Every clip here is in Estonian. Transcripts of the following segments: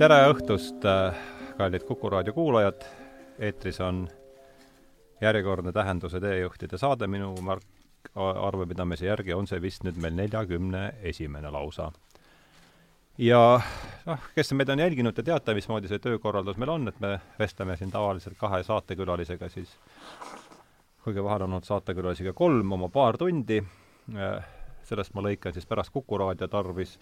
tere õhtust, kallid Kuku raadio kuulajad, eetris on järjekordne Tähenduse teejuhtide saade, minu Mark arvepidamise järgi on see vist nüüd meil neljakümne esimene lausa. ja noh, kes meid on jälginud ja teate, mismoodi see töökorraldus meil on, et me vestleme siin tavaliselt kahe saatekülalisega, siis kuigi vahel on olnud saatekülalisi ka kolm oma paar tundi, sellest ma lõikan siis pärast Kuku raadio tarvis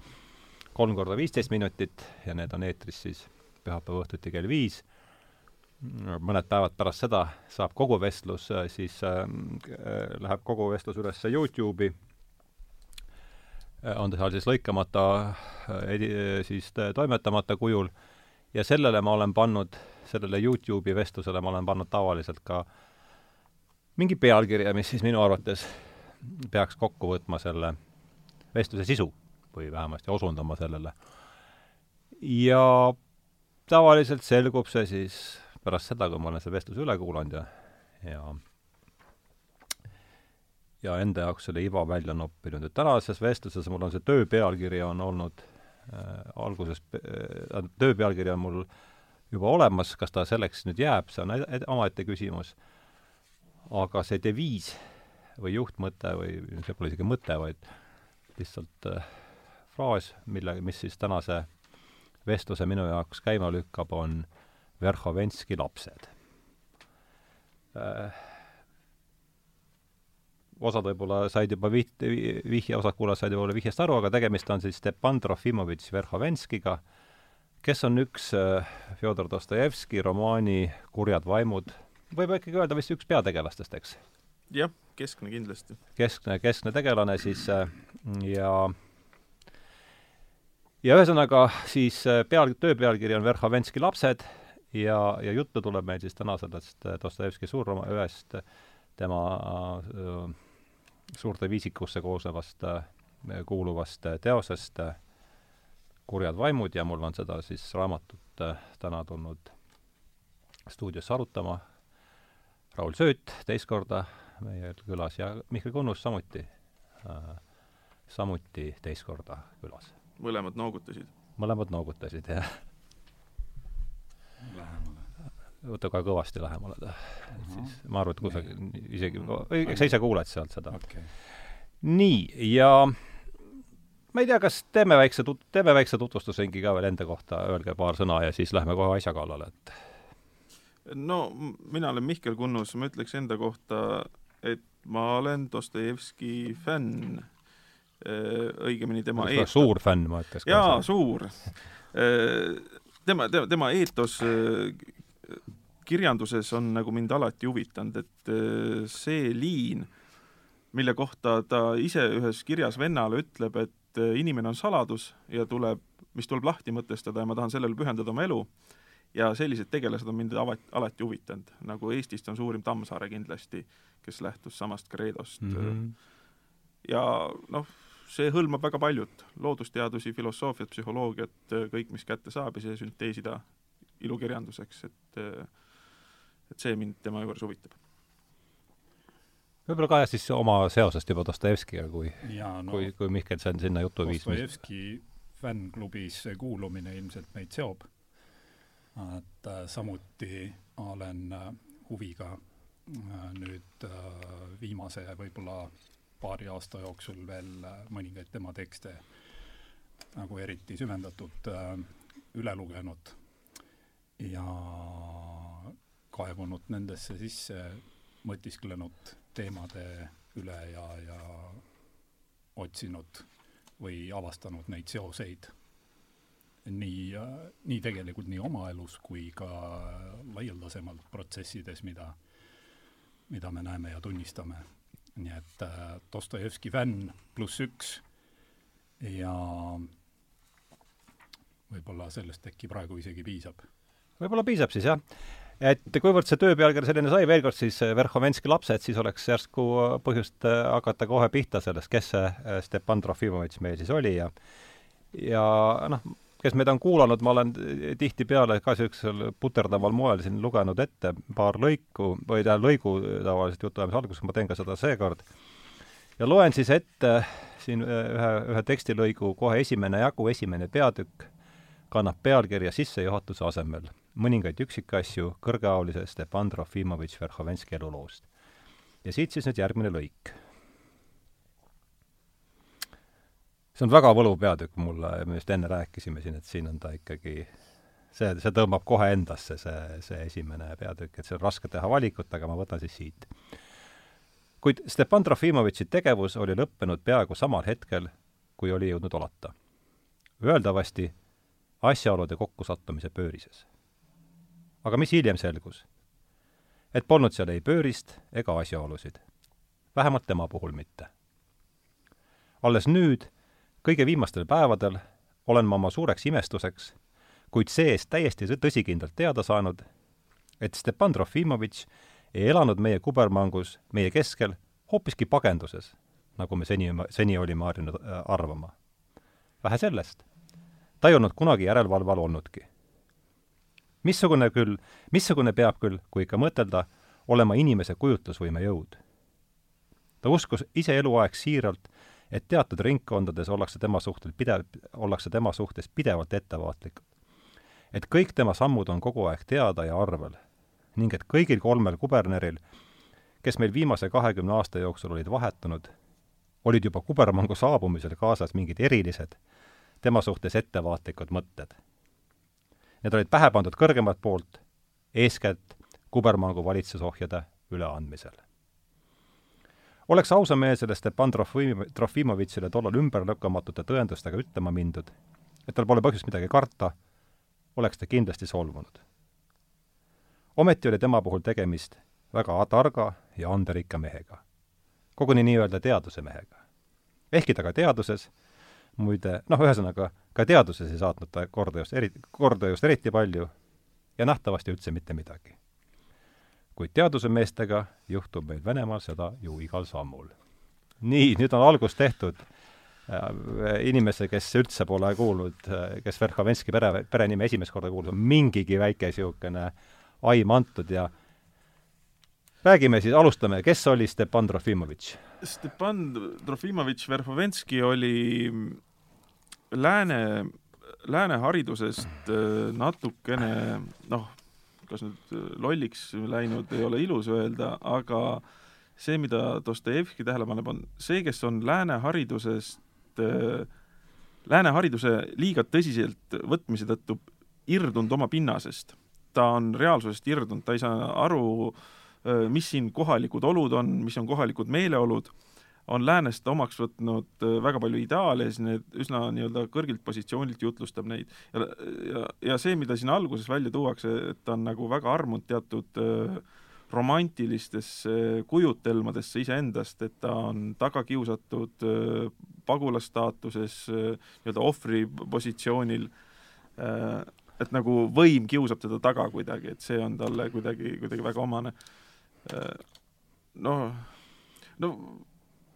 kolm korda viisteist minutit ja need on eetris siis pühapäeva õhtuti kell viis. mõned päevad pärast seda saab kogu vestlus, siis äh, läheb kogu vestlus üles Youtube'i. On ta seal siis lõikamata, siis toimetamata kujul. Ja sellele ma olen pannud, sellele Youtube'i vestlusele ma olen pannud tavaliselt ka mingi pealkirja, mis siis minu arvates peaks kokku võtma selle vestluse sisu või vähemasti osundama sellele. ja tavaliselt selgub see siis pärast seda, kui ma olen selle vestluse üle kuulanud ja, ja ja enda jaoks selle iva välja noppinud, et tänases vestluses mul on see töö pealkiri on olnud äh, alguses äh,, töö pealkiri on mul juba olemas, kas ta selleks nüüd jääb, see on omaette küsimus, aga see deviis või juhtmõte või see pole isegi mõte, vaid lihtsalt äh, fraas, mille, mis siis tänase vestluse minu jaoks käima lükkab, on Verhovenski lapsed äh, osad võib-olla said juba viht-, vihje, osad kuulajad said võib-olla vihjest aru, aga tegemist on siis Stepan Trofimovitš Verhovenskiga, kes on üks äh, Fjodor Dostojevski romaani Kurjad vaimud, võib ikkagi öelda vist üks peategelastest, eks? jah, keskne kindlasti. keskne, keskne tegelane siis äh, ja ühesõnaga siis äh, peal, töö pealkiri on Verhovenski lapsed ja, ja juttu tuleb meil siis täna sellest Dostojevski suurroma-, ühest tema äh, suurte viisikusse koosnevast, äh, kuuluvast äh, teosest äh, Kurjad vaimud ja mul on seda siis raamatut täna tulnud stuudiosse arutama Raul Sööt teist korda meie külas ja Mihkel Kunnus samuti äh,, samuti teist korda külas. Mõlemad noogutasid? mõlemad noogutasid, jah. Lähemale. Võta ka kõvasti lähemale ta. et siis ma arvan, et kusagil isegi, eks sa ise kuuled sealt seda. Okay.. nii, ja ma ei tea, kas teeme väikse tut-, teeme väikse tutvustusringi ka veel enda kohta, öelge paar sõna ja siis lähme kohe asja kallale, et no mina olen Mihkel Kunnus, ma ütleks enda kohta, et ma olen Dostojevski fänn, õigemini tema eetos. suur fänn, ma ütleks. jaa, suur. tema, tema, tema eetos kirjanduses on nagu mind alati huvitanud, et äh, see liin, mille kohta ta ise ühes kirjas vennale ütleb, et äh, inimene on saladus ja tuleb, mis tuleb lahti mõtestada ja ma tahan sellele pühendada oma elu, ja sellised tegelased on mind avat-, alati huvitanud, nagu Eestist on suurim Tammsaare kindlasti, kes lähtus samast kreedost mm. -hmm. ja noh, see hõlmab väga paljut, loodusteadusi, filosoofiat, psühholoogiat, kõik, mis kätte saab ja see sünteesida ilukirjanduseks, et et see mind tema juures huvitab. võib-olla ka siis oma seosest juba Dostojevskiga, kui, no, kui, kui Mihkel see on sinna jutu viis. Dostojevski fännklubis kuulumine ilmselt meid seob, et äh, samuti olen äh, huviga äh, nüüd viimase võib-olla paari aasta jooksul veel äh, mõningaid tema tekste nagu eriti süvendatult äh, üle lugenud ja kaevunud nendesse sisse, mõtisklenud teemade üle ja, ja otsinud või avastanud neid seoseid nii, nii tegelikult nii oma elus kui ka laialdasemalt protsessides, mida, mida me näeme ja tunnistame. Nii et äh, Dostojevski fänn pluss üks ja võib-olla sellest äkki praegu isegi piisab võib-olla piisab siis, jah. et kuivõrd see töö pealkiri selline sai, veel kord siis eh, Verhovenski lapsed, siis oleks järsku põhjust eh, hakata kohe pihta sellest, kes see Stepan Trofimovitš meil siis oli ja ja noh, kes meid on kuulanud, ma olen tihtipeale ka niisugusel puterdaval moel siin lugenud ette paar lõiku või tähendab lõigu tavaliselt jutuajamise alguses, ma teen ka seda seekord. ja loen siis ette siin ühe, ühe tekstilõigu kohe esimene jagu, esimene peatükk kannab pealkirja sissejuhatuse asemel mõningaid üksikasju kõrgeaulise Stepan Trofimovitš Verhovenski eluloost. ja siit siis nüüd järgmine lõik. See on väga võluv peatükk mulle, me just enne rääkisime siin, et siin on ta ikkagi see, see tõmbab kohe endasse, see, see esimene peatükk, et see on raske teha valikut, aga ma võtan siis siit. kuid Stepan Trofimovitši tegevus oli lõppenud peaaegu samal hetkel, kui oli jõudnud olata. Öeldavasti asjaolude kokkusattumise pöörises. aga mis hiljem selgus? et polnud seal ei pöörist ega asjaolusid. vähemalt tema puhul mitte. alles nüüd, kõige viimastel päevadel, olen ma oma suureks imestuseks kuid see-eest täiesti tõsikindlalt teada saanud, et Stepan Trofimovitš ei elanud meie kubermangus meie keskel hoopiski pagenduses, nagu me seni, seni olime harjunud äh, arvama. vähe sellest, ta ei olnud kunagi järelevalve all olnudki. missugune küll, missugune peab küll, kui ikka mõtelda, olema inimese kujutlusvõime jõud? ta uskus ise eluaeg siiralt, et teatud ringkondades ollakse tema suhtel pidev, ollakse tema suhtes pidevalt ettevaatlikud et kõik tema sammud on kogu aeg teada ja arvel ning et kõigil kolmel kuberneril, kes meil viimase kahekümne aasta jooksul olid vahetunud, olid juba kubermangu saabumisel kaasas mingid erilised, tema suhtes ettevaatlikud mõtted. Need olid pähe pandud kõrgemalt poolt, eeskätt kubermangu valitsusohjade üleandmisel. Oleks ausameelsele Stepan Trofim-, Trofimovitšile tollal ümberlükkamatute tõendustega ütlema mindud, et tal pole põhjust midagi karta oleks ta kindlasti solvunud. ometi oli tema puhul tegemist väga targa ja anderikka mehega. koguni nii-öelda teaduse mehega. ehkki ta ka teaduses, muide, noh, ühesõnaga, ka teaduses ei saatnud ta korda just eri, korda just eriti palju ja nähtavasti üldse mitte midagi. Kuid teaduse meestega juhtub meil Venemaal seda ju igal sammul. nii, nüüd on algus tehtud inimese, kes üldse pole kuulnud, kes Verhovenski pere, perenime esimest korda kuulis, on mingigi väike niisugune aim antud ja räägime siis, alustame, kes oli Stepan Trofimovitš? Stepan Trofimovitš Verhovenski oli lääne, lääne haridusest äh, natukene noh, kas nüüd lolliks läinud ei ole ilus öelda, aga see, mida Dostojevski tähele paneb, on see, kes on lääne haridusest äh, lääne hariduse liiga tõsiselt võtmise tõttu irdunud oma pinnasest. ta on reaalsusest irdunud, ta ei saa aru, äh, mis siin kohalikud olud on, mis on kohalikud meeleolud, on läänest omaks võtnud äh, väga palju ideaale ja siis need üsna nii-öelda kõrgilt positsioonilt jutlustab neid. ja, ja, ja see, mida siin alguses välja tuuakse, et ta on nagu väga armunud teatud äh, romantilistesse kujutelmadesse iseendast, et ta on taga kiusatud äh, pagulasstaatuses nii-öelda ohvri positsioonil, et nagu võim kiusab teda taga kuidagi, et see on talle kuidagi, kuidagi väga omane. noh, no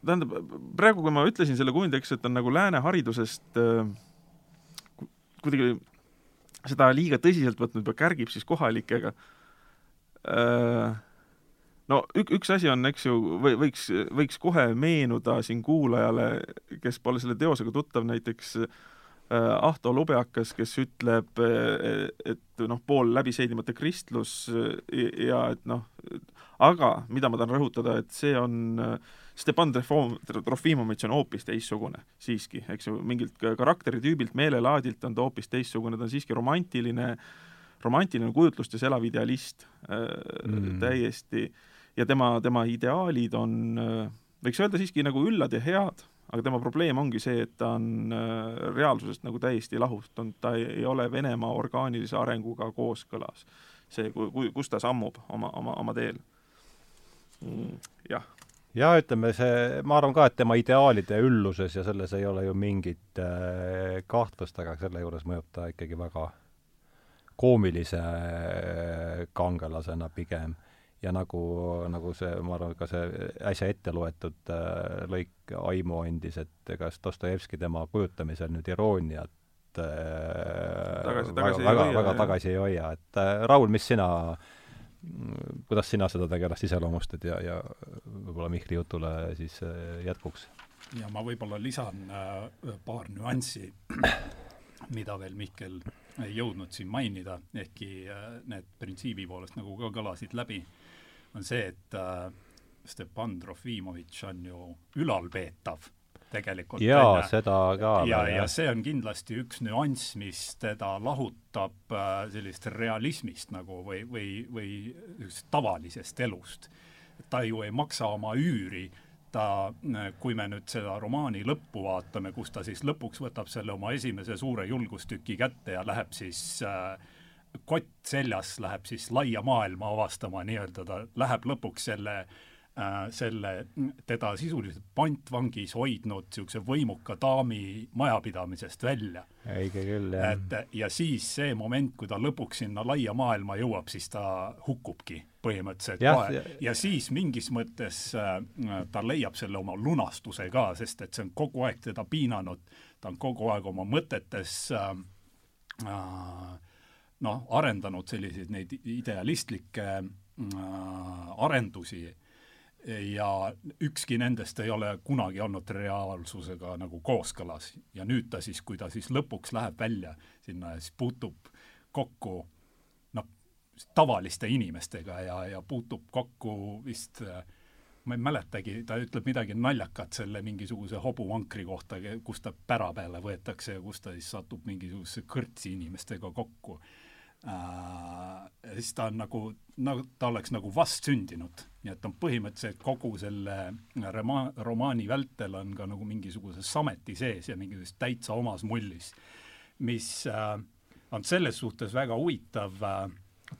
tähendab, praegu, kui ma ütlesin selle kujundeks, et on nagu lääne haridusest kuidagi seda liiga tõsiselt võtnud ja kärgib siis kohalikega. Äh, no ük-, üks asi on, eks ju, või võiks, võiks kohe meenuda siin kuulajale, kes pole selle teosega tuttav, näiteks äh, Ahto Lubjakas, kes ütleb, et noh, pool läbi seedimata kristlus ja et noh, aga mida ma tahan rõhutada, et see on Stepan Trofimovitš on hoopis teistsugune siiski, eks ju, mingilt karakteritüübilt, meelelaadilt on ta hoopis teistsugune, ta on siiski romantiline romantiline kujutlustes elav idealist äh, mm. täiesti ja tema, tema ideaalid on, äh, võiks öelda siiski nagu üllad ja head, aga tema probleem ongi see, et ta on äh, reaalsusest nagu täiesti lahustunud, ta ei, ole Venemaa orgaanilise arenguga kooskõlas. see, kui, kus ta sammub oma, oma, oma teel mm,. jah ja ütleme, see, ma arvan ka, et tema ideaalide ülluses ja selles ei ole ju mingit äh, kahtlust, aga selle juures mõjub ta ikkagi väga koomilise äh, kangelasena pigem. Ja nagu, nagu see, ma arvan, ka see äsja ette loetud äh, lõik aimu andis, et kas Dostojevski tema kujutamisel nüüd irooniat äh, tagasi, tagasi väga, väga, väga tagasi ei hoia, et äh, Raul, mis sina, kuidas sina seda tegelast iseloomustad ja, ja võib-olla Mihkli jutule siis äh, jätkuks? ja ma võib-olla lisan äh, paar nüanssi mida veel Mihkel ei jõudnud siin mainida, ehkki need printsiibi poolest nagu ka kõlasid läbi, on see, et Stepan Trofimovitš on ju ülalpeetav tegelikult. jaa, seda ka. ja, ja see on kindlasti üks nüanss, mis teda lahutab äh, sellisest realismist nagu või, või, või tavalisest elust. ta ju ei maksa oma üüri, ta, kui me nüüd seda romaani lõppu vaatame, kus ta siis lõpuks võtab selle oma esimese suure julgustüki kätte ja läheb siis äh, kott seljas, läheb siis laia maailma avastama nii-öelda, ta läheb lõpuks selle äh, äh, selle, teda sisuliselt pantvangis hoidnud niisuguse võimuka daami majapidamisest välja. õige küll, jah. et ja siis see moment, kui ta lõpuks sinna laia maailma jõuab, siis ta hukkubki põhimõtteliselt ja, kohe ja, ja siis mingis mõttes äh, ta leiab selle oma lunastuse ka, sest et see on kogu aeg teda piinanud, ta on kogu aeg oma mõtetes äh, äh, noh, arendanud selliseid neid idealistlikke äh, arendusi ja ükski nendest ei ole kunagi olnud reaalsusega nagu kooskõlas. Ja nüüd ta siis, kui ta siis lõpuks läheb välja sinna ja siis puutub kokku noh, tavaliste inimestega ja, ja puutub kokku vist ma ei mäletagi, ta ütleb midagi naljakat selle mingisuguse hobuvankri kohta, kus ta pära peale võetakse ja kus ta siis satub mingisuguse kõrtsi inimestega kokku äh,, siis ta on nagu, nagu ta oleks nagu vastsündinud. nii et on põhimõtteliselt kogu selle rema-, romaani vältel on ka nagu mingisuguse sameti sees ja mingisuguses täitsa omas mullis, mis äh, on selles suhtes väga huvitav äh,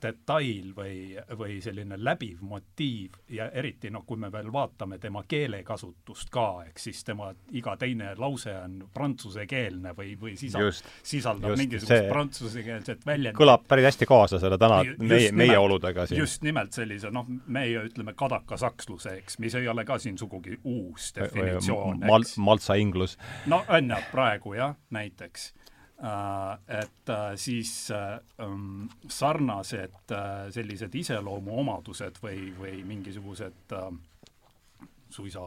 detail või, või selline läbiv motiiv ja eriti noh, kui me veel vaatame tema keelekasutust ka, ehk siis tema iga teine lause on prantsusekeelne või, või sisal-, sisaldab just, mingisugust prantsusekeelset väljendit. kõlab päris hästi kaasa selle täna meie, meie oludega siin. just nimelt sellise noh, meie ütleme kadakasaksluse, eks, mis ei ole ka siin sugugi uus definitsioon, eks. Maltsa inglus. no on jah, praegu jah, näiteks et äh, siis äh, ähm, sarnased sellised iseloomuomadused või, või mingisugused suisa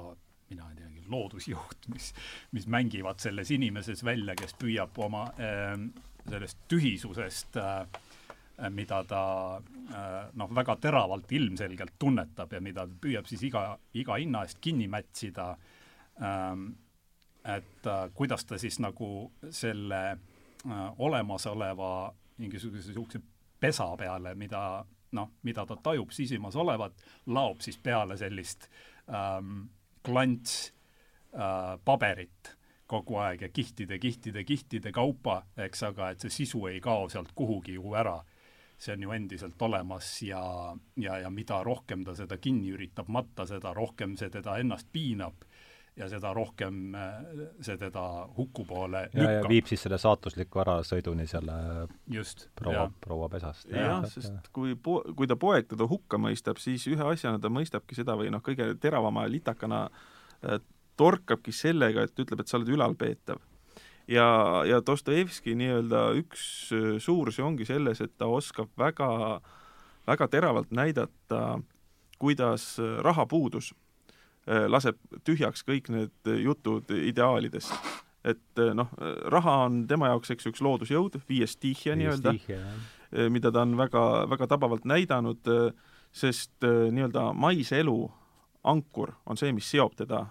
mina ei teagi, loodusjuht, mis, mis mängivad selles inimeses välja, kes püüab oma sellest tühisusest mida ta noh, väga teravalt ilmselgelt tunnetab ja mida püüab siis iga, iga hinna eest kinni mätsida, ähm, et kuidas ta siis nagu selle Äh, olemasoleva mingisuguse niisuguse pesa peale, mida noh, mida ta tajub sisimas olevat, laob siis peale sellist ähm, klants äh, paberit kogu aeg ja kihtide, kihtide, kihtide kaupa, eks, aga et see sisu ei kao sealt kuhugi ju ära. see on ju endiselt olemas ja, ja, ja mida rohkem ta seda kinni üritab matta, seda rohkem see teda ennast piinab ja seda rohkem see teda huku poole lükkab. viib siis selle saatusliku ärasõiduni selle just, proua, proua pesast. jah, sest kui po-, kui ta poeg teda hukka mõistab, siis ühe asjana ta mõistabki seda või noh, kõige teravama litakana äh, torkabki sellega, et ütleb, et sa oled ülalpeetav. ja, ja Dostojevski nii-öelda üks äh, suurusi ongi selles, et ta oskab väga, väga teravalt näidata, kuidas äh, rahapuudus Äh, laseb tühjaks kõik need jutud ideaalidest. et äh, noh, raha on tema jaoks, eks ju, üks loodusjõud, viies stihia nii-öelda, äh, mida ta on väga, väga tabavalt näidanud, sest nii-öelda maise elu ankur on see, mis seob teda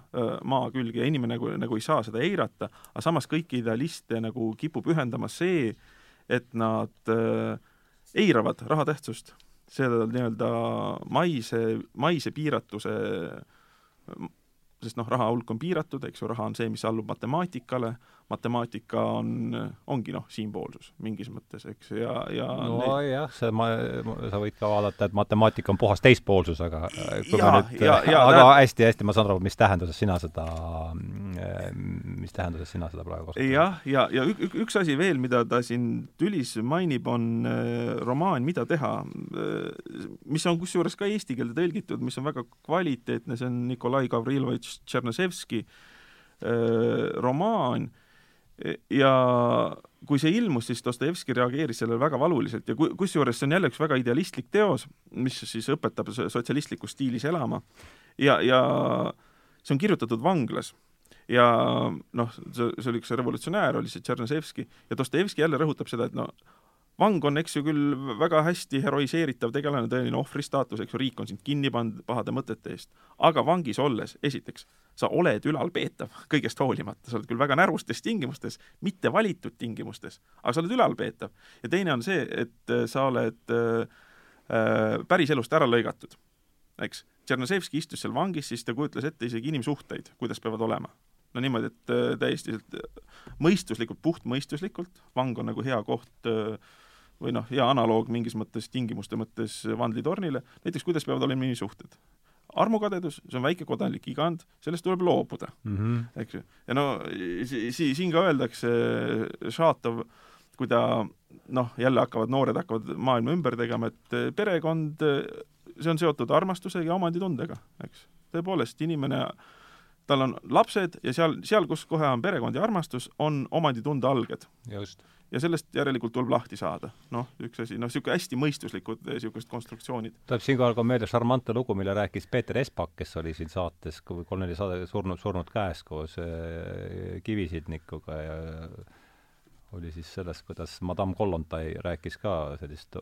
maa külge ja inimene nagu, nagu ei saa seda eirata, aga samas kõiki idealiste nagu kipub ühendama see, et nad äh, eiravad raha tähtsust. seda nii-öelda maise, maise piiratuse äh, sest noh, raha hulk on piiratud, eks ju, raha on see, mis allub matemaatikale, matemaatika on, ongi noh, siinpoolsus mingis mõttes, eks, ja, ja nojah, see ma, sa võid ka vaadata, et matemaatika on puhas teispoolsus, aga kui ja, me nüüd, aga hästi-hästi ma saan aru, mis tähenduses sina seda, mis tähenduses sina seda praegu kasutad? jah, ja, ja, ja ük, üks asi veel, mida ta siin tülis mainib, on äh, romaan Mida teha, äh, mis on kusjuures ka eesti keelde tõlgitud, mis on väga kvaliteetne, see on Nikolai Gavrilovitš Tšernõševski äh, romaan ja kui see ilmus, siis Dostojevski reageeris sellele väga valuliselt ja ku-, kusjuures see on jälle üks väga idealistlik teos, mis siis õpetab sotsialistlikus stiilis elama ja, ja see on kirjutatud vanglas. ja noh, see, see oli üks revolutsionäär, oli see Tšernõševski, ja Dostojevski jälle rõhutab seda, et no vang on, eks ju, küll väga hästi heroiseeritav tegelane, tõeline ohvri staatus, eks ju, riik on sind kinni pannud pahade mõtete eest. aga vangis olles, esiteks, sa oled ülalpeetav kõigest hoolimata, sa oled küll väga närustes tingimustes, mitte valitud tingimustes, aga sa oled ülalpeetav. ja teine on see, et äh, sa oled äh, äh, päriselust ära lõigatud, eks. Tšernozevski istus seal vangis, siis ta kujutles ette isegi inimsuhteid, kuidas peavad olema no niimoodi, et äh, täiesti mõistuslikult, puhtmõistuslikult, vang on nagu hea koht äh, või noh, hea analoog mingis mõttes, tingimuste mõttes vandlitornile, näiteks kuidas peavad olema inimsuhted. armukadedus, see on väike kodanlik igand, sellest tuleb loobuda mm, -hmm. eks ju. ja no si-, si-, siin ka öeldakse, Šatov, kui ta noh, jälle hakkavad, noored hakkavad maailma ümber tegema, et perekond, see on seotud armastuse ja omanditundega, eks. tõepoolest, inimene tal on lapsed ja seal, seal, kus kohe on perekond ja armastus, on omanditunde alged. Ja sellest järelikult tuleb lahti saada. noh, üks asi, noh, niisugune hästi mõistuslikud niisugused konstruktsioonid. tuleb siinkohal ka meelde šarmantne lugu, mille rääkis Peeter Espak, kes oli siin saates, kui kolm-neli saade surnud, surnud käes koos äh, Kivisidnikuga ja oli siis sellest, kuidas Madame Kollontai rääkis ka sellist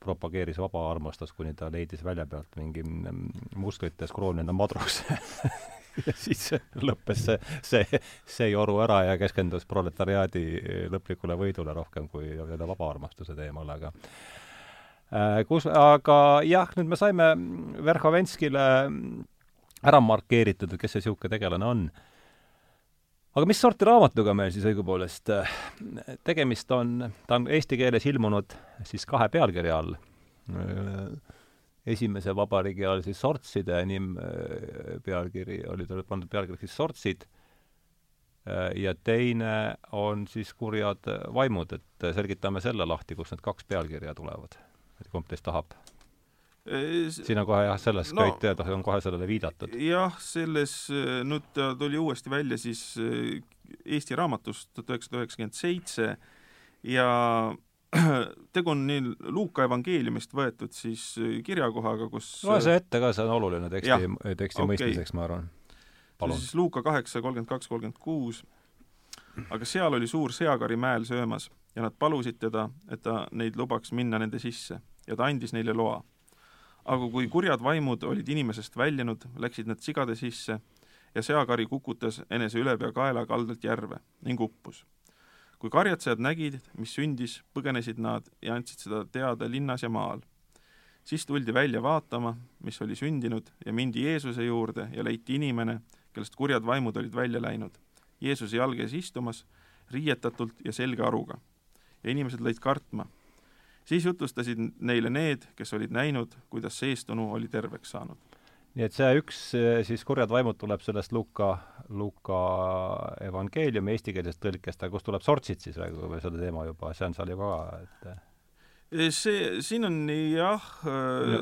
propageeris vaba armastust, kuni ta leidis välja pealt mingi musklites kroonina madruse ja siis lõppes see, see, see joru ära ja keskendus proletariaadi lõplikule võidule rohkem kui selle vaba armastuse teemal, aga äh, kus, aga jah, nüüd me saime Verhovenskile ära markeeritud, et kes see niisugune tegelane on. aga mis sorti raamatuga meil siis õigupoolest tegemist on, ta on eesti keeles ilmunud siis kahe pealkirja all esimese vabariigi all siis sortside nim äh, pealkiri, oli talle pandud pealkirjaks siis sortsid, äh, ja teine on siis kurjad vaimud, et selgitame selle lahti, kust need kaks pealkirja tulevad. et kumb teist tahab? siin on kohe jah, selles no, Keit Teedah on kohe sellele viidatud. jah, selles, nüüd ta tuli uuesti välja siis äh, Eesti raamatust tuhat üheksasada üheksakümmend seitse ja tegu on nii Luuka evangeeliumist võetud siis äh, kirjakohaga, kus loe see ette ka, see on oluline teksti, teksti okay. mõistmiseks, ma arvan. siis Luuka kaheksa, kolmkümmend kaks, kolmkümmend kuus, aga seal oli suur seakari mäel söömas ja nad palusid teda, et ta neid lubaks minna nende sisse ja ta andis neile loa. aga kui kurjad vaimud olid inimesest väljunud, läksid nad sigade sisse ja seakari kukutas enese ülepeakaela kaldalt järve ning uppus kui karjatsejad nägid, mis sündis, põgenesid nad ja andsid seda teada linnas ja maal. siis tuldi välja vaatama, mis oli sündinud ja mindi Jeesuse juurde ja leiti inimene, kellest kurjad vaimud olid välja läinud. Jeesuse jalge ees istumas, riietatult ja selge aruga. ja inimesed lõid kartma. siis jutlustasid neile need, kes olid näinud, kuidas seestunu oli terveks saanud nii et see üks siis Kurjad vaimud tuleb sellest Luka, Luka evangeeliumi eestikeelsest tõlkest, aga kust tuleb sortsid siis praegu, kui me selle teema juba, see on seal ju ka, et see, siin on jah ja.,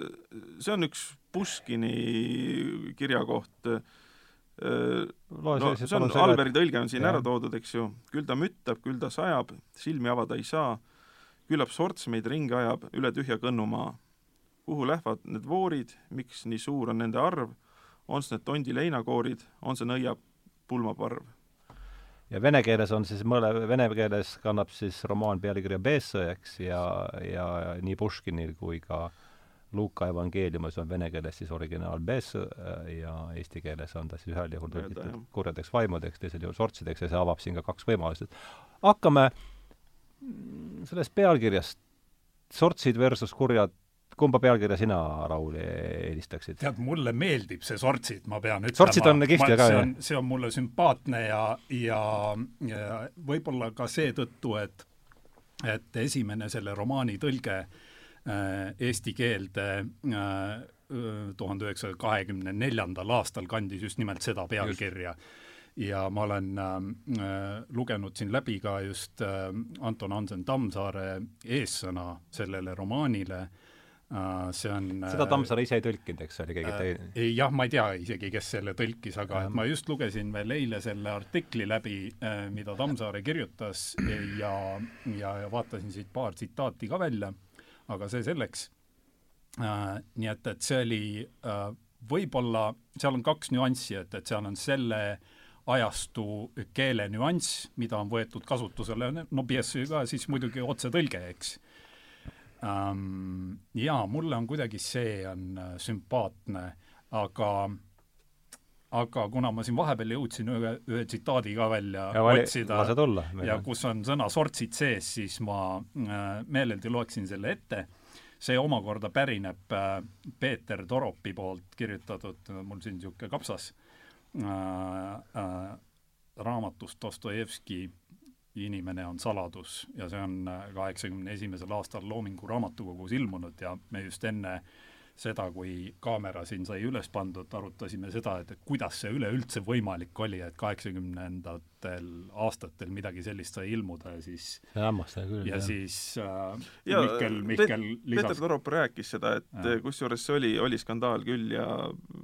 see on üks Puškini kirjakoht, no see on, Alberi tõlge on siin ja. ära toodud, eks ju, küll ta müttab, küll ta sajab, silmi avada ei saa, küllap sorts meid ringi ajab üle tühja kõnnumaa kuhu lähevad need voorid, miks nii suur on nende arv, on see need tondi leinakoorid, on see nõia pulmaparv? ja vene keeles on siis mõle, vene keeles kannab siis romaan pealkirja Bessõe, eks, ja, ja nii Puškinil kui ka Luuka evangeeliumis on vene keeles siis originaal Bessõe ja eesti keeles on ta siis ühel juhul tõlgitud kurjadeks vaimudeks, teisel juhul sortsideks ja see avab siin ka kaks võimalust, hakkame sellest pealkirjast, sortsid versus kurjad kumba pealkirja sina, Raul, eelistaksid? tead, mulle meeldib see Sortsid, ma pean ütlema. Sortsid on kihvt ka, jah? see on mulle sümpaatne ja, ja, ja võib-olla ka seetõttu, et et esimene selle romaani tõlge äh, eesti keelde äh, tuhande üheksasaja kahekümne neljandal aastal kandis just nimelt seda pealkirja ja ma olen äh, lugenud siin läbi ka just äh, Anton Hansen Tammsaare eessõna sellele romaanile Äh, see on seda Tammsaare ise ei tõlkinud, eks, oli keegi teine äh,? jah, ma ei tea isegi, kes selle tõlkis, aga äh. ma just lugesin veel eile selle artikli läbi äh,, mida Tammsaare kirjutas ja, ja, ja vaatasin siit paar tsitaati ka välja, aga see selleks äh,. nii et, et see oli äh, võib-olla, seal on kaks nüanssi, et, et seal on selle ajastu keele nüanss, mida on võetud kasutusele, no BSÜ ka siis muidugi otsetõlge, eks jaa, mulle on kuidagi see on äh, sümpaatne, aga aga kuna ma siin vahepeal jõudsin ühe, ühe tsitaadi ka välja ja vali, otsida tulla. ja kus on sõna sortsid sees, siis ma äh, meeleldi loeksin selle ette. see omakorda pärineb äh, Peeter Toropi poolt kirjutatud, mul siin niisugune kapsas raamatust Dostojevski Inimene on saladus ja see on äh, kaheksakümne esimesel aastal Loomingu Raamatukogus ilmunud ja me just enne seda, kui kaamera siin sai üles pandud, arutasime seda, et, et kuidas see üleüldse võimalik oli, et kaheksakümnendatel aastatel midagi sellist sai ilmuda ja siis see on hämmastav küll. ja jah. siis äh, ja Mihkel, Mihkel lisas Peeter Torop rääkis seda, et kusjuures see oli, oli skandaal küll ja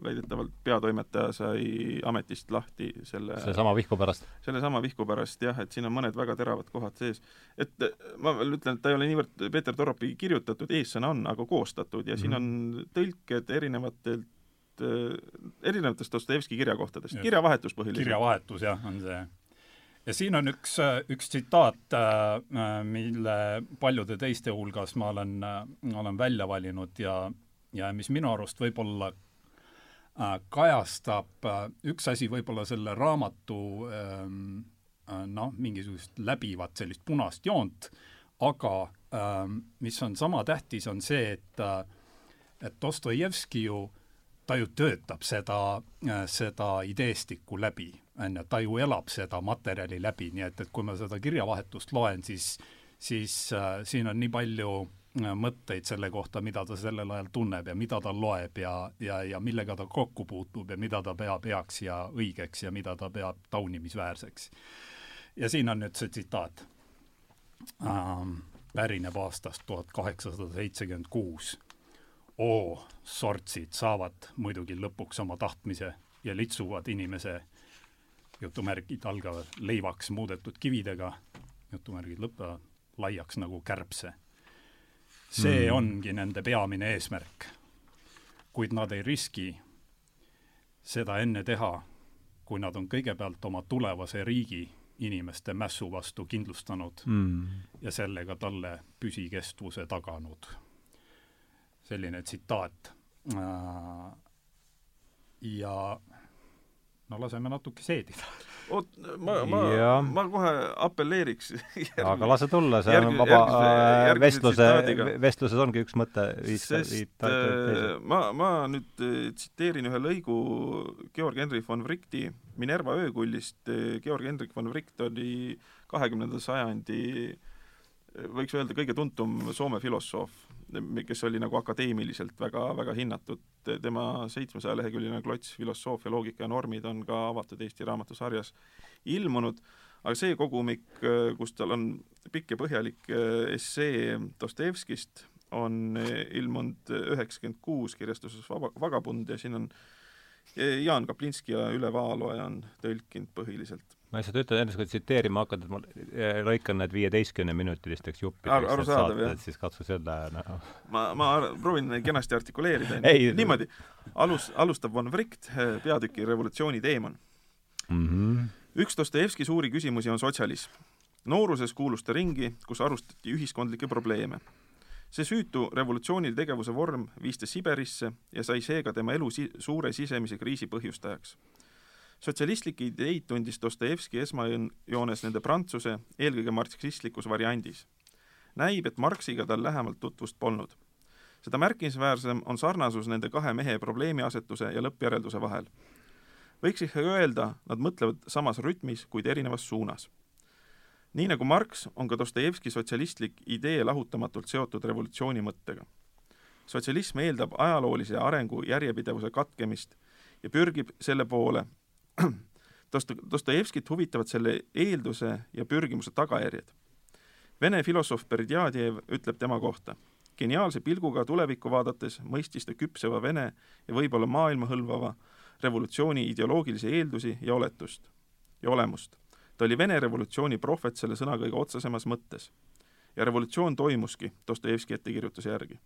väidetavalt peatoimetaja sai ametist lahti selle sellesama vihku pärast? sellesama vihku pärast jah, et siin on mõned väga teravad kohad sees. et ma veel ütlen, et ta ei ole niivõrd Peeter Toropi kirjutatud, eessõna on, aga koostatud ja mm -hmm. siin mhm. on tõlked erinevatelt erinevatest Dostojevski kirjakohtadest, kirjavahetus põhiliselt. kirjavahetus jah, on see. Ja siin on üks, üks tsitaat, mille paljude teiste hulgas ma olen, olen välja valinud ja, ja mis minu arust võib-olla kajastab üks asi võib-olla selle raamatu noh, mingisugust läbivat sellist punast joont, aga mis on sama tähtis, on see, et et Dostojevski ju, ta ju töötab seda, seda ideestikku läbi, on ju, ta ju elab seda materjali läbi, nii et, et kui ma seda kirjavahetust loen, siis siis äh, siin on nii palju äh, mõtteid selle kohta, mida ta sellel ajal tunneb ja mida ta loeb ja, ja, ja millega ta kokku puutub ja mida ta peab heaks ja õigeks ja mida ta peab taunimisväärseks. ja siin on nüüd see tsitaat ähm,, pärineb aastast tuhat kaheksasada seitsekümmend kuus oo, sortsid saavad muidugi lõpuks oma tahtmise ja litsuvad inimese jutumärgid algavad leivaks muudetud kividega, jutumärgid lõpevad laiaks nagu kärbse. see mm. ongi nende peamine eesmärk. kuid nad ei riski seda enne teha, kui nad on kõigepealt oma tulevase riigi inimeste mässu vastu kindlustanud mm. ja sellega talle püsikestvuse taganud selline tsitaat. Ja no laseme natuke seedida. oot, ma, ma, ma kohe apelleeriks aga lase tulla, see on vaba järgmise, vestluse, vestluses ongi üks mõte. sest äh, ma, ma nüüd äh, tsiteerin ühe lõigu Georg Henrik von Wrighti Minerva öökullist. Georg Henrik von Wright oli kahekümnenda sajandi võiks öelda kõige tuntum Soome filosoof kes oli nagu akadeemiliselt väga, väga hinnatud. tema seitsmesaja leheküljeline klots Filosoofia, loogika ja normid on ka avatud Eesti raamatusarjas ilmunud, aga see kogumik, kus tal on pikk ja põhjalik eh, essee Dostojevskist, on ilmunud üheksakümmend kuus kirjastuses Vaba, Vagabund ja siin on eh, Jaan Kaplinski ja Üle Vaaloja on tõlkinud põhiliselt ma lihtsalt ütlen enne, kui tsiteerima hakkad, et ma eh, lõikan need viieteistkümneminutilisteks juppideks Ar, arusaadav, jah. siis katsu selle noh. ma, ma proovin kenasti artikuleerida. niimoodi, alus, alustab von Wright eh, peatüki Revolutsiooni teemon mm. -hmm. üks Dostojevski suuri küsimusi on sotsialism. nooruses kuulus ta ringi, kus arustati ühiskondlikke probleeme. See süütu revolutsioonil tegevuse vorm viis ta Siberisse ja sai seega tema elu si suure sisemise kriisi põhjustajaks sotsialistlikke ideid tundis Dostojevski esmajoones nende prantsuse, eelkõige marksistlikus variandis. näib, et Marxiga tal lähemalt tutvust polnud. seda märkimisväärsem on sarnasus nende kahe mehe probleemiasetuse ja lõppjärelduse vahel. võiks ikka öelda, nad mõtlevad samas rütmis, kuid erinevas suunas. Nii nagu Marx, on ka Dostojevski sotsialistlik idee lahutamatult seotud revolutsiooni mõttega. sotsialism eeldab ajaloolise arengu järjepidevuse katkemist ja pürgib selle poole, Dosto-, Dostojevskit huvitavad selle eelduse ja pürgimuse tagajärjed. Vene filosoof Berdjadjev ütleb tema kohta, geniaalse pilguga tulevikku vaadates mõistis ta küpseva Vene ja võib-olla maailma hõlvava revolutsiooni ideoloogilisi eeldusi ja oletust ja olemust. Ta oli Vene revolutsiooni prohvet selle sõna kõige otsesemas mõttes. ja revolutsioon toimuski Dostojevski ettekirjutuse järgi.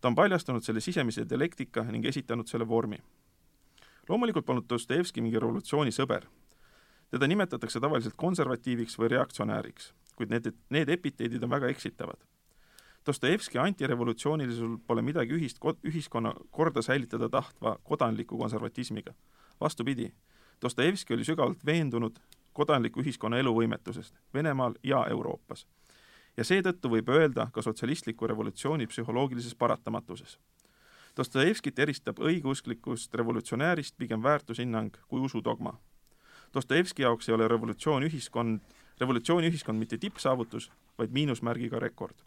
ta on paljastanud selle sisemise dialektika ning esitanud selle vormi loomulikult polnud Dostojevski mingi revolutsiooni sõber. teda nimetatakse tavaliselt konservatiiviks või reaktsionääriks, kuid need, need epiteedid on väga eksitavad. Dostojevski antirevolutsioonilisul pole midagi ühist ko-, ühiskonna korda säilitada tahtva kodanliku konservatismiga. vastupidi, Dostojevski oli sügavalt veendunud kodanliku ühiskonna eluvõimetusest Venemaal ja Euroopas. ja seetõttu võib öelda ka sotsialistliku revolutsiooni psühholoogilises paratamatuses. Dostojevskit eristab õigeusklikust revolutsionäärist pigem väärtushinnang kui usudogma. Dostojevski jaoks ei ole revolutsioon ühiskond, revolutsiooniühiskond mitte tippsaavutus, vaid miinusmärgiga rekord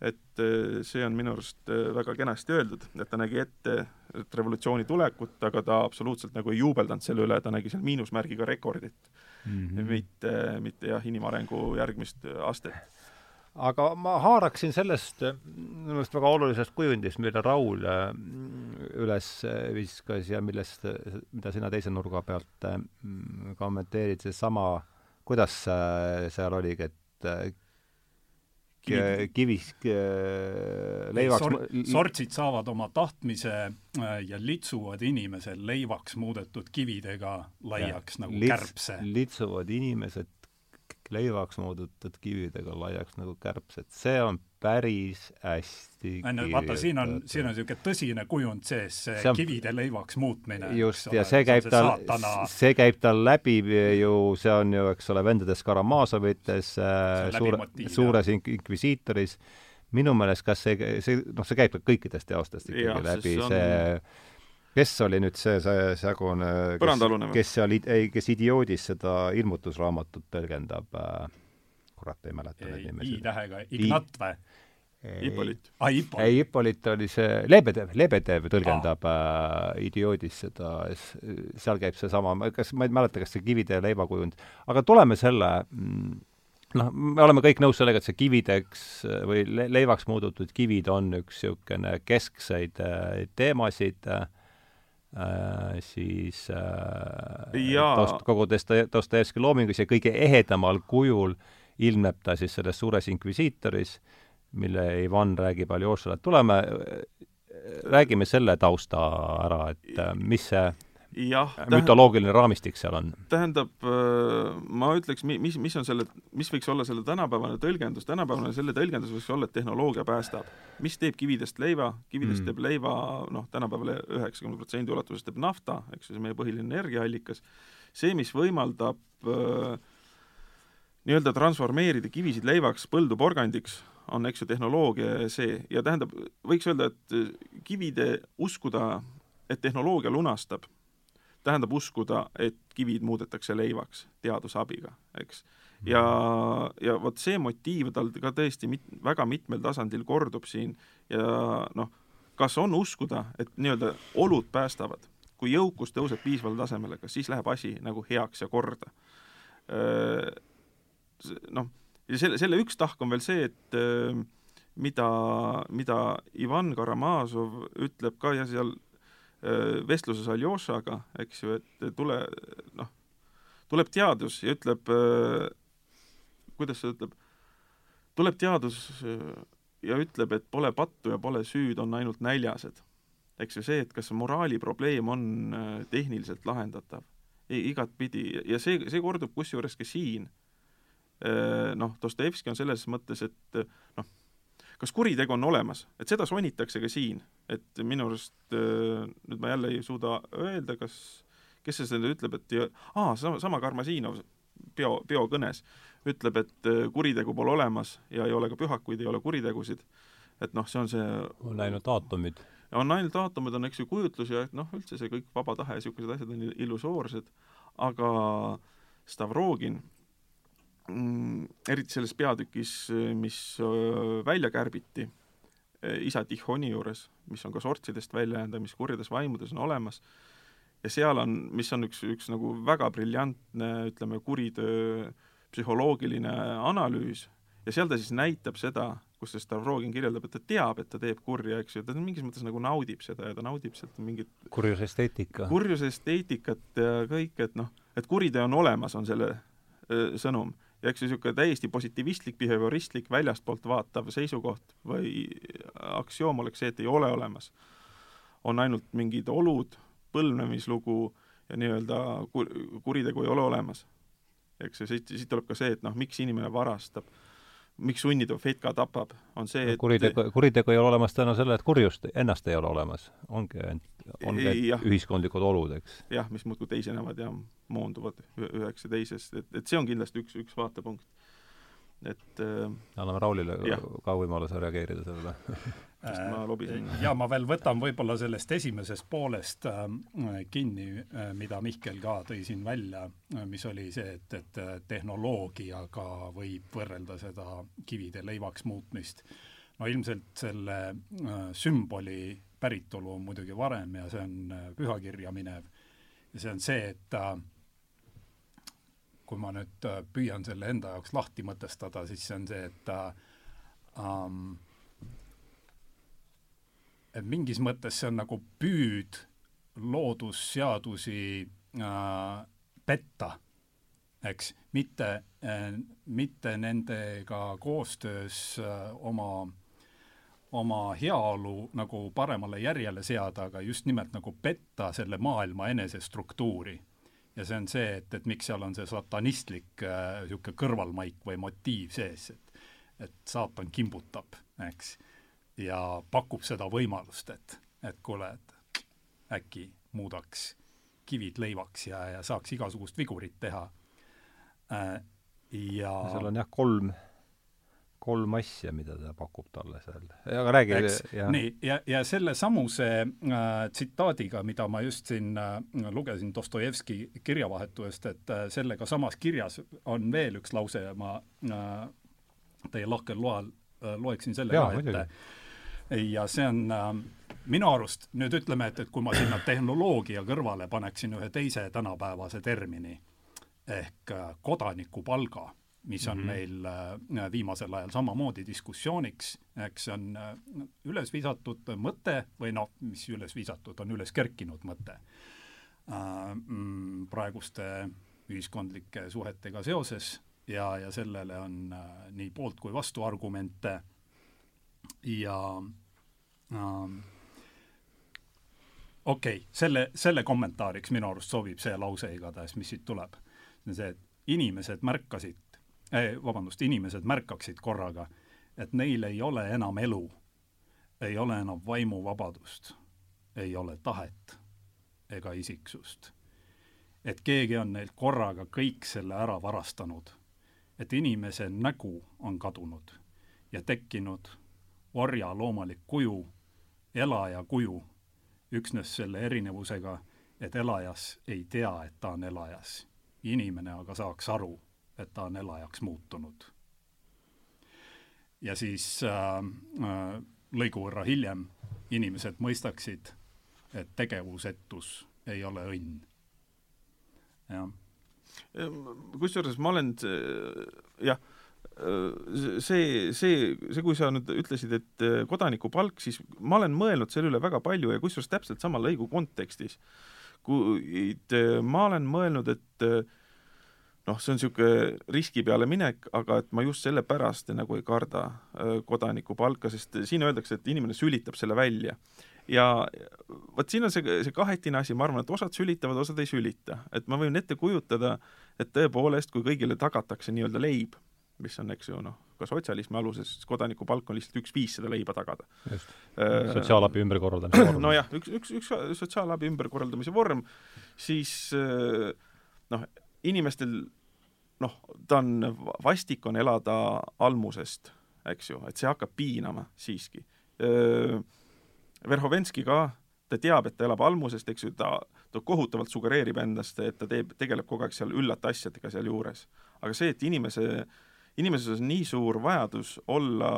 et äh, see on minu arust äh, väga kenasti öeldud, et ta nägi ette et revolutsiooni tulekut, aga ta absoluutselt nagu ei juubeldanud selle üle, ta nägi seal miinusmärgiga rekordit mm, -hmm. mitte, mitte jah, inimarengu järgmist astet. aga ma haaraksin sellest minu meelest väga olulisest kujundist, mille Raul üles viskas ja millest, mida sina teise nurga pealt kommenteerid, seesama, kuidas seal oligi, et kivis leivaks Sor-, sortsid saavad oma tahtmise äh, ja litsuvad inimesed leivaks muudetud kividega laiaks ja, nagu lits, kärbse. litsuvad inimesed leivaks muudetud kividega laiaks nagu kärbsed, see on päris hästi vaata, siin on, siin on niisugune tõsine kujund sees, see, see on, kivide leivaks muutmine. just, ja see käib tal, see käib tal läbi ju, see on ju, eks ole, vendades Karamaasovites, äh, suure, suures inkvisiitoris, minu meelest kas see, see, noh, see käib ka kõikidest teostest ikkagi ja, läbi, see, on... kes oli nüüd see, see sägune, kes, kes seal, ei, kes idioodis seda ilmutusraamatut tõlgendab äh,, kurat, ei mäleta neid nimesid. I-tähega, Ignat või? Hippolit. Ah, Hippolit. ei, Hippolit oli see, Lebedev, Lebedev tõlgendab ah. äh, idioodis seda, seal käib seesama, kas, ma ei mäleta, kas see kivide ja leivakujund, aga tuleme selle mm, noh, me oleme kõik nõus sellega, et see kivideks või le leivaks muudetud kivid on üks niisugune keskseid äh, teemasid äh,, Äh, siis äh, Dost, kogu Dostojevski loomingus ja kõige ehedamal kujul ilmneb ta siis selles suures inkvisiitoris, mille Ivan räägib Aljošale, et tuleme, räägime selle tausta ära, et äh, mis see jah, mütoloogiline raamistik seal on? tähendab, äh, ma ütleks, mis, mis on selle, mis võiks olla selle tänapäevane tõlgendus, tänapäevane selle tõlgendus võiks olla, et tehnoloogia päästab. mis teeb kividest leiva, kividest mm. teeb leiva noh, tänapäeval üheksakümne protsendi ulatuses teeb nafta, eks ju, see meie põhiline energiaallikas, see, mis võimaldab äh, nii-öelda transformeerida kivisid leivaks, põldu porgandiks, on, eks ju, tehnoloogia see ja tähendab, võiks öelda, et kivide uskuda, et tehnoloogia lunastab tähendab uskuda, et kivid muudetakse leivaks teaduse abiga, eks. ja, ja vot see motiiv tal ka tõesti mit-, väga mitmel tasandil kordub siin ja noh, kas on uskuda, et nii-öelda olud päästavad, kui jõukus tõuseb piisavale tasemele, kas siis läheb asi nagu heaks ja korda? Noh, ja selle, selle üks tahk on veel see, et mida, mida Ivan Karamazov ütleb ka ja seal Äh, vestluses Aljošaga, eks ju, et tule, noh, tuleb teadus ja ütleb, äh, kuidas see ütleb, tuleb teadus äh, ja ütleb, et pole pattu ja pole süüd, on ainult näljased. eks ju, see, et kas moraali probleem on tehniliselt lahendatav, igatpidi, ja see, see kordub kusjuures ka siin. Noh, Dostojevski on selles mõttes, et noh, kas kuritegu on olemas, et seda sonitakse ka siin, et minu arust äh, nüüd ma jälle ei suuda öelda, kas, kes see selle ütleb, et aa, sama, sama Karmasinov peo, peokõnes ütleb, et äh, kuritegu pole olemas ja ei ole ka pühakuid, ei ole kuritegusid, et noh, see on see on ainult aatomid. on ainult aatomid, on eks ju kujutlus ja noh, üldse see kõik vaba tahe ja niisugused asjad on illusoorsed, aga Stavrogin eriti selles peatükis, mis välja kärbiti isa Tihoni juures, mis on ka sortsidest välja jäänud ja mis kurjades vaimudes on olemas, ja seal on, mis on üks, üks nagu väga briljantne, ütleme, kuritöö psühholoogiline analüüs, ja seal ta siis näitab seda, kus see Stavrogin kirjeldab, et ta teab, et ta teeb kurja, eks ju, ta mingis mõttes nagu naudib seda ja ta naudib sealt mingit kurjuse esteetika. kurjuse esteetikat ja kõik, et noh, et kuriteo on olemas, on selle öö, sõnum ja eks see niisugune täiesti positiivistlik, behavioristlik, väljastpoolt vaatav seisukoht või aktsioom oleks see, et ei ole olemas. on ainult mingid olud, põlvnemislugu ja nii-öelda kur-, kuritegu ei ole olemas. eks ju, siit, siit tuleb ka see, et noh, miks inimene varastab miks sunnitav Fetka tapab, on see, et kuritegu, kuritegu ei ole olemas tänu sellele, et kurjust ennast ei ole olemas. ongi ongi ainult ühiskondlikud olud, eks. jah, mis muudkui teisenevad ja moonduvad üheks ja teisest, et, et see on kindlasti üks, üks vaatepunkt. Et äh, anname Raulile ja. ka võimaluse reageerida sellele sest ma lobisin. Äh, ja ma veel võtan võib-olla sellest esimesest poolest äh, kinni, äh, mida Mihkel ka tõi siin välja, mis oli see, et, et tehnoloogiaga võib võrrelda seda kivide leivaks muutmist. no ilmselt selle sümboli päritolu on muidugi varem ja see on pühakirja minev. ja see on see, et kui ma nüüd püüan selle enda jaoks lahti mõtestada, siis see on see, et um, et mingis mõttes see on nagu püüd loodusseadusi äh, petta, eks, mitte äh,, mitte nendega koostöös äh, oma oma heaolu nagu paremale järjele seada, aga just nimelt nagu petta selle maailma enesestruktuuri. Ja see on see, et, et miks seal on see satanistlik niisugune äh, kõrvalmaik või motiiv sees, et et saatan kimbutab, eks ja pakub seda võimalust, et, et kuule, et äkki muudaks kivid leivaks ja, ja saaks igasugust vigurit teha äh,. ja seal on jah, kolm, kolm asja, mida ta pakub talle seal. aga räägi. nii, ja, ja selle samuse äh, tsitaadiga, mida ma just siin äh, lugesin Dostojevski kirjavahetusest, et äh, sellega samas kirjas on veel üks lause ja ma äh, teie lahkel loal äh, loeksin selle ja, ka ette ja see on äh, minu arust, nüüd ütleme, et, et kui ma sinna tehnoloogia kõrvale paneksin ühe teise tänapäevase termini ehk äh, kodanikupalga, mis on mm -hmm. meil äh, viimasel ajal samamoodi diskussiooniks, eks see on äh, üles visatud mõte või noh, mis üles visatud, on üles kerkinud mõte äh, mm, praeguste ühiskondlike suhetega seoses ja, ja sellele on äh, nii poolt kui vastuargumente ja ähm, okei okay,, selle, selle kommentaariks minu arust sobib see lause igatahes, mis siit tuleb. see on see, et inimesed märkasid eh,, vabandust, inimesed märkaksid korraga, et neil ei ole enam elu, ei ole enam vaimuvabadust, ei ole tahet ega isiksust. et keegi on neilt korraga kõik selle ära varastanud, et inimese nägu on kadunud ja tekkinud orja loomulik kuju, elaja kuju, üksnes selle erinevusega, et elajas ei tea, et ta on elajas. inimene aga saaks aru, et ta on elajaks muutunud. ja siis äh, äh, lõigu võrra hiljem inimesed mõistaksid, et tegevusetus ei ole õnn. jah. kusjuures ma olen jah see, see, see, kui sa nüüd ütlesid, et äh, kodanikupalk, siis ma olen mõelnud selle üle väga palju ja kusjuures täpselt sama lõigu kontekstis. kuid äh, ma olen mõelnud, et äh, noh, see on niisugune riski peale minek, aga et ma just sellepärast nagu ei karda kodanikupalka, sest siin öeldakse, et inimene sülitab selle välja. ja vot siin on see, see kahetine asi, ma arvan, et osad sülitavad, osad ei sülita. et ma võin ette kujutada, et tõepoolest, kui kõigile tagatakse nii-öelda leib mis on, eks ju, noh, ka sotsialismi aluses kodanikupalk on lihtsalt üks viis seda leiba tagada. just äh,, sotsiaalabi ümberkorraldamise vorm. nojah, üks, üks, üks sotsiaalabi ümberkorraldamise vorm, siis äh, noh, inimestel noh, ta on, vastik on elada almusest, eks ju, et see hakkab piinama siiski. Verhovenski ka, ta teab, et ta elab almusest, eks ju, ta, ta kohutavalt sugereerib endast, et ta teeb, tegeleb kogu aeg seal üllate asjadega sealjuures. aga see, et inimese inimeses on nii suur vajadus olla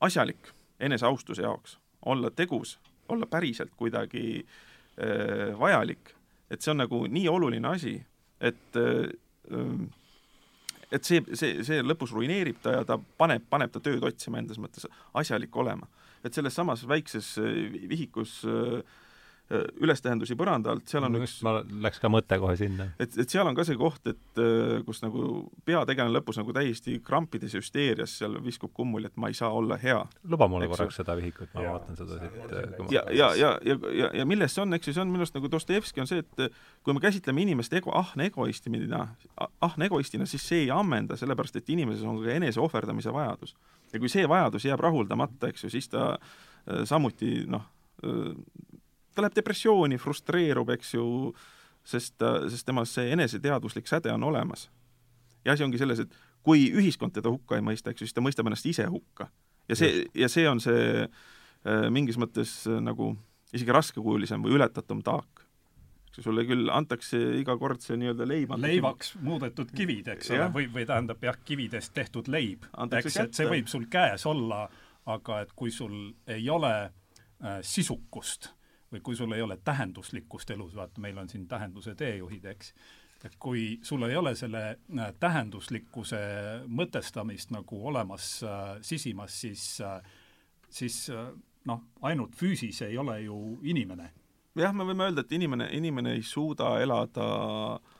asjalik eneseaustuse jaoks, olla tegus, olla päriselt kuidagi äh, vajalik, et see on nagu nii oluline asi, et äh, et see, see, see lõpus ruineerib ta ja ta paneb, paneb ta tööd otsima endas mõttes asjalik olema. et selles samas väikses äh, vihikus äh, ülestähendusi põranda alt, seal on no, üks ma läks ka mõte kohe sinna. et, et seal on ka see koht, et äh, kus nagu peategelane lõpus nagu täiesti krampides ja hüsteerias seal viskub kummuli, et ma ei saa olla hea. luba mulle korraks seda vihikut, ma Jaa. vaatan seda siit. äh, ja, ja, ja, ja, ja, ja milles see on, eks ju, see on minu arust nagu Dostojevski on see, et kui me käsitleme inimest ego, ahne egoistina, ahne egoistina, siis see ei ammenda, sellepärast et inimeses on ka enese ohverdamise vajadus. ja kui see vajadus jääb rahuldamata, eks ju, siis ta äh, samuti noh, ta läheb depressiooni, frustreerub, eks ju, sest sest temas see eneseteadvuslik säde on olemas. ja asi ongi selles, et kui ühiskond teda hukka ei mõista, eks ju, siis ta mõistab ennast ise hukka. ja see, ja see on see äh, mingis mõttes äh, nagu isegi raskekujulisem või ületatum taak. sulle küll antakse iga kord see nii-öelda leib leivaks muudetud kivid, eks ole, või, või tähendab jah, kividest tehtud leib. Eks, et see võib sul käes olla, aga et kui sul ei ole äh, sisukust või kui sul ei ole tähenduslikkust elus, vaata, meil on siin tähenduse teejuhid, eks, et kui sul ei ole selle äh, tähenduslikkuse mõtestamist nagu olemas äh, sisimas, siis äh, siis äh, noh, ainult füüsis ei ole ju inimene jah, me võime öelda, et inimene, inimene ei suuda elada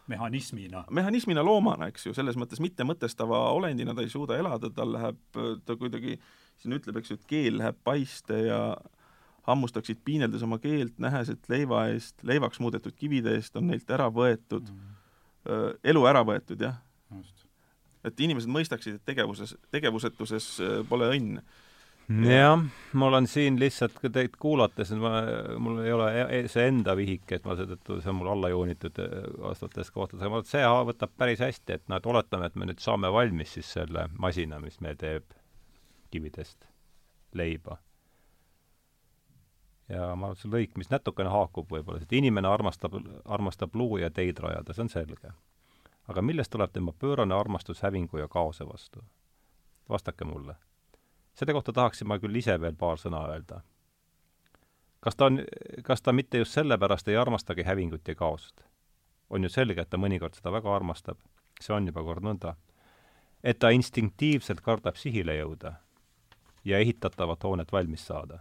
mehhanismina. mehhanismina loomana, eks ju, selles mõttes mittemõtestava olendina ta ei suuda elada, tal läheb, ta kuidagi siin ütleb, eks ju, et keel läheb paiste ja hammustaksid piineldes oma keelt, nähes, et leiva eest, leivaks muudetud kivide eest on neilt ära võetud mm. elu ära võetud, jah. just et inimesed mõistaksid, et tegevuses, tegevusetuses äh, pole õnn. jah, mul on siin lihtsalt ka teid kuulates, ma, mul ei ole e- see enda vihik, et ma seetõttu, see on mul alla joonitud eh, vastavatest kohtades, aga ma et see võtab päris hästi, et noh, et oletame, et me nüüd saame valmis siis selle masina, mis meil teeb kividest leiba. Ja ma arvan, et see lõik, mis natukene haakub võib-olla, et inimene armastab, armastab luua ja teid rajada, see on selge. aga millest tuleb tema pöörane armastus hävingu ja kaose vastu? vastake mulle selle kohta tahaksin ma küll ise veel paar sõna öelda. kas ta on, kas ta mitte just sellepärast ei armastagi hävingut ja kaost? on ju selge, et ta mõnikord seda väga armastab, see on juba kord nõnda. et ta instinktiivselt kardab sihile jõuda ja ehitatavat hoonet valmis saada.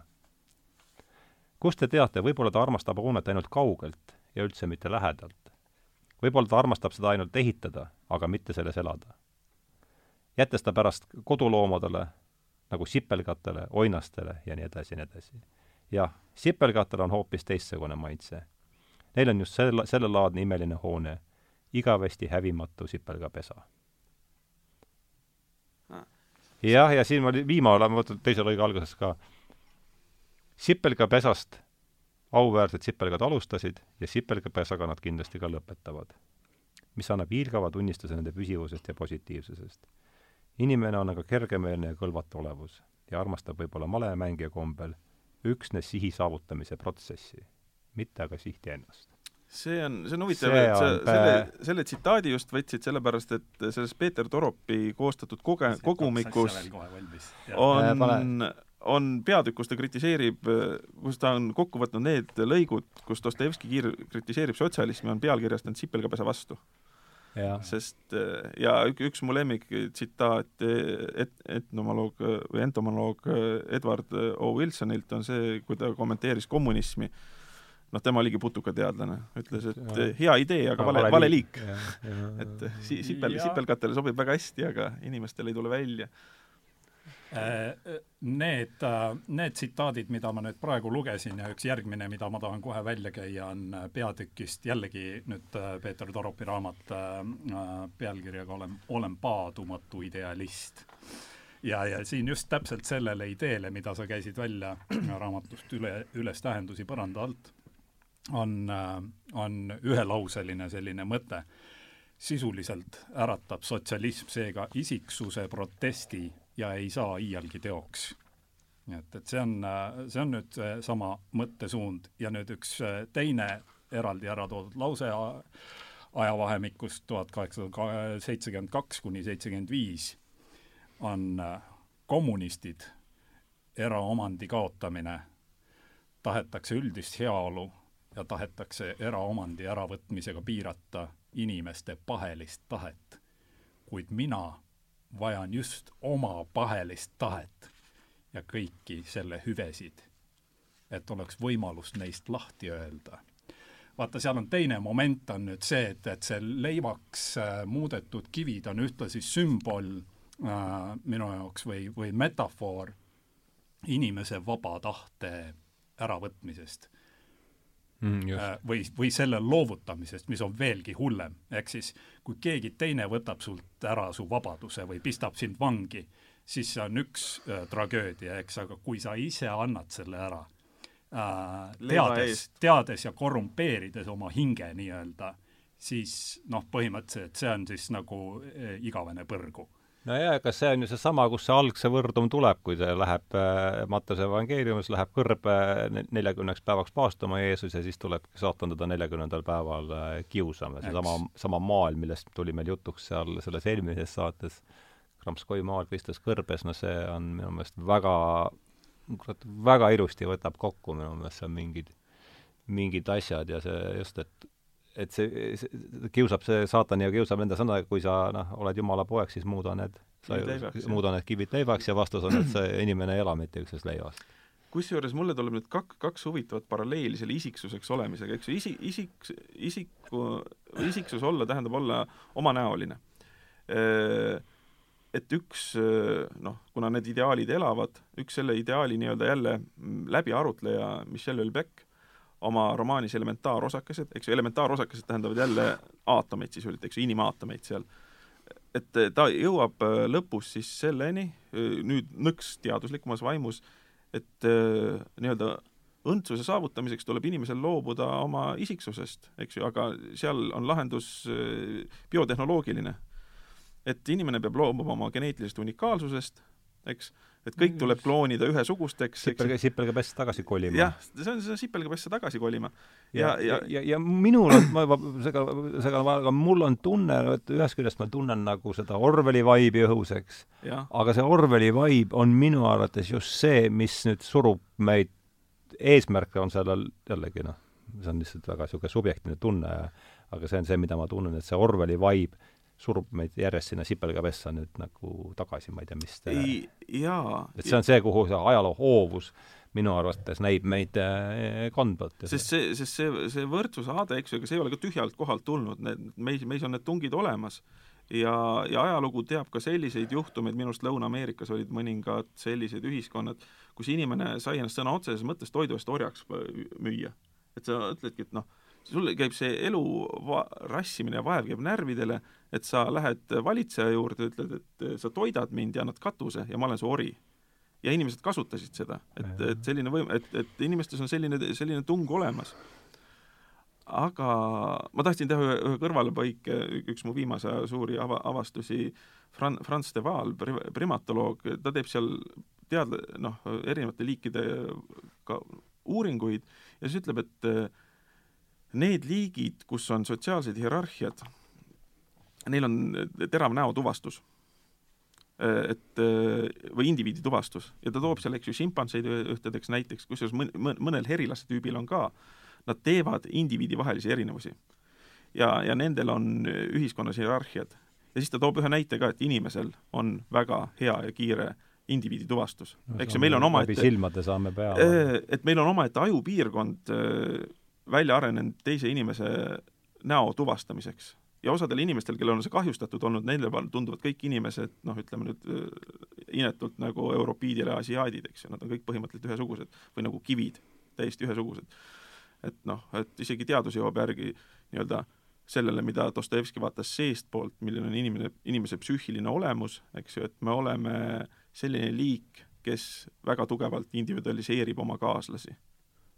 Kust te teate, võib-olla ta armastab hoonet ainult kaugelt ja üldse mitte lähedalt. võib-olla ta armastab seda ainult ehitada, aga mitte selles elada. jättes ta pärast koduloomadele nagu sipelgatele, oinastele ja nii edasi ja nii edasi. jah, sipelgatel on hoopis teistsugune maitse. Neil on just selle, sellelaadne imeline hoone, igavesti hävimatu sipelgapesa. jah, ja siin ma viimane, ma võtan teise lõige alguses ka. Sipelgapesast auväärsed sipelgad alustasid ja sipelgapesaga nad kindlasti ka lõpetavad. mis annab hiilgava tunnistuse nende püsivusest ja positiivsusest inimene on aga kergemeelne ja kõlvatu olevus ja armastab võib-olla malemängija kombel üksnes sihi saavutamise protsessi, mitte aga sihti ennast. see on, see on huvitav, et sa on selle selle tsitaadi just võtsid sellepärast, et selles Peeter Toropi koostatud koge-, kogumikus on on peatükk, kus ta kritiseerib, kus ta on kokku võtnud need lõigud, kus Dostojevski kiir-, kritiseerib sotsialismi, on pealkirjastanud sipelgapesa vastu. jah, sest ja ük- üks mu lemmik tsitaat et-, etnomoloog või entomoloog Edward O. Wilsonilt on see, kui ta kommenteeris kommunismi, noh, tema oligi putukateadlane, ütles, et Jaa. hea idee, aga vale, vale liik. et si-, sipel, sipelgatele sobib väga hästi, aga inimestele ei tule välja. Äh, Need, need tsitaadid, mida ma nüüd praegu lugesin ja üks järgmine, mida ma tahan kohe välja käia, on äh, peatükist jällegi nüüd äh, Peeter Toropi raamat äh, äh, pealkirjaga Olen, olen paadumatu idealist. ja, ja siin just täpselt sellele ideele, mida sa käisid välja raamatust üle, üles tähendusi põranda alt, on, on ühelauseline selline mõte sisuliselt äratab sotsialism seega isiksuse protesti ja ei saa iialgi teoks. nii et, et see on, see on nüüd sama mõttesuund ja nüüd üks äh, teine eraldi ära toodud lause ajavahemikust tuhat kaheksasada seitsekümmend kaks kuni seitsekümmend viis on äh, kommunistid, eraomandi kaotamine, tahetakse üldist heaolu ja tahetakse eraomandi äravõtmisega piirata inimeste pahelist tahet. kuid mina vajan just oma pahelist tahet ja kõiki selle hüvesid. et oleks võimalus neist lahti öelda. vaata, seal on teine moment, on nüüd see, et, et see leivaks äh, muudetud kivid on ühtlasi sümbol äh, minu jaoks või, või metafoor inimese vaba tahte äravõtmisest mm,. Äh, või, või selle loovutamisest, mis on veelgi hullem. ehk siis, kui keegi teine võtab sult ära su vabaduse või pistab sind vangi, siis see on üks äh, tragöödia, eks, aga kui sa ise annad selle ära äh,, teades, teades ja korrumpeerides oma hinge nii-öelda, siis noh, põhimõtteliselt see on siis nagu äh, igavene põrgu no jaa, kas see on ju seesama, kus see algse võrdum tuleb, kui see läheb äh,, Mattuse evangeeliumis läheb kõrb neljakümneks päevaks paastuma Jeesus ja siis tuleb saatan teda neljakümnendal päeval äh, kiusama. seesama, sama maailm, millest tuli meil jutuks seal selles eelmises saates, Kramskoi maal Kristus kõrbes, no see on minu meelest väga, kurat, väga ilusti võtab kokku minu meelest seal mingid, mingid asjad ja see just, et et see, see kiusab, see saatan ja kiusab enda sõna, kui sa noh, oled jumala poeg, siis muuda need, sa muuda need kivid leivaks ja vastus on, et see inimene ei ela mitte üksnes leivast. kusjuures mulle tuleb nüüd kak-, kaks huvitavat paralleeli selle isiksuseks olemisega, eks ju, isi-, isik, isiku, isiksus olla tähendab olla omanäoline. Et üks noh, kuna need ideaalid elavad, üks selle ideaali nii-öelda jälle läbiarutleja Michel Houellebecq oma romaanis Elementaarosakesed, eks ju, elementaarosakesed tähendavad jälle aatomeid sisuliselt, eks ju, inimaatomeid seal. et ta jõuab äh, lõpus siis selleni, äh, nüüd nõks teaduslikumas vaimus, et äh, nii-öelda õndsuse saavutamiseks tuleb inimesel loobuda oma isiksusest, eks ju, aga seal on lahendus biotehnoloogiline. et inimene peab loobuma oma geneetilisest unikaalsusest, eks, et kõik tuleb kloonida ühesugusteks. sipelga, sipelgapessa tagasi kolima. jah, see on see sipelgapessa tagasi kolima. ja, ja, ja, ja, ja minul on, ma juba segan, segan, aga mul on tunne, et ühest küljest ma tunnen nagu seda Orwelli vaibi õhus, eks. aga see Orwelli vaib on minu arvates just see, mis nüüd surub meid, eesmärk on sellel jällegi noh, see on lihtsalt väga niisugune subjektiivne tunne, aga see on see, mida ma tunnen, et see Orwelli vaib surub meid järjest sinna sipelgapessa nüüd nagu tagasi, ma ei tea, mis te jaa. et see on see, kuhu see ajaloo hoovus minu arvates näib meid äh, kandvat. sest see, sest see, see võrdsusaade, eks ju, ega see ei ole ka tühjalt kohalt tulnud, need, meis, meis on need tungid olemas ja, ja ajalugu teab ka selliseid juhtumeid, minu arust Lõuna-Ameerikas olid mõningad sellised ühiskonnad, kus inimene sai ennast sõna otseses mõttes toidu eest orjaks müüa. et sa ütledki, et noh, sul käib see elu va-, rassimine ja vaev käib närvidele, et sa lähed valitseja juurde, ütled, et sa toidad mind ja annad katuse ja ma olen su ori. ja inimesed kasutasid seda, et, et selline võim-, et, et inimestes on selline, selline tung olemas. aga ma tahtsin teha ühe, ühe kõrvalepõike, üks mu viimase aja suuri ava-, avastusi, Fran-, Franz de Waal, primatoloog, ta teeb seal tead-, noh, erinevate liikide ka uuringuid ja siis ütleb, et need liigid, kus on sotsiaalsed hierarhiad, neil on terav näotuvastus. Et või indiviidi tuvastus ja ta toob seal, eks ju, šimpanseid ühtedeks näiteks, kusjuures mõn-, mõnel herilase tüübil on ka, nad teevad indiviidi vahelisi erinevusi. ja, ja nendel on ühiskonnas hierarhiad. ja siis ta toob ühe näite ka, et inimesel on väga hea ja kiire indiviidi tuvastus no,. eks ju, meil on omaette silmade saame peale. Et meil on omaette ajupiirkond välja arenenud teise inimese näo tuvastamiseks. ja osadel inimestel, kellel on see kahjustatud olnud, neile tunduvad kõik inimesed noh, ütleme nüüd inetult nagu europiidid ja asiaadid, eks ju, nad on kõik põhimõtteliselt ühesugused või nagu kivid, täiesti ühesugused. et noh, et isegi teadus jõuab järgi nii-öelda sellele, mida Dostojevski vaatas seestpoolt, milline on inimene, inimese psüühiline olemus, eks ju, et me oleme selline liik, kes väga tugevalt individualiseerib oma kaaslasi,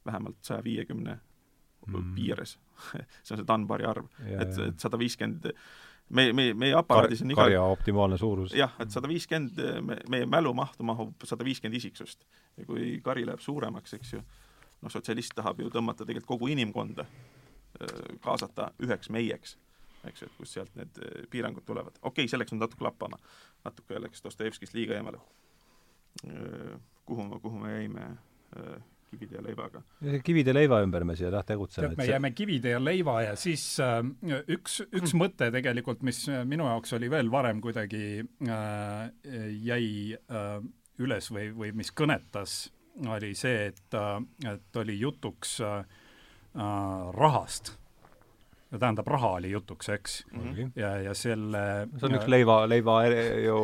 vähemalt saja viiekümne mm. piires see on see Dunbari arv, et, et sada viiskümmend me, me, meie aparaadis on iga karja optimaalne suurus. jah, et sada viiskümmend, me, meie mälumahtu mahub sada viiskümmend isiksust. ja kui kari läheb suuremaks, eks ju, noh, sotsialist tahab ju tõmmata tegelikult kogu inimkonda, kaasata üheks meieks, eks ju, et kust sealt need piirangud tulevad. okei okay,, läks nüüd natuke lappama. natuke läks Dostojevskist liiga eemale. kuhu, kuhu me jäime kivide ja leivaga. kivide leiva ümber me siia jah tegutseme. me jääme kivide ja leiva ja siis äh, üks, üks mm. mõte tegelikult, mis minu jaoks oli veel varem kuidagi äh, jäi äh, üles või, või mis kõnetas oli see, et, et oli jutuks äh, rahast tähendab, raha oli jutuks, eks mm. -hmm. ja, ja selle see on üks leiva, leiva ju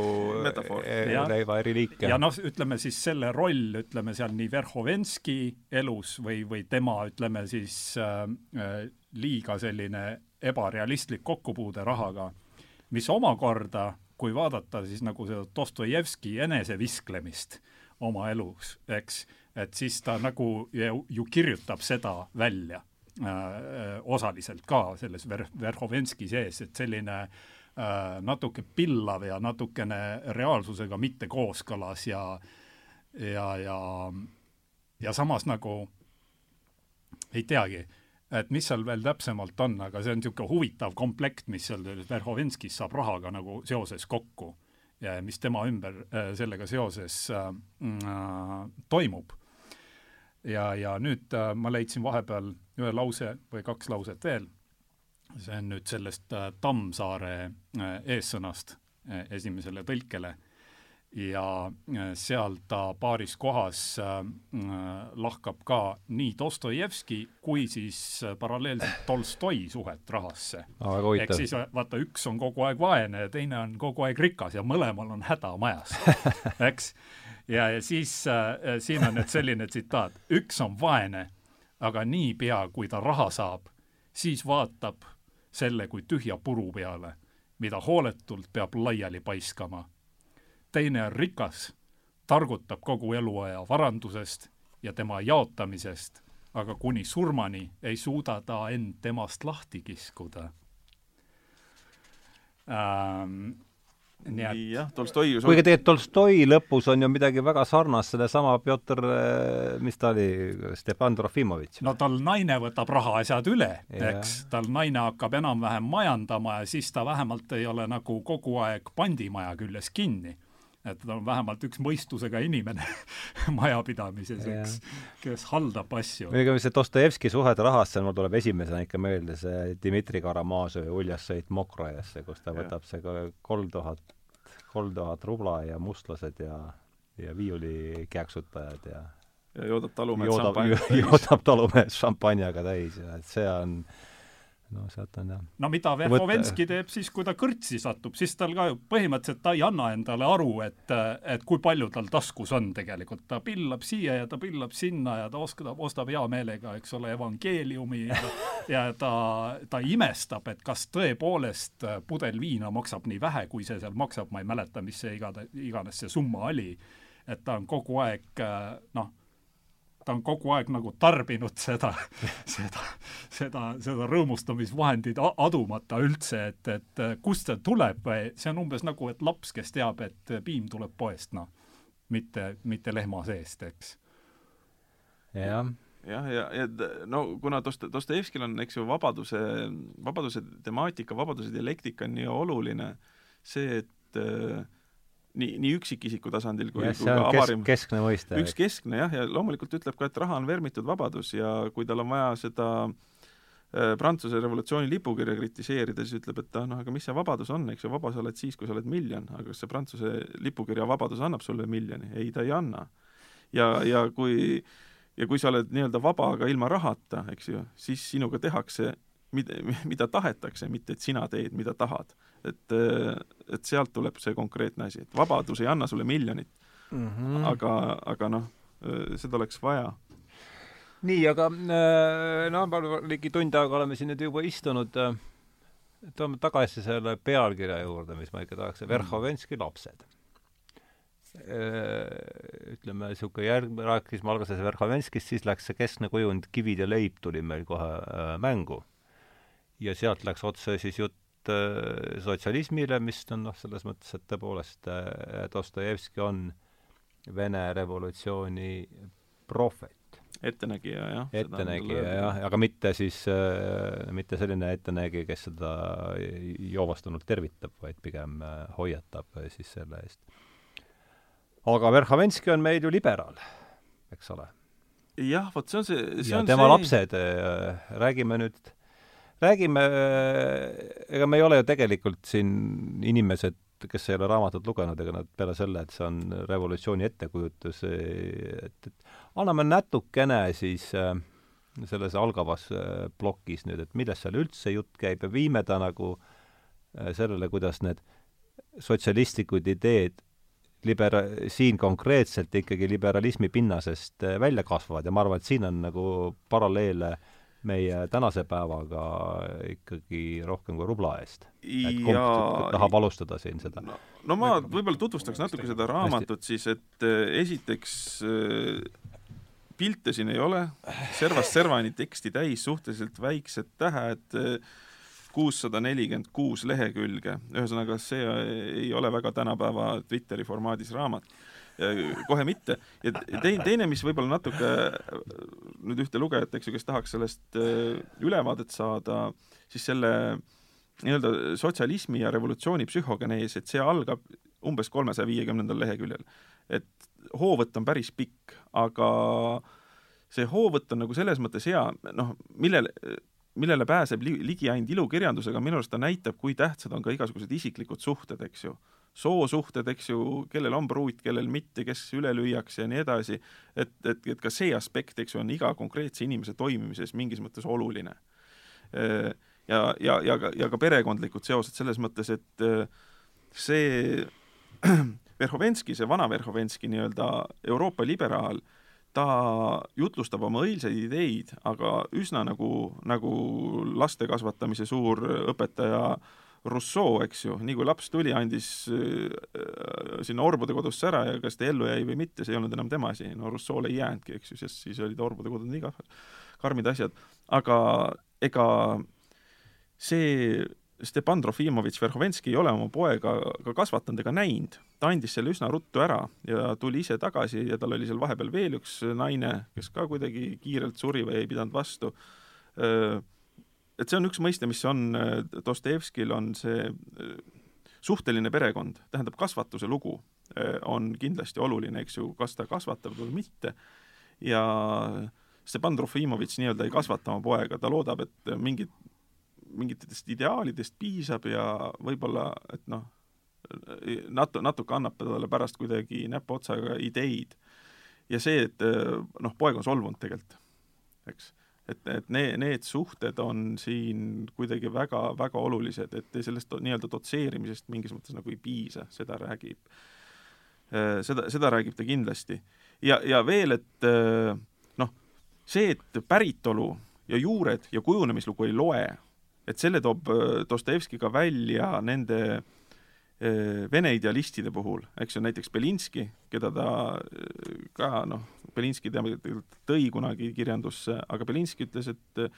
leiva eri liike. ja noh, ütleme siis selle roll, ütleme seal nii Verhovenski elus või, või tema, ütleme siis äh, liiga selline ebarealistlik kokkupuude rahaga, mis omakorda, kui vaadata siis nagu seda Dostojevski enesevisklemist oma elus, eks, et siis ta nagu ju, ju kirjutab seda välja Äh, osaliselt ka selles Ver-, Verhovenski sees, et selline äh, natuke pillav ja natukene reaalsusega mitte kooskõlas ja ja, ja ja samas nagu ei teagi, et mis seal veel täpsemalt on, aga see on niisugune huvitav komplekt, mis seal Verhovenskis saab rahaga nagu seoses kokku ja mis tema ümber äh, sellega seoses äh, äh, toimub. Ja, ja nüüd äh, ma leidsin vahepeal ühe lause või kaks lauset veel, see on nüüd sellest äh, Tammsaare äh, eessõnast äh, esimesele tõlkele. Ja seal ta paaris kohas lahkab ka nii Dostojevski kui siis paralleelselt Tolstoi suhet rahasse. ehk siis vaata, üks on kogu aeg vaene ja teine on kogu aeg rikas ja mõlemal on häda majas, eks? Ja, ja siis äh, siin on nüüd selline tsitaat, üks on vaene, aga niipea, kui ta raha saab, siis vaatab selle kui tühja puru peale, mida hooletult peab laiali paiskama. teine on rikas, targutab kogu eluaja varandusest ja tema jaotamisest, aga kuni surmani ei suuda ta end temast lahti kiskuda ähm, et jah, Tolstoi ju kuigi tegelikult Tolstoi lõpus on ju midagi väga sarnast, sellesama Pjotor, mis ta oli, Stepan Trofimovitš. no tal naine võtab rahaasjad üle, eks, tal naine hakkab enam-vähem majandama ja siis ta vähemalt ei ole nagu kogu aeg pandimaja küljes kinni. Et ta on vähemalt üks mõistusega inimene majapidamises, eks, kes haldab asju. muidugi see Dostojevski suhed rahasse, mul tuleb esimesena ikka meelde see Dmitri Karamaažovi uljas sõit Mokrojasse, kus ta võtab see kolm tuhat kolm tuhat rubla ja mustlased ja, ja viiulikääksutajad ja ja joodab talumehed joodab, joodab talumehed šampanjaga täis ja et see on no sealt on jah. no mida Verhovenski teeb siis, kui ta kõrtsi satub, siis tal ka ju põhimõtteliselt ta ei anna endale aru, et, et kui palju tal taskus on tegelikult. ta pillab siia ja ta pillab sinna ja ta oskab, ostab hea meelega, eks ole, evangeeliumi ja, ja ta, ta imestab, et kas tõepoolest pudel viina maksab nii vähe, kui see seal maksab, ma ei mäleta, mis see igata, iganes see summa oli. et ta on kogu aeg noh ta on kogu aeg nagu tarbinud seda, seda, seda, seda rõõmustamisvahendit adumata üldse, et, et kust see tuleb, see on umbes nagu, et laps, kes teab, et piim tuleb poest, noh, mitte, mitte lehma seest, eks. jah jah, ja, ja, ja no kuna Dost-, Dostojevskil on, eks ju, vabaduse, vabaduse temaatika, vabaduse dialektika on nii oluline, see, et äh, nii, nii üksikisiku tasandil kui, kui ka avarim kesk, keskne mõiste. üks keskne jah, ja loomulikult ütleb ka, et raha on vermitud vabadus ja kui tal on vaja seda äh, Prantsuse revolutsiooni lipukirja kritiseerida, siis ütleb, et ah noh, aga mis see vabadus on, eks ju, vaba sa oled siis, kui sa oled miljon, aga kas see Prantsuse lipukirja vabadus annab sulle miljoni? ei, ta ei anna. ja, ja kui ja kui sa oled nii-öelda vaba, aga ilma rahata, eks ju, siis sinuga tehakse mida, mida tahetakse, mitte et sina teed, mida tahad et, et sealt tuleb see konkreetne asi, et vabadus ei anna sulle miljonit mm, -hmm. aga, aga noh, seda oleks vaja. nii, aga äh, no ligi tund aega oleme siin nüüd juba istunud, äh, toome tagasi selle pealkirja juurde, mis ma ikka tahaks, mhm. Verhovenski lapsed äh, ütleme, niisugune järg, rääkisime alguses Verhovenskist, siis läks see keskne kujund Kivid ja leib tuli meil kohe äh, mängu. ja sealt läks otse siis jutt Äh, sotsialismile, mis on noh, selles mõttes, et tõepoolest äh, Dostojevski on Vene revolutsiooni prohvet. ettenägija, jah. ettenägija, jah, aga mitte siis äh,, mitte selline ettenägija, kes seda joovastunult tervitab, vaid pigem hoiatab siis selle eest. aga Verhovenski on meil ju liberaal, eks ole. jah, vot see on see, see ja on tema see... lapsed räägime nüüd räägime, ega me ei ole ju tegelikult siin inimesed kes ei ole raamatut lugenud, ega nad peale selle, et see on revolutsiooni ettekujutus, et, et anname natukene siis äh, selles algavas äh, plokis nüüd, et millest seal üldse jutt käib ja viime ta nagu äh, sellele, kuidas need sotsialistlikud ideed libera-, siin konkreetselt ikkagi liberalismi pinnasest äh, välja kasvavad. Ja ma arvan, et siin on nagu paralleele meie tänase päevaga ikkagi rohkem kui rubla eest. et kumb ja... tahab alustada siin seda? No, no ma võib-olla tutvustaks natuke seda raamatut siis, et esiteks pilte siin ei ole, servast servani teksti täis, suhteliselt väiksed tähed, kuussada nelikümmend kuus lehekülge, ühesõnaga see ei ole väga tänapäeva Twitteri formaadis raamat. Kohe mitte. ja teine, teine, mis võib-olla natuke nüüd ühte lugejat, eks ju, kes tahaks sellest äh, ülevaadet saada, siis selle nii-öelda sotsialismi ja revolutsiooni psühhogenees, et see algab umbes kolmesaja viiekümnendal leheküljel. et hoovõtt on päris pikk, aga see hoovõtt on nagu selles mõttes hea, noh, millele, millele pääseb li ligi ainult ilukirjandusega, minu arust ta näitab, kui tähtsad on ka igasugused isiklikud suhted, eks ju. Soosuhted, eks ju, kellel on pruut, kellel mitte, kes üle lüüakse ja nii edasi, et, et, et ka see aspekt, eks ju, on iga konkreetse inimese toimimises mingis mõttes oluline. Ja, ja, ja ka, ja ka perekondlikud seosed selles mõttes, et see Verhovenski, see vana Verhovenski nii-öelda Euroopa liberaal, ta jutlustab oma õilsaid ideid, aga üsna nagu, nagu laste kasvatamise suur õpetaja Rousseau, eks ju, nii kui laps tuli, andis äh, sinna orbude kodusse ära ja kas ta ellu jäi või mitte, see ei olnud enam tema asi, no Rousseau'le ei jäänudki, eks ju, sest siis olid orbude kodud nii karmid asjad, aga ega see Stepan Trofimovitš Verhovenski ei ole oma poega ka kasvatanud ega näinud, ta andis selle üsna ruttu ära ja tuli ise tagasi ja tal oli seal vahepeal veel üks naine, kes ka kuidagi kiirelt suri või ei pidanud vastu. Et see on üks mõiste, mis on Dostojevskil, on see suhteline perekond, tähendab kasvatuse lugu on kindlasti oluline, eks ju, kas ta kasvatab või mitte, ja Stepan Trofimovitš nii-öelda ei kasvata oma poega, ta loodab, et mingid mingitest ideaalidest piisab ja võib-olla, et noh, natu-, natuke annab talle pärast kuidagi näpuotsaga ideid. ja see, et noh, poeg on solvunud tegelikult, eks. Et, et need, need suhted on siin kuidagi väga, väga olulised, et sellest nii-öelda dotseerimisest mingis mõttes nagu ei piisa, seda räägib, seda, seda räägib ta kindlasti. ja, ja veel, et noh, see, et päritolu ja juured ja kujunemislugu ei loe, et selle toob äh, Dostojevski ka välja nende äh, vene idealistide puhul, eks ju, näiteks Belinski, keda ta äh, ka noh, Belinski tõi kunagi kirjandusse, aga Belinski ütles, et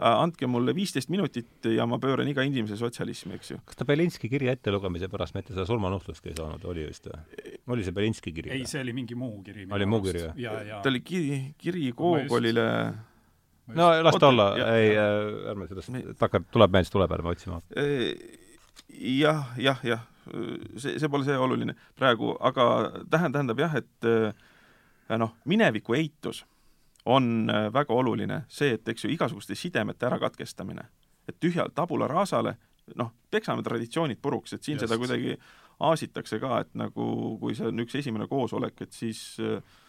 andke mulle viisteist minutit ja ma pööran iga inimese sotsialismi, eks ju. kas ta Belinski kirja ettelugemise pärast mitte seda surmanuhtlustki ei saanud, oli vist või? oli see Belinski kiri? ei, see oli mingi muu kiri. oli muu kiri, jah? ta oli kiri, kiri Gogolile just no las ta olla, ei, äh, ärme sellest, takkar, tuleb meelde, tuleb, ärme otsima. jah, jah, jah, see, see pole see oluline praegu, aga tähend-, tähendab jah, et äh, noh, mineviku eitus on äh, väga oluline see, et eks ju, igasuguste sidemete ärakatkestamine. et tühjalt tabula rasale, noh, peksame traditsioonid puruks, et siin Just. seda kuidagi aasitakse ka, et nagu kui see on üks esimene koosolek, et siis äh, Äh,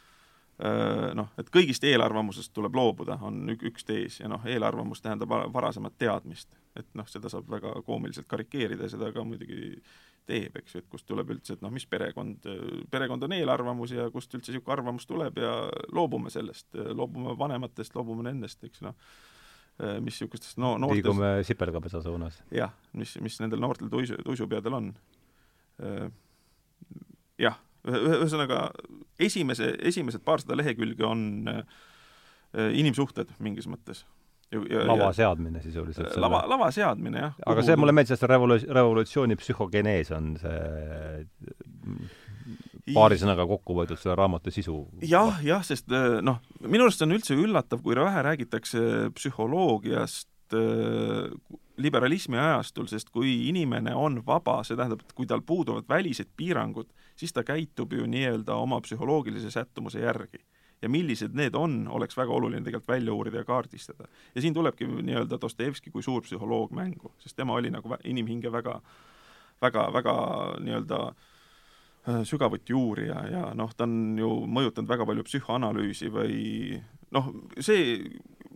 noh, et kõigist eelarvamusest tuleb loobuda, on üks tees ja noh, eelarvamus tähendab varasemat teadmist. et noh, seda saab väga koomiliselt karikeerida ja seda ka muidugi teeb, eks ju, et kust tuleb üldse, et noh, mis perekond, perekond on eelarvamus ja kust üldse niisugune arvamus tuleb ja loobume sellest, loobume vanematest, loobume nendest, eks noh, mis niisugustest no noortes liigume sipelgapesa suunas. jah, mis, mis nendel noortel tuisu, tuisupeadel on. jah ühesõnaga, esimese, esimesed paarsada lehekülge on äh, inimsuhted mingis mõttes. lava seadmine sisuliselt. lava, lava seadmine, jah. aga see mulle meeldis, et see revolu-, revolutsiooni psühhogenees on see paari sõnaga kokku võetud selle raamatu sisu. jah, jah, sest äh, noh, minu arust on üldse üllatav, kui vähe räägitakse psühholoogiast liberalismi ajastul, sest kui inimene on vaba, see tähendab, et kui tal puuduvad välised piirangud, siis ta käitub ju nii-öelda oma psühholoogilise sättumuse järgi. ja millised need on, oleks väga oluline tegelikult välja uurida ja kaardistada. ja siin tulebki nii-öelda Dostojevski kui suur psühholoog mängu, sest tema oli nagu inimhinge väga väga, väga nii-öelda äh, sügavuti uurija ja noh, ta on ju mõjutanud väga palju psühhoanalüüsi või noh, see,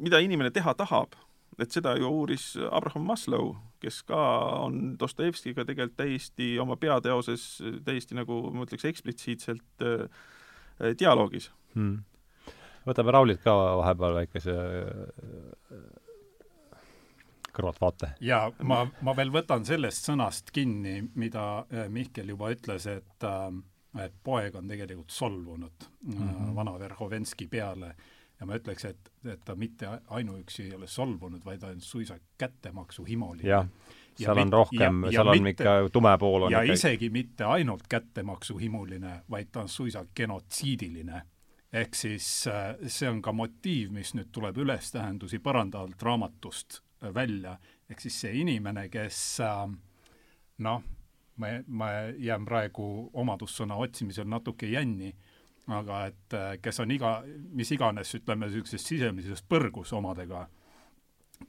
mida inimene teha tahab, et seda ju uuris Abraham Maslow, kes ka on Dostojevskiga tegelikult täiesti oma peateoses täiesti nagu ma ütleks, eksplitsiitselt äh, dialoogis hmm. võtame Raulilt ka vahepeal väikese äh, kõrvaltvaate. ja ma, ma veel võtan sellest sõnast kinni, mida äh, Mihkel juba ütles, et et poeg on tegelikult solvunud mm -hmm. vana Verhovenski peale ja ma ütleks, et, et ta mitte ainuüksi ei ole solvunud, vaid ta on suisa kättemaksuhimuline. jah, seal on rohkem, seal on mitte, ikka tume pool on ja ikka... isegi mitte ainult kättemaksuhimuline, vaid ta on suisa genotsiidiline. ehk siis äh, see on ka motiiv, mis nüüd tuleb ülestähendusi põrandalt raamatust äh, välja, ehk siis see inimene, kes äh, noh, ma, ma jään praegu omadussõna otsimisel natuke jänni aga et äh, kes on iga, mis iganes, ütleme, niisuguses sisemises põrgus omadega,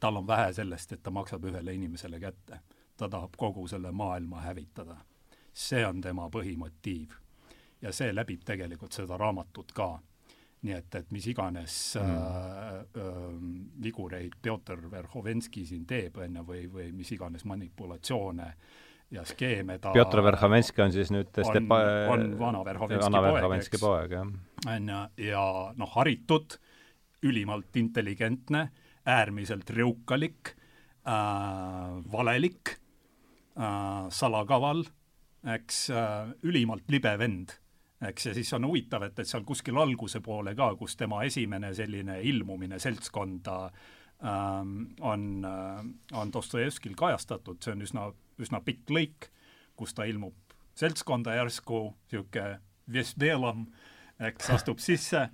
tal on vähe sellest, et ta maksab ühele inimesele kätte. ta tahab kogu selle maailma hävitada. see on tema põhimotiiv. ja see läbib tegelikult seda raamatut ka. nii et, et mis iganes mm. äh, äh, vigureid Pjotor Verhovenski siin teeb, on ju, või, või mis iganes manipulatsioone äh, ja skeeme ta Pjotor Verhovenski on siis nüüd on, Stepa... on vana Verhovenski poeg, poeg, jah. on ju, ja noh, haritud, ülimalt intelligentne, äärmiselt rõukalik äh,, valelik äh,, salakaval, eks äh,, ülimalt libe vend eks, ja siis on huvitav, et, et seal kuskil alguse poole ka, kus tema esimene selline ilmumine seltskonda ähm, on äh,, on Dostojevskil kajastatud, see on üsna üsna pikk lõik, kus ta ilmub seltskonda järsku, niisugune Vesdelam, eks, astub sisse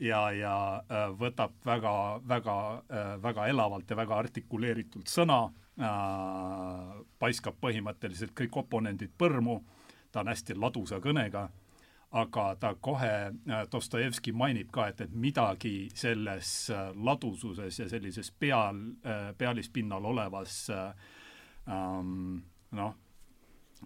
ja, ja äh, võtab väga, väga äh,, väga elavalt ja väga artikuleeritult sõna äh,, paiskab põhimõtteliselt kõik oponendid põrmu, ta on hästi ladusa kõnega, aga ta kohe äh,, Dostojevski mainib ka, et, et midagi selles äh, ladususes ja sellises peal äh,, pealispinnal olevas äh, ähm, noh,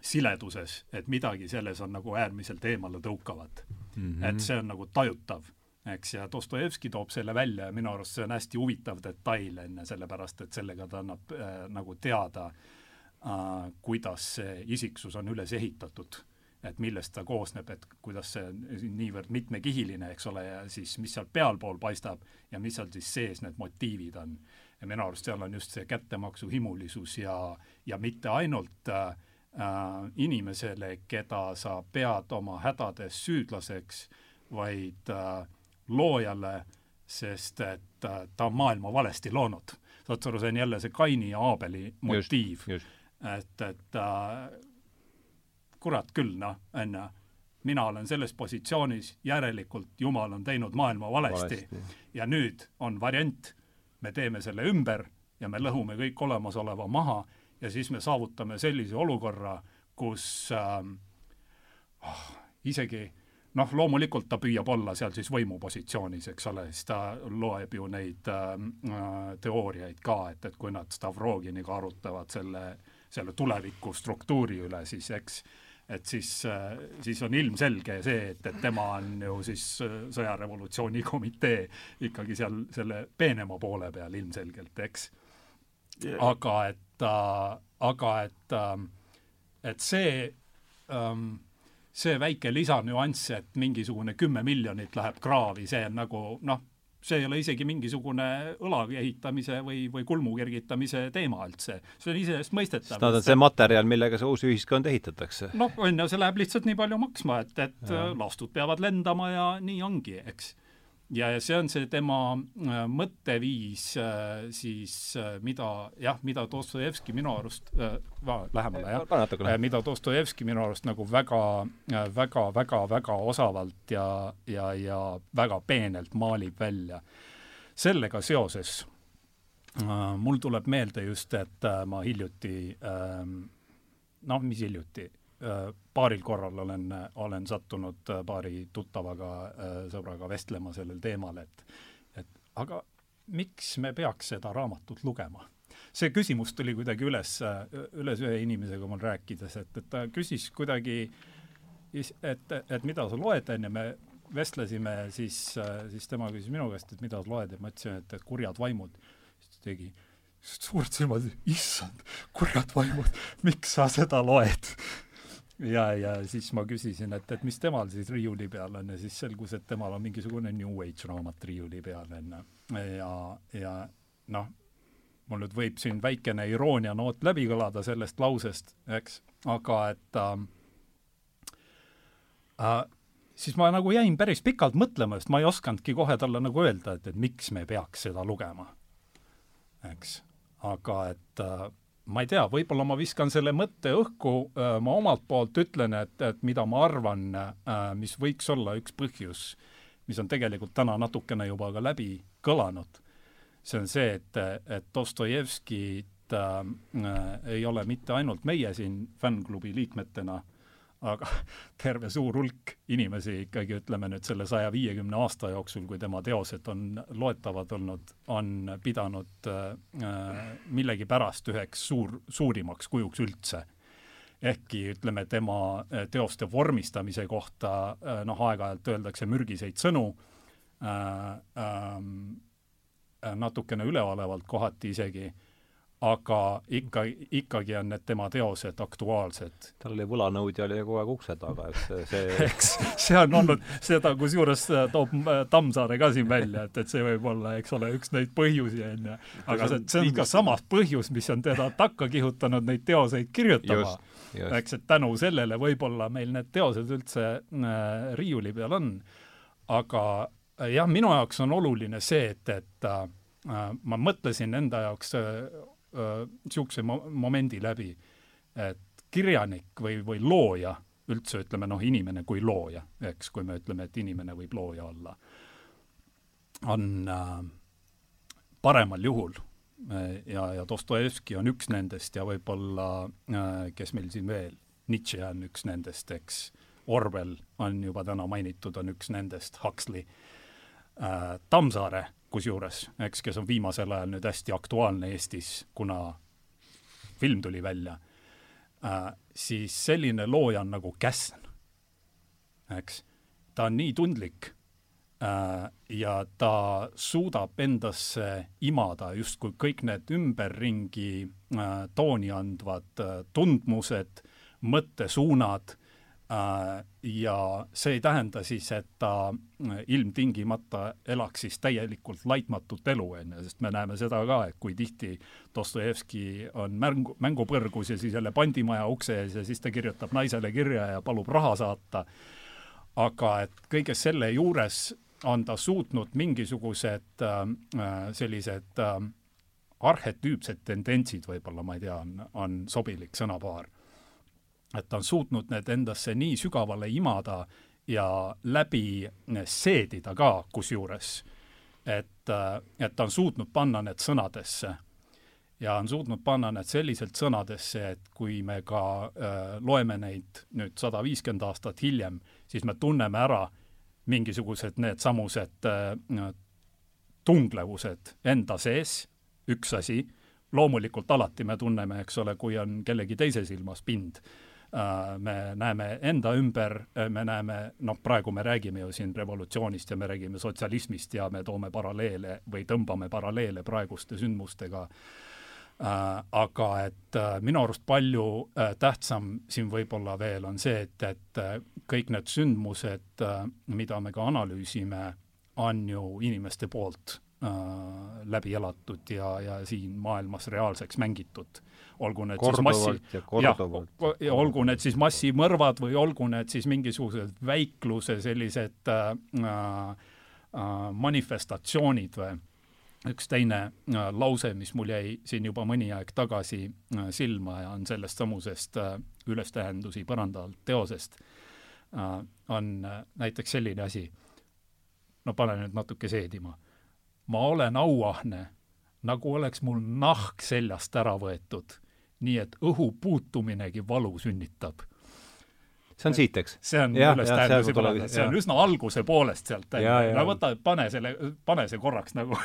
sileduses, et midagi selles on nagu äärmiselt eemaletõukavat mm. -hmm. et see on nagu tajutav, eks, ja Dostojevski toob selle välja ja minu arust see on hästi huvitav detail, ju, sellepärast et sellega ta annab äh, nagu teada äh,, kuidas see isiksus on üles ehitatud et millest ta koosneb, et kuidas see niivõrd mitmekihiline, eks ole, ja siis mis seal pealpool paistab ja mis seal siis sees need motiivid on ja minu arust seal on just see kättemaksu himulisus ja, ja mitte ainult äh, äh, inimesele, keda sa pead oma hädades süüdlaseks, vaid äh, loojale, sest et äh, ta on maailma valesti loonud. saad aru, see on jälle see Kaini ja Aabeli motiiv. et, et äh, kurat küll, noh, on ju mina olen selles positsioonis, järelikult Jumal on teinud maailma valesti. valesti. ja nüüd on variant me teeme selle ümber ja me lõhume kõik olemasoleva maha ja siis me saavutame sellise olukorra, kus äh, oh, isegi noh, loomulikult ta püüab olla seal siis võimupositsioonis, eks ole, siis ta loeb ju neid äh, teooriaid ka, et, et kui nad Stavroginiga arutavad selle, selle tuleviku struktuuri üle, siis eks äh, et siis, siis on ilmselge see, et, et tema on ju siis sõjarevolutsiooni komitee ikkagi seal selle peenema poole peal ilmselgelt, eks. aga et äh,, aga et äh,, et see ähm, see väike lisanüanss, et mingisugune kümme miljonit läheb kraavi, see on nagu noh, see ei ole isegi mingisugune õla ehitamise või, või kulmu kergitamise teema üldse. see on iseenesestmõistetav. see on see materjal, millega see uus ühiskond ehitatakse. noh, on ju, see läheb lihtsalt nii palju maksma, et, et ja. lastud peavad lendama ja nii ongi, eks ja, ja see on see tema äh, mõtteviis äh, siis äh,, mida jah, mida Dostojevski minu arust äh,, lähemale jah mida Dostojevski minu arust nagu väga väga, väga, väga osavalt ja, ja, ja väga peenelt maalib välja. sellega seoses äh, mul tuleb meelde just, et äh, ma hiljuti äh, noh, mis hiljuti Äh, paaril korral olen, olen sattunud äh, paari tuttavaga, äh, sõbraga vestlema sellel teemal, et et aga miks me peaks seda raamatut lugema? see küsimus tuli kuidagi üles, üles ühe inimesega mul rääkides, et, et ta küsis kuidagi, et, et mida sa loed, on ju, me vestlesime, siis, siis tema küsis minu käest, et mida sa loed ja ma ütlesin, et, et kurjad vaimud. siis ta tegi suured silmad, issand, kurjad vaimud, miks sa seda loed? Ja, ja siis ma küsisin, et, et mis temal siis riiuli peal on ja siis selgus, et temal on mingisugune New Age raamat riiuli peal, on ju. ja, ja noh, mul nüüd võib siin väikene iroonianoot läbi kõlada sellest lausest, eks, aga et äh, äh, siis ma nagu jäin päris pikalt mõtlema, sest ma ei osanudki kohe talle nagu öelda, et, et miks me peaks seda lugema. eks, aga et äh, ma ei tea, võib-olla ma viskan selle mõtte õhku, äh, ma omalt poolt ütlen, et, et mida ma arvan, äh, mis võiks olla üks põhjus, mis on tegelikult täna natukene juba ka läbi kõlanud, see on see, et, et Dostojevskit äh, ei ole mitte ainult meie siin fännklubi liikmetena äh, aga terve suur hulk inimesi ikkagi, ütleme nüüd selle saja viiekümne aasta jooksul, kui tema teosed on loetavad olnud, on pidanud äh, millegipärast üheks suur, suurimaks kujuks üldse. ehkki ütleme, tema äh, teoste vormistamise kohta äh, noh, aeg-ajalt öeldakse mürgiseid sõnu äh,, äh, natukene üleolevalt kohati isegi aga ikka, ikkagi on need tema teosed aktuaalsed. tal oli võlanõudja oli kogu aeg ukse taga, eks see eks see on olnud, seda kusjuures äh, toob äh, Tammsaare ka siin välja, et, et see võib olla, eks ole, üks neid põhjusi, on ju. aga see, see on ka samas põhjus, mis on teda takka kihutanud neid teoseid kirjutama. eks, et tänu sellele võib-olla meil need teosed üldse äh, riiuli peal on. aga jah, minu jaoks on oluline see, et, et äh, ma mõtlesin enda jaoks niisuguse mo-, momendi läbi, et kirjanik või, või looja, üldse ütleme noh, inimene kui looja, eks, kui me ütleme, et inimene võib looja olla, on äh, paremal juhul ja, ja Dostojevski on üks nendest ja võib-olla äh,, kes meil siin veel, Nietzsche on üks nendest, eks, Orwell on juba täna mainitud, on üks nendest, Huxley äh,, Tammsaare kusjuures, eks, kes on viimasel ajal nüüd hästi aktuaalne Eestis, kuna film tuli välja äh,, siis selline looja on nagu Käsn, eks. ta on nii tundlik äh, ja ta suudab endasse imada justkui kõik need ümberringi äh, tooni andvad äh, tundmused, mõttesuunad Äh, ja see ei tähenda siis, et ta äh, ilmtingimata elaks siis täielikult laitmatut elu, on ju, sest me näeme seda ka, et kui tihti Dostojevski on mängu, mängupõrgus ja siis jälle pandimaja ukse ees ja siis ta kirjutab naisele kirja ja palub raha saata, aga et kõige selle juures on ta suutnud mingisugused äh, äh sellised äh, arhetüüpsed tendentsid, võib-olla ma ei tea, on, on sobilik sõnapaar et ta on suutnud need endasse nii sügavale imada ja läbi seedida ka kusjuures, et, et ta on suutnud panna need sõnadesse. Ja on suutnud panna need selliselt sõnadesse, et kui me ka äh, loeme neid nüüd sada viiskümmend aastat hiljem, siis me tunneme ära mingisugused needsamused äh, tunglevused enda sees, üks asi, loomulikult alati me tunneme, eks ole, kui on kellegi teise silmas pind me näeme enda ümber, äh, me näeme, noh, praegu me räägime ju siin revolutsioonist ja me räägime sotsialismist ja me toome paralleele või tõmbame paralleele praeguste sündmustega. Äh,, aga et äh, minu arust palju äh, tähtsam siin võib-olla veel on see, et, et äh, kõik need sündmused, mida me ka analüüsime, on ju inimeste poolt läbi elatud ja, ja siin maailmas reaalseks mängitud olgu need korduvalt siis massi, ja korduvalt. ja olgu need siis massimõrvad või olgu need siis mingisugused väikluse sellised äh, äh, manifestatsioonid või üks teine äh, lause, mis mul jäi siin juba mõni aeg tagasi äh, silma ja on sellest samusest äh, ülestähendusi põranda alt teosest äh,, on äh, näiteks selline asi, no pane nüüd natuke seedima. ma olen auahne, nagu oleks mul nahk seljast ära võetud nii et õhu puutuminegi valu sünnitab. see on siit, eks? see on Jah, üles tuleb- paneda, see on jah. üsna alguse poolest sealt Ja, ja. no võta, pane selle, pane see korraks nagu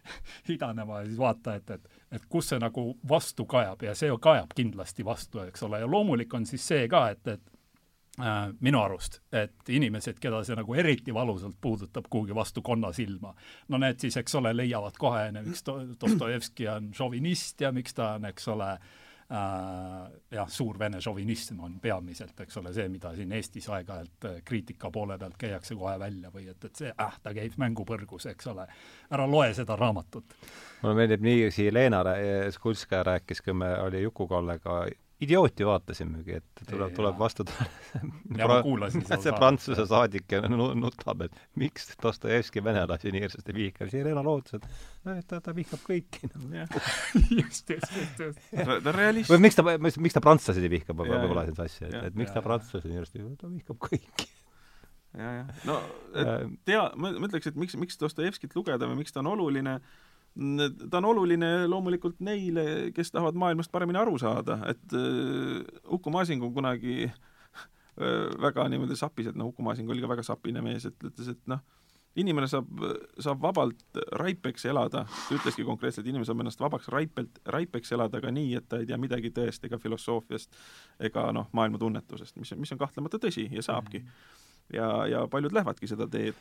idanema ja siis vaata, et, et et kus see nagu vastu kajab ja see kajab kindlasti vastu, eks ole, ja loomulik on siis see ka, et, et äh, minu arust, et inimesed, keda see nagu eriti valusalt puudutab kuhugi vastu konnasilma, no need siis, eks ole, leiavad kohe, miks Do- Dostojevski on šovinist ja miks ta on, eks ole, äh, jah, suur vene šovinism on peamiselt, eks ole, see, mida siin Eestis aeg-ajalt äh, kriitika poole pealt käiakse kohe välja või et, et see, ah, ta käib mängupõrgus, eks ole. ära loe seda raamatut. mulle meeldib nii, Rä- Skulskaja rääkis, kui me oli Juku-Kallega idiooti vaatasimegi, et tuleb, tuleb vastu seda see Prantsuse saadik ja nu- nutab, et miks Dostojevski venelasi nii hirmsasti vihkab, siis Reena lootus, et no, et ta, ta vihkab kõiki no.. just, just, just, just. ta on realist või miks ta, miks ta prantslasi ei vihka, võib-olla ajasin sassi, et, et miks ta prantslasi nii hirmsasti, ta vihkab kõiki. ja, ja no et tea, ma ütleks, et miks, miks Dostojevskit lugeda või miks ta on oluline, ta on oluline loomulikult neile, kes tahavad maailmast paremini aru saada, et äh, Uku Masing on kunagi äh, väga niimoodi sapis, et noh, Uku Masing oli ka väga sapine mees, et ütles, et noh, inimene saab, saab vabalt raipeks elada, ta ütleski konkreetselt, inimene saab ennast vabaks raipelt, raipeks elada ka nii, et ta ei tea midagi tõest ega filosoofiast ega noh, maailmatunnetusest, mis mis on kahtlemata tõsi ja saabki. ja, ja paljud lähevadki seda teed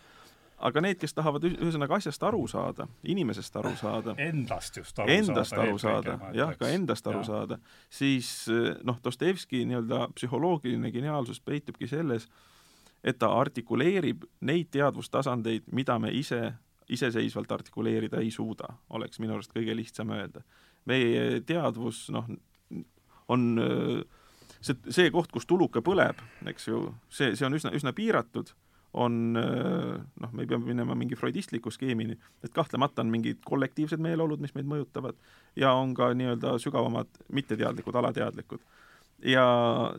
aga need, kes tahavad ühesõnaga asjast aru saada, inimesest aru saada, Endast just aru endast saada. aru saada, jah, ka endast aru ja. saada, siis noh, Dostojevski nii-öelda psühholoogiline geniaalsus peitubki selles, et ta artikuleerib neid teadvustasandeid, mida me ise iseseisvalt artikuleerida ei suuda, oleks minu arust kõige lihtsam öelda. meie teadvus, noh, on öö, see, see koht, kus tuluke põleb, eks ju, see, see on üsna, üsna piiratud, on noh, me ei pea minema mingi freudistliku skeemini, et kahtlemata on mingid kollektiivsed meeleolud, mis meid mõjutavad, ja on ka nii-öelda sügavamad mitteteadlikud, alateadlikud. ja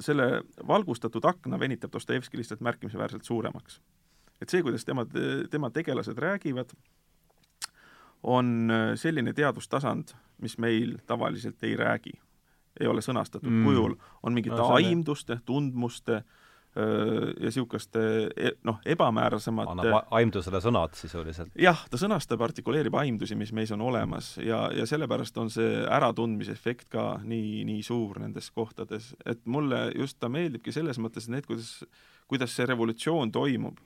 selle valgustatud akna venitab Dostojevski lihtsalt märkimisväärselt suuremaks. et see, kuidas tema, tema tegelased räägivad, on selline teadvustasand, mis meil tavaliselt ei räägi. ei ole sõnastatud mm. kujul, on mingite no, aimduste, tundmuste, ja niisuguste noh, ebamäärasemate annab aimdusele sõnad sisuliselt. jah, ta sõnastab, artikuleerib aimdusi, mis meis on olemas ja, ja sellepärast on see äratundmise efekt ka nii, nii suur nendes kohtades, et mulle just ta meeldibki selles mõttes, et need, kuidas, kuidas see revolutsioon toimub.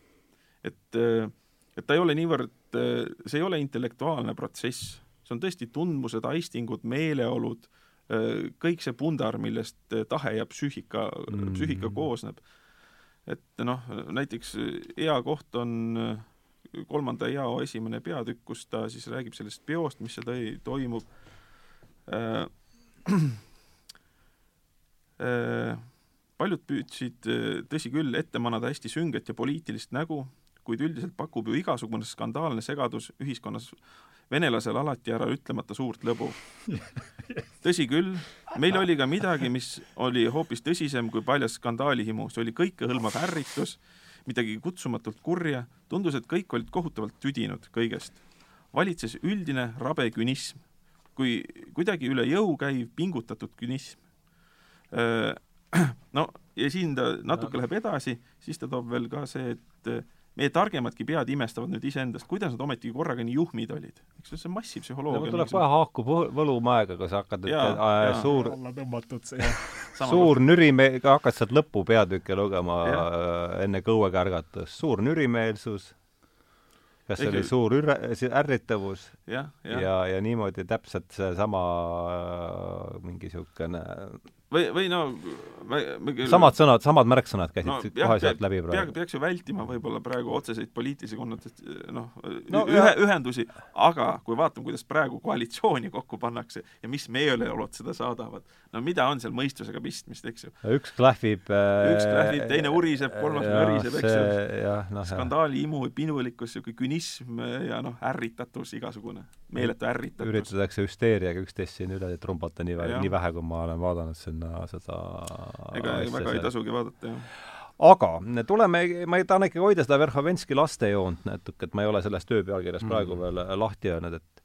et, et ta ei ole niivõrd, see ei ole intellektuaalne protsess, see on tõesti tundmused, aistingud, meeleolud, kõik see pundar, millest tahe ja psüühika mm., psüühika koosneb et noh, näiteks hea koht on kolmanda jao esimene peatükk, kus ta siis räägib sellest peost, mis seal tõi, toimub äh,. Äh, paljud püüdsid, tõsi küll, ette manada hästi sünget ja poliitilist nägu, kuid üldiselt pakub ju igasugune skandaalne segadus ühiskonnas venelasel alati ära ütlemata suurt lõbu. tõsi küll, meil oli ka midagi, mis oli hoopis tõsisem kui paljas skandaalihimu, see oli kõikehõlmav ärritus, midagi kutsumatult kurja, tundus, et kõik olid kohutavalt tüdinud kõigest. valitses üldine rabe künism, kui kuidagi üle jõu käiv pingutatud künism. No ja siin ta natuke läheb edasi, siis ta toob veel ka see, et meie targemadki pead imestavad nüüd iseendast, kuidas nad ometigi korraga nii juhmid olid. eks see on massipsühholoogia. tuleb kohe haakub Võlumäega, kui sa hakkad, et Jaa, äh, jaa. suur, alla tõmmatud see suur nürimeel-, hakkad sealt lõpupeatükke lugema Jah. äh, enne kõuekärgatust, suur nürimeelsus, kas see Ehk- oli suur see ärritavus ja, jah ja, ja niimoodi täpselt seesama äh, mingi niisugune või, või no me, me küll samad sõnad, samad märksõnad käisid no, no, kohe sealt läbi praegu. peaks ju vältima võib-olla praegu otseseid poliitilisi konnotat-, noh No no, ühe ühendusi, aga kui vaatame, kuidas praegu koalitsiooni kokku pannakse ja mis meeleolud seda saadavad, no mida on seal mõistusega pistmist, eks ju. üks klähvib äh, Üks klähvib, teine uriseb, kolmas jah, väriseb, eks ju. see- jah. skandaali imu, pinulikkus, niisugune künism ja noh, ärritatus igasugune, meeletu ärritatus. üritatakse hüsteeriaga üksteist siin üle trumbata nii vähe, nii vähe, kui ma olen vaadanud sinna seda ega asja väga ei seal. tasugi vaadata, jah. aga tuleme, ma ei tahan ikkagi hoida seda Verhovenski lastejoont natuke, et ma ei ole sellest töö pealkirjas Mm. praegu veel lahti öelnud, et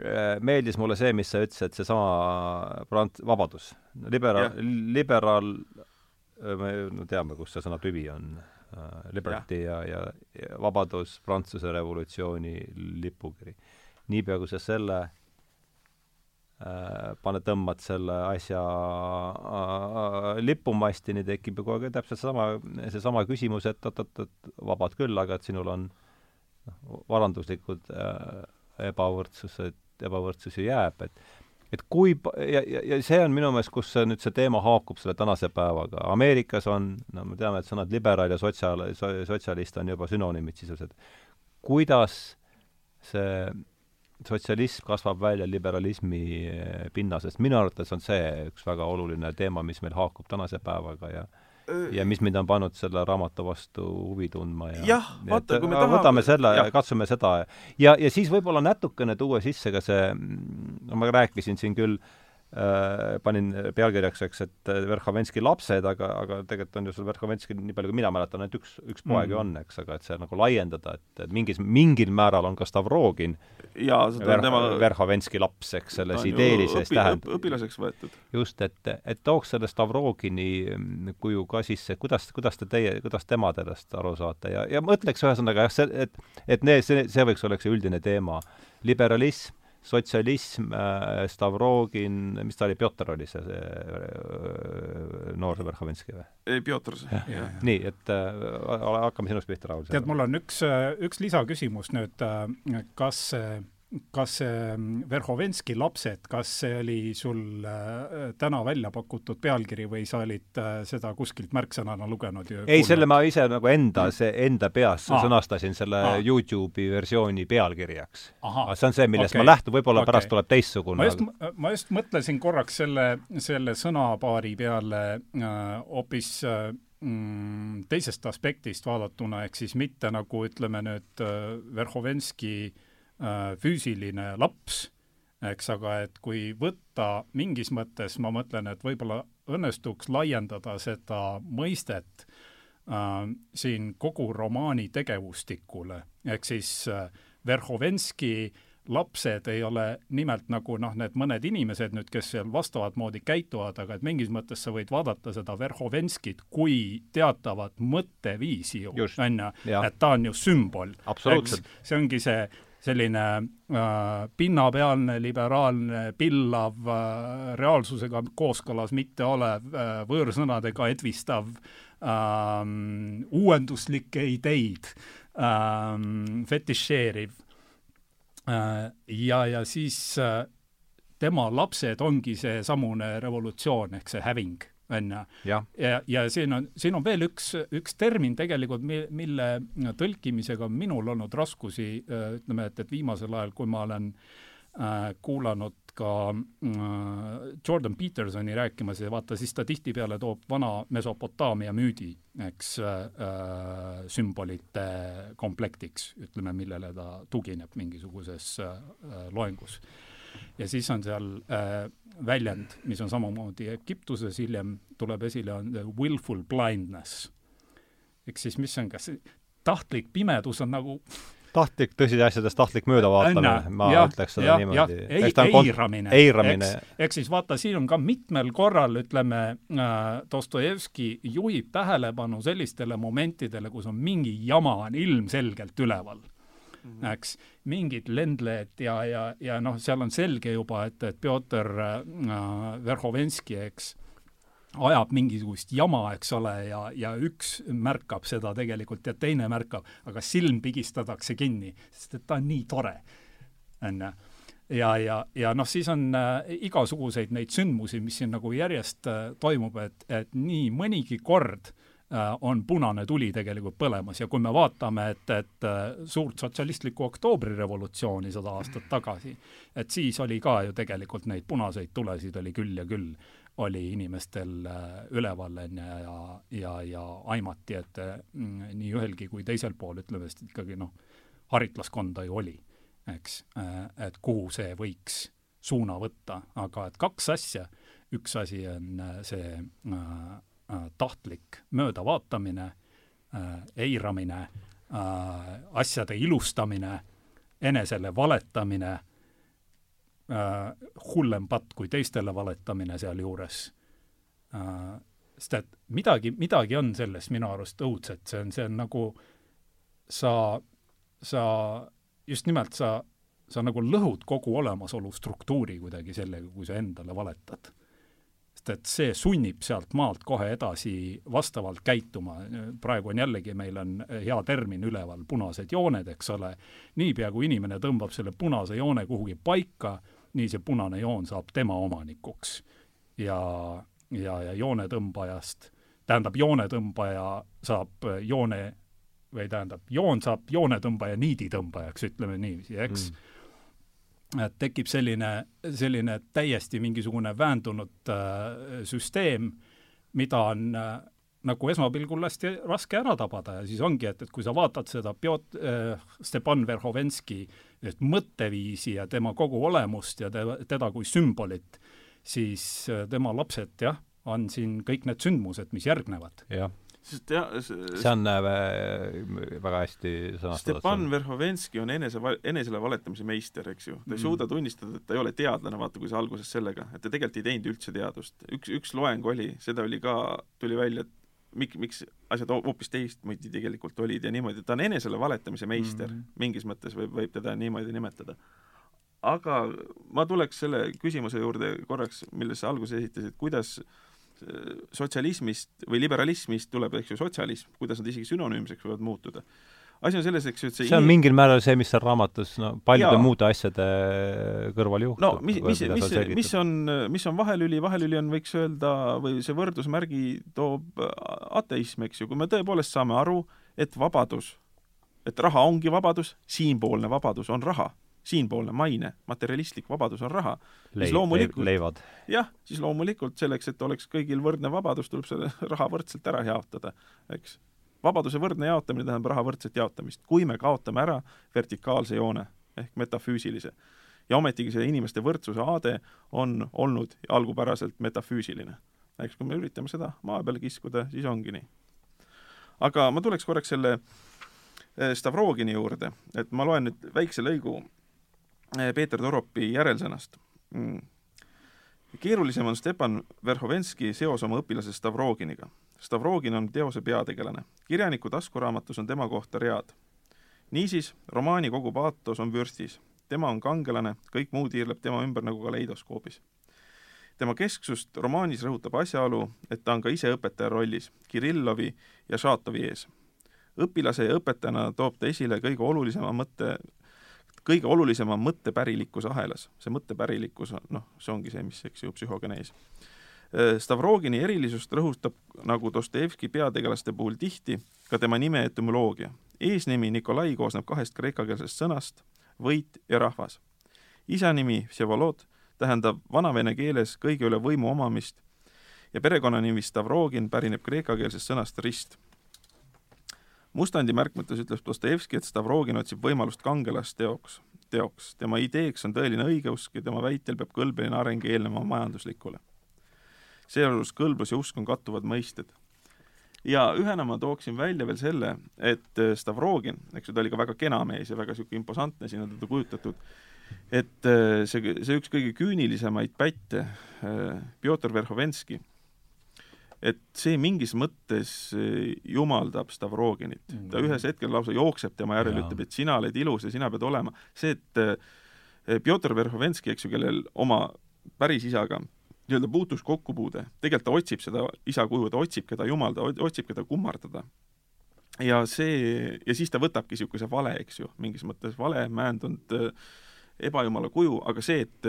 äh, meeldis mulle see, mis sa ütlesid, seesama prant-, vabadus. liberaal, liberaal me no, teame, kust see sõna tüvi on uh,, liberty ja, ja, ja vabadus, Prantsuse revolutsiooni lipukiri. niipea, kui sa selle uh, pane, tõmbad selle asja uh, lipumastini, tekib ju kogu aeg täpselt sama, seesama küsimus, et oot-oot-oot, vabad küll, aga et sinul on noh, varanduslikud uh, ebavõrdsused, ebavõrdsus ju jääb, et et kui ja, ja, ja see on minu meelest, kus see nüüd see teema haakub selle tänase päevaga. Ameerikas on, no me teame, et sõnad liberaal ja sotsiaal, sotsialist on juba sünonüümid sisuliselt. kuidas see sotsialism kasvab välja liberalismi eh, pinnasest, minu arvates on see üks väga oluline teema, mis meil haakub tänase päevaga ja ja mis mind on pannud selle raamatu vastu huvi tundma ja jah, vaata, kui me tahame võtame selle, katsume seda ja, ja siis võib-olla natukene tuua sisse ka see, no ma rääkisin siin küll äh, panin pealkirjaks, eks, et äh, Verhovenski lapsed, aga, aga tegelikult on ju seal Verhovenski, nii palju kui mina mäletan, ainult üks, üks poeg ju mm. on, eks, aga et see nagu laiendada, et, et mingis, mingil määral on ka Stavrogin jaa, seda Ver, on tema Verhovenski laps, eks, selles ideelises õpi, tähenduses. õpilaseks võetud. just, et, et tooks selle Stavrogini mm, kuju ka sisse, kuidas, kuidas te teie, kuidas tema sellest aru saate ja, ja mõtleks ühesõnaga jah, see, et, et need, see, see võiks olla see üldine teema. liberalism sotsialism äh,, Stavrogin, mis ta oli, Pjotor oli see, see äh, noor Verhovenski või? ei, Pjotor see. nii, et äh, hakkame sinust pihta, Raul. tead, mul on üks, äh, üks lisaküsimus nüüd, kas äh, kas see mm, Verhovenski lapsed, kas see oli sul äh, täna välja pakutud pealkiri või sa olid äh, seda kuskilt märksõnana lugenud? ei, selle ma ise nagu enda, see enda peas Aa. sõnastasin selle Aa. Youtube'i versiooni pealkirjaks. see on see, millest okay. ma lähtun, võib-olla okay. pärast tuleb teistsugune. ma just, ma just mõtlesin korraks selle, selle sõnapaari peale äh, hoopis äh, mm, teisest aspektist vaadatuna, ehk siis mitte nagu ütleme nüüd Verhovenski Äh, füüsiline laps, eks, aga et kui võtta mingis mõttes, ma mõtlen, et võib-olla õnnestuks laiendada seda mõistet äh, siin kogu romaani tegevustikule, ehk siis äh, Verhovenski lapsed ei ole nimelt nagu noh, need mõned inimesed nüüd, kes seal vastavat moodi käituvad, aga et mingis mõttes sa võid vaadata seda Verhovenskit kui teatavat mõtteviisi ju, on ju, et ta on ju sümbol. see ongi see selline äh, pinnapealne, liberaalne, pillav äh,, reaalsusega kooskõlas mitteolev äh,, võõrsõnadega edvistav äh,, uuenduslikke ideid äh, fetišeeriv äh,. ja, ja siis äh, tema lapsed ongi seesamune revolutsioon ehk see häving on ju. ja, ja, ja siin on, siin on veel üks, üks termin tegelikult, mi-, mille tõlkimisega on minul olnud raskusi, äh, ütleme, et, et viimasel ajal, kui ma olen äh, kuulanud ka äh, Jordan Petersoni rääkimas ja vaata, siis ta tihtipeale toob vana Mesopotaamia müüdi, eks äh,, sümbolite komplektiks, ütleme, millele ta tugineb mingisuguses äh, loengus ja siis on seal äh, väljend, mis on samamoodi Egiptuses, hiljem tuleb esile, on willful blindness. ehk siis mis on, kas tahtlik pimedus on nagu tahtlik tõsiasjadest tahtlik möödavaatamine, ma ja, ütleks seda ja, niimoodi. ei, eiramine. eiramine. eks siis vaata, siin on ka mitmel korral, ütleme äh,, Dostojevski juhib tähelepanu sellistele momentidele, kus on mingi jama on ilmselgelt üleval mm, -hmm. eks, mingid lendled ja, ja, ja noh, seal on selge juba, et, et Pjotor äh, Verhovenski, eks, ajab mingisugust jama, eks ole, ja, ja üks märkab seda tegelikult ja teine märkab, aga silm pigistatakse kinni, sest et ta on nii tore, on ju ja, ja, ja noh, siis on äh, igasuguseid neid sündmusi, mis siin nagu järjest äh, toimub, et, et nii mõnigi kord Äh, on punane tuli tegelikult põlemas. Ja kui me vaatame, et, et äh, suurt sotsialistlikku oktoobrirevolutsiooni sada aastat tagasi, et siis oli ka ju tegelikult neid punaseid tulesid oli küll ja küll, oli inimestel äh, üleval, on ju, ja, ja, ja aimati, et nii ühelgi kui teisel pool, ütleme siis ikkagi noh, haritlaskonda ju oli, eks, et kuhu see võiks suuna võtta, aga et kaks asja, üks asi on see äh, Äh, tahtlik möödavaatamine, äh, eiramine, äh, asjade ilustamine, enesele valetamine, hullem patt kui teistele valetamine sealjuures, sest et midagi, midagi on selles minu arust õudset, see on, see on nagu sa, sa just nimelt sa, sa nagu lõhud kogu olemasolu struktuuri kuidagi sellega, kui sa endale valetad. Sest et see sunnib sealt maalt kohe edasi vastavalt käituma, praegu on jällegi, meil on hea termin üleval, punased jooned, eks ole, niipea kui inimene tõmbab selle punase joone kuhugi paika, nii see punane joon saab tema omanikuks. ja, ja, ja joonetõmbajast, tähendab, joonetõmbaja saab joone või tähendab, joon saab joonetõmbaja niiditõmbajaks, ütleme niiviisi, eks? Mm et tekib selline, selline täiesti mingisugune väändunud äh, süsteem, mida on äh, nagu esmapilgul hästi raske ära tabada ja siis ongi, et, et kui sa vaatad seda Piot- äh,, Stepan Verhovenski mõtteviisi ja tema kogu olemust ja te, teda kui sümbolit, siis äh, tema lapsed jah, on siin kõik need sündmused, mis järgnevad. jah sest jah, see on äh, väga hästi sõnastatud. Stepan Verhovenski on enese, enesele valetamise meister, eks ju. ta ei mm. suuda tunnistada, et ta ei ole teadlane, vaata, kui see alguses sellega, et ta tegelikult ei teinud üldse teadust. üks, üks loeng oli, seda oli ka, tuli välja, et mik-, miks asjad hoopis teistmoodi tegelikult olid ja niimoodi, ta on enesele valetamise meister mm, -hmm. mingis mõttes võib, võib teda niimoodi nimetada. aga ma tuleks selle küsimuse juurde korraks, millest sa alguses esitasid, kuidas äh, sotsialismist või liberalismist tuleb, eks ju, sotsialism, kuidas nad isegi sünonüümseks võivad muutuda. asi on selles, eks ju, et see see on in... mingil määral see, mis seal raamatus no paljude muude asjade kõrval juhtub. no mis, mis, mis, mis on, mis on vahelüli, vahelüli on, võiks öelda, või see võrdusmärgi toob ateism, eks ju, kui me tõepoolest saame aru, et vabadus, et raha ongi vabadus, siinpoolne vabadus on raha siinpoolne maine, materialistlik vabadus on raha, siis loomulikult leivad. jah, siis loomulikult selleks, et oleks kõigil võrdne vabadus, tuleb see raha võrdselt ära jaotada, eks. vabaduse võrdne jaotamine tähendab raha võrdset jaotamist. kui me kaotame ära vertikaalse joone ehk metafüüsilise, ja ometigi see inimeste võrdsuse aade on olnud algupäraselt metafüüsiline. eks, kui me üritame seda maa peale kiskuda, siis ongi nii. aga ma tuleks korraks selle eh, Stavrogini juurde, et ma loen nüüd väikse lõigu Peeter Toropi järelsõnast mm.. keerulisem on Stepan Verhovenski seos oma õpilase Stavroginiga. Stavrogin on teose peategelane. kirjaniku taskuraamatus on tema kohta read. niisiis, romaani kogu paatos on vürstis. tema on kangelane, kõik muu tiirleb tema ümber nagu kaleidoskoobis. tema kesksust romaanis rõhutab asjaolu, et ta on ka ise õpetaja rollis Kirillovi ja Šatovi ees õpilase ja õpetajana toob ta esile kõige olulisema mõtte kõige olulisem on mõttepärilikkuse ahelas. see mõttepärilikkus on, noh, see ongi see, mis, eks ju, psühhogenees. Äh, Stavrogini erilisust rõhutab, nagu Dostojevski peategelaste puhul tihti, ka tema nime etümoloogia. eesnimi Nikolai koosneb kahest kreekakeelsest sõnast, võit ja rahvas. isa nimi Vsevolod tähendab vanavene keeles kõige üle võimu omamist ja perekonnanimi Stavrogin pärineb kreekakeelsest sõnast rist Mustandi märkmetes ütleb Dostojevski, et Stavrogin otsib võimalust kangelast teoks, teoks. tema ideeks on tõeline õigeusk ja tema väitel peab kõlbeline areng eelnema majanduslikule. seejuures kõlblus ja usk on kattuvad mõisted. ja ühena ma tooksin välja veel selle, et Stavrogin, eks ju, ta oli ka väga kena mees ja väga niisugune imposantne, siin on teda kujutatud, et äh, see, see üks kõige küünilisemaid pätte, äh, Pjotor Verhovenski et see mingis mõttes eh, jumaldab Stavroginit mm. -hmm. ta ühes hetkel lausa jookseb tema järel, ütleb, et sina oled ilus ja sina pead olema. see, et eh, Pjotor Verhovenski, eks ju, kellel oma päris isaga nii-öelda puutus kokkupuude, tegelikult ta otsib seda isa kuju, ta otsib keda jumalda, otsib keda kummardada. ja see, ja siis ta võtabki niisuguse vale, eks ju, mingis mõttes vale, määndunud eh, ebajumala kuju, aga see, et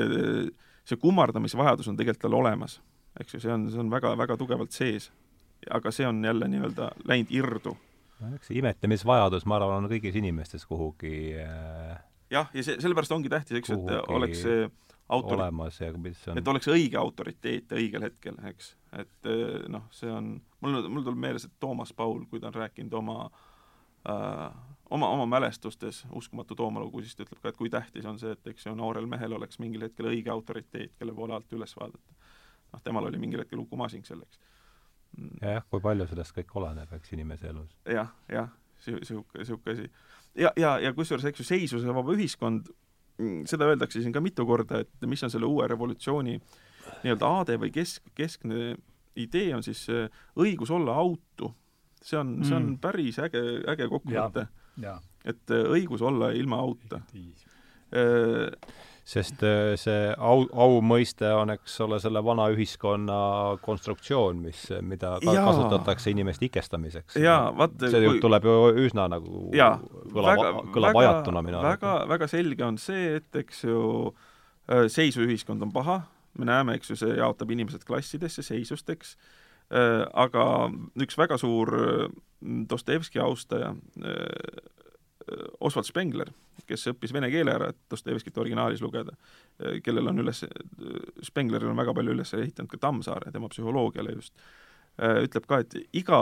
see kummardamisvajadus on tegelikult tal olemas eks ju, see on, see on väga-väga tugevalt sees. aga see on jälle nii-öelda läinud irdu. no eks see imetlemisvajadus, ma arvan, on kõigis inimestes kuhugi äh, jah, ja see, sellepärast ongi tähtis, eks et oleks see autor-, et oleks õige autoriteet õigel hetkel, eks. et äh, noh, see on, mul, mul tuleb meeles, et Toomas Paul, kui ta on rääkinud oma äh, oma, oma mälestustes Uskumatu Tooma lugu, siis ta ütleb ka, et kui tähtis on see, et eks ju, noorel mehel oleks mingil hetkel õige autoriteet, kelle poole alt üles vaadata noh, temal oli mingil hetkel Uku Masing selleks. Mm. jah, kui palju sellest kõik oleneb, eks, inimese elus ja,. jah, jah, niisugune, niisugune asi. ja, ja, ja kusjuures, eks ju, seisuse vaba ühiskond, mm, seda öeldakse siin ka mitu korda, et mis on selle uue revolutsiooni nii-öelda aade või kesk, keskne idee on siis äh, õigus olla autu. see on, see on Mm. päris äge, äge kokkuvõte, et äh, õigus olla ilma auta. Sest äh, see au, au mõiste on, eks ole, selle vana ühiskonna konstruktsioon, mis, mida ka Jaa. kasutatakse inimeste ikestamiseks. jaa, vaat see kui... tuleb ju üsna nagu jaa, kõlab, kõlab ajatuna minu väga, väga selge on see, et eks ju äh, seisuühiskond on paha, me näeme, eks ju, see jaotab inimesed klassidesse, seisusteks, aga üks väga suur äh, Dostojevski austaja, Oswald Spengler, kes õppis vene keele ära, et Dostojevskit originaalis lugeda, kellel on üles, Spengleril on väga palju üles ehitanud ka Tammsaare, tema psühholoogiale just, ütleb ka, et iga,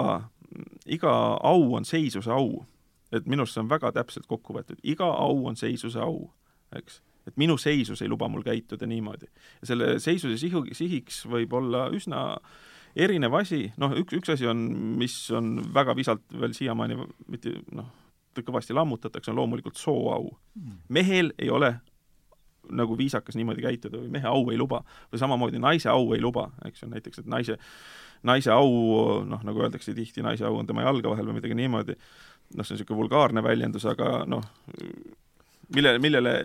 iga au on seisuse au. et minu arust see on väga täpselt kokku võetud, iga au on seisuse au, eks. et minu seisus ei luba mul käituda niimoodi. ja selle seisuse sihu, sihiks võib olla üsna erinev asi, noh, üks, üks asi on, mis on väga visalt veel siiamaani mitte noh, kõvasti lammutatakse, on loomulikult sooau. mehel ei ole nagu viisakas niimoodi käituda või mehe au ei luba. või samamoodi naise au ei luba, eks ju, näiteks, et naise, naise au, noh, nagu öeldakse tihti, naise au on tema jalge vahel või midagi niimoodi, noh, see on niisugune vulgaarne väljendus, aga noh, millele, millele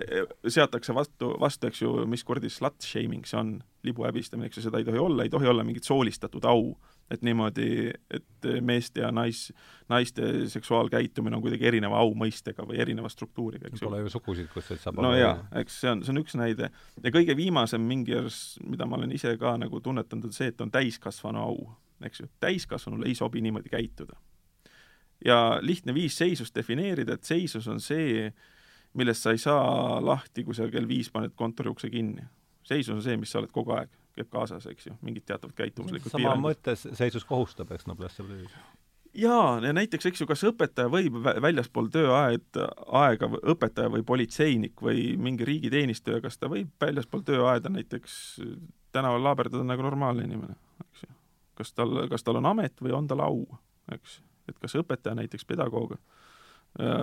seatakse vastu, vastu, eks ju, mis kuradi slut shaming see on, libu häbistamine, eks ju, seda ei tohi olla, ei tohi olla mingit soolistatud au. Et niimoodi, et meeste ja nais, naiste seksuaalkäitumine on kuidagi erineva au mõistega või erineva struktuuriga, eks ju. Pole ju sugusid, kus see saab no jaa, eks see on, see on üks näide. ja kõige viimasem mingi arst, mida ma olen ise ka nagu tunnetanud, on see, et on täiskasvanu au, eks ju. täiskasvanule ei sobi niimoodi käituda. ja lihtne viis seisust defineerida, et seisus on see, millest sa ei saa lahti, kui sa kell viis paned kontori ukse kinni. seisus on see, mis sa oled kogu aeg, käib kaasas, eks ju, mingid teatavad käitumuslikud sama mõttes seisus kohustab, eks Noblesse Blues. jaa, ja näiteks, eks ju, kas õpetaja võib vä- väljaspool tööaed, aega, õpetaja või politseinik või mingi riigiteenistuja, kas ta võib väljaspool tööaeda näiteks tänaval laaberdada nagu normaalne inimene, eks ju. kas tal, kas tal on amet või on tal au, eks. et kas õpetaja näiteks, pedagoog,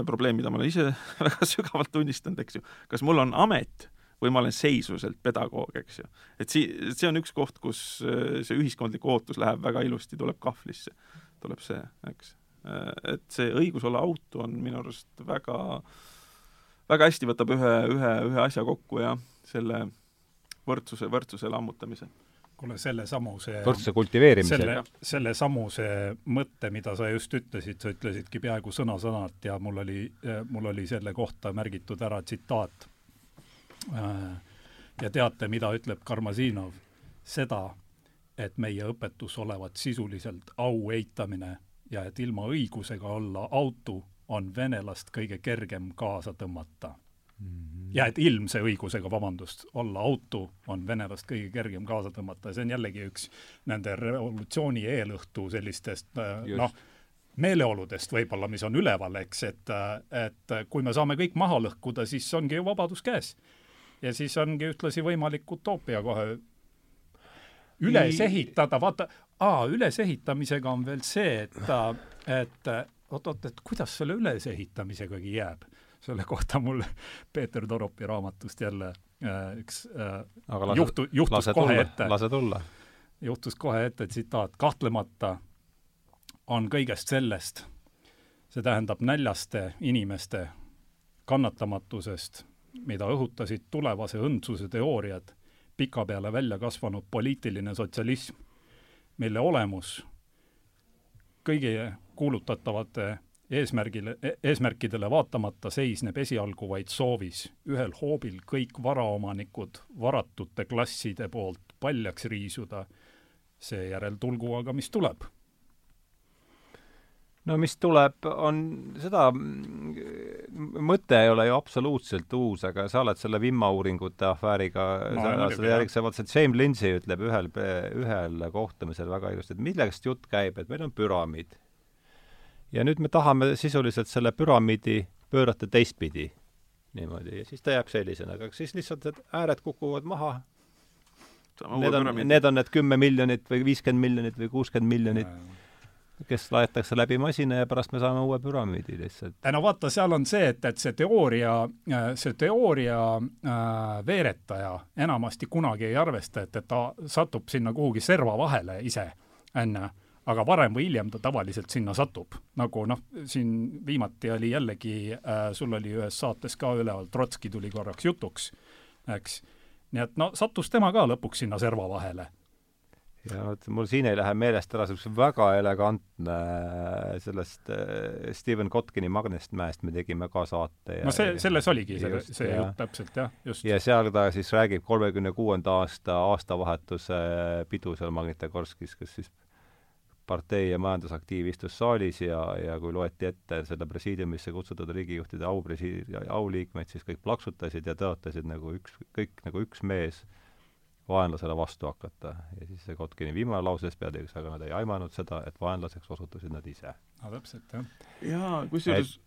probleem, mida ma olen ise väga sügavalt tunnistanud, eks ju, kas mul on amet või ma olen seisuselt pedagoog, eks ju. et sii-, see on üks koht, kus äh, see ühiskondlik ootus läheb väga ilusti, tuleb kahvlisse, tuleb see, eks. et see õigus olla autu on minu arust väga, väga hästi võtab ühe, ühe, ühe asja kokku ja selle võrdsuse, võrdsuse lammutamise. kuule, selle samuse võrdsuse kultiveerimise. selle, selle samuse mõtte, mida sa just ütlesid, sa ütlesidki peaaegu sõna-sõnalt ja mul oli, mul oli selle kohta märgitud ära tsitaat. Ja teate, mida ütleb Karmazinov? seda, et meie õpetus olevat sisuliselt au eitamine ja et ilma õigusega olla autu on venelast kõige kergem kaasa tõmmata mm. -hmm. ja et ilmse õigusega, vabandust, olla autu on venelast kõige kergem kaasa tõmmata ja see on jällegi üks nende revolutsiooni eelõhtu sellistest noh, meeleoludest võib-olla, mis on üleval, eks, et, et kui me saame kõik maha lõhkuda, siis ongi ju vabadus käes. Ja siis ongi ühtlasi võimalik utoopia kohe üles ehitada, vaata, aa, ülesehitamisega on veel see, et, et oot-oot, et kuidas selle ülesehitamisegagi jääb. selle kohta mul Peeter Toropi raamatust jälle äh, üks äh, lase, juhtu, juhtus kohe tulla, ette. lase tulla. juhtus kohe ette tsitaat, kahtlemata on kõigest sellest, see tähendab näljaste inimeste kannatamatusest, mida õhutasid tulevase õndsuse teooriad, pikapeale välja kasvanud poliitiline sotsialism, mille olemus kõigi kuulutatavate eesmärgile, eesmärkidele vaatamata seisneb esialgu vaid soovis ühel hoobil kõik varaomanikud varatute klasside poolt paljaks riisuda, seejärel tulgu aga, mis tuleb no mis tuleb, on seda, mõte ei ole ju absoluutselt uus, aga sa oled selle vimma-uuringute afääriga sa järgselt, see James Lindsay ütleb ühel, ühel kohtumisel väga ilusti, et millest jutt käib, et meil on püramiid. ja nüüd me tahame sisuliselt selle püramiidi pöörata teistpidi niimoodi ja siis ta jääb sellisena, aga siis lihtsalt need ääred kukuvad maha. Need on, need on need kümme miljonit või viiskümmend miljonit või kuuskümmend miljonit kes laetakse läbi masina ja pärast me saame uue püramiidi lihtsalt. no vaata, seal on see, et, et see teooria, see teooria äh, veeretaja enamasti kunagi ei arvesta, et, et ta satub sinna kuhugi serva vahele ise on ju, aga varem või hiljem ta tavaliselt sinna satub. nagu noh, siin viimati oli jällegi äh,, sul oli ühes saates ka üleval, Trotski tuli korraks jutuks, eks, nii et no sattus tema ka lõpuks sinna serva vahele ja vot mul siin ei lähe meelest ära see üks väga elegantne äh, sellest äh, Steven Kotkini Magnestmäest me tegime ka saate. no see, selles oligi see, see jutt täpselt jah, just. ja seal ta siis räägib kolmekümne kuuenda aasta aastavahetuse pidu seal Magnitogorskis, kus siis partei ja majandusaktiiv istus saalis ja, ja kui loeti ette selle presiidiumisse kutsutud riigijuhtide aupresi-, auliikmeid, siis kõik plaksutasid ja tõotasid nagu üks, kõik nagu üks mees vaenlasele vastu hakata. ja siis see Kotkini viimane lause peatükis, aga nad ei aimanud seda, et vaenlaseks osutusid nad ise. no täpselt, jah. jaa, kusjuures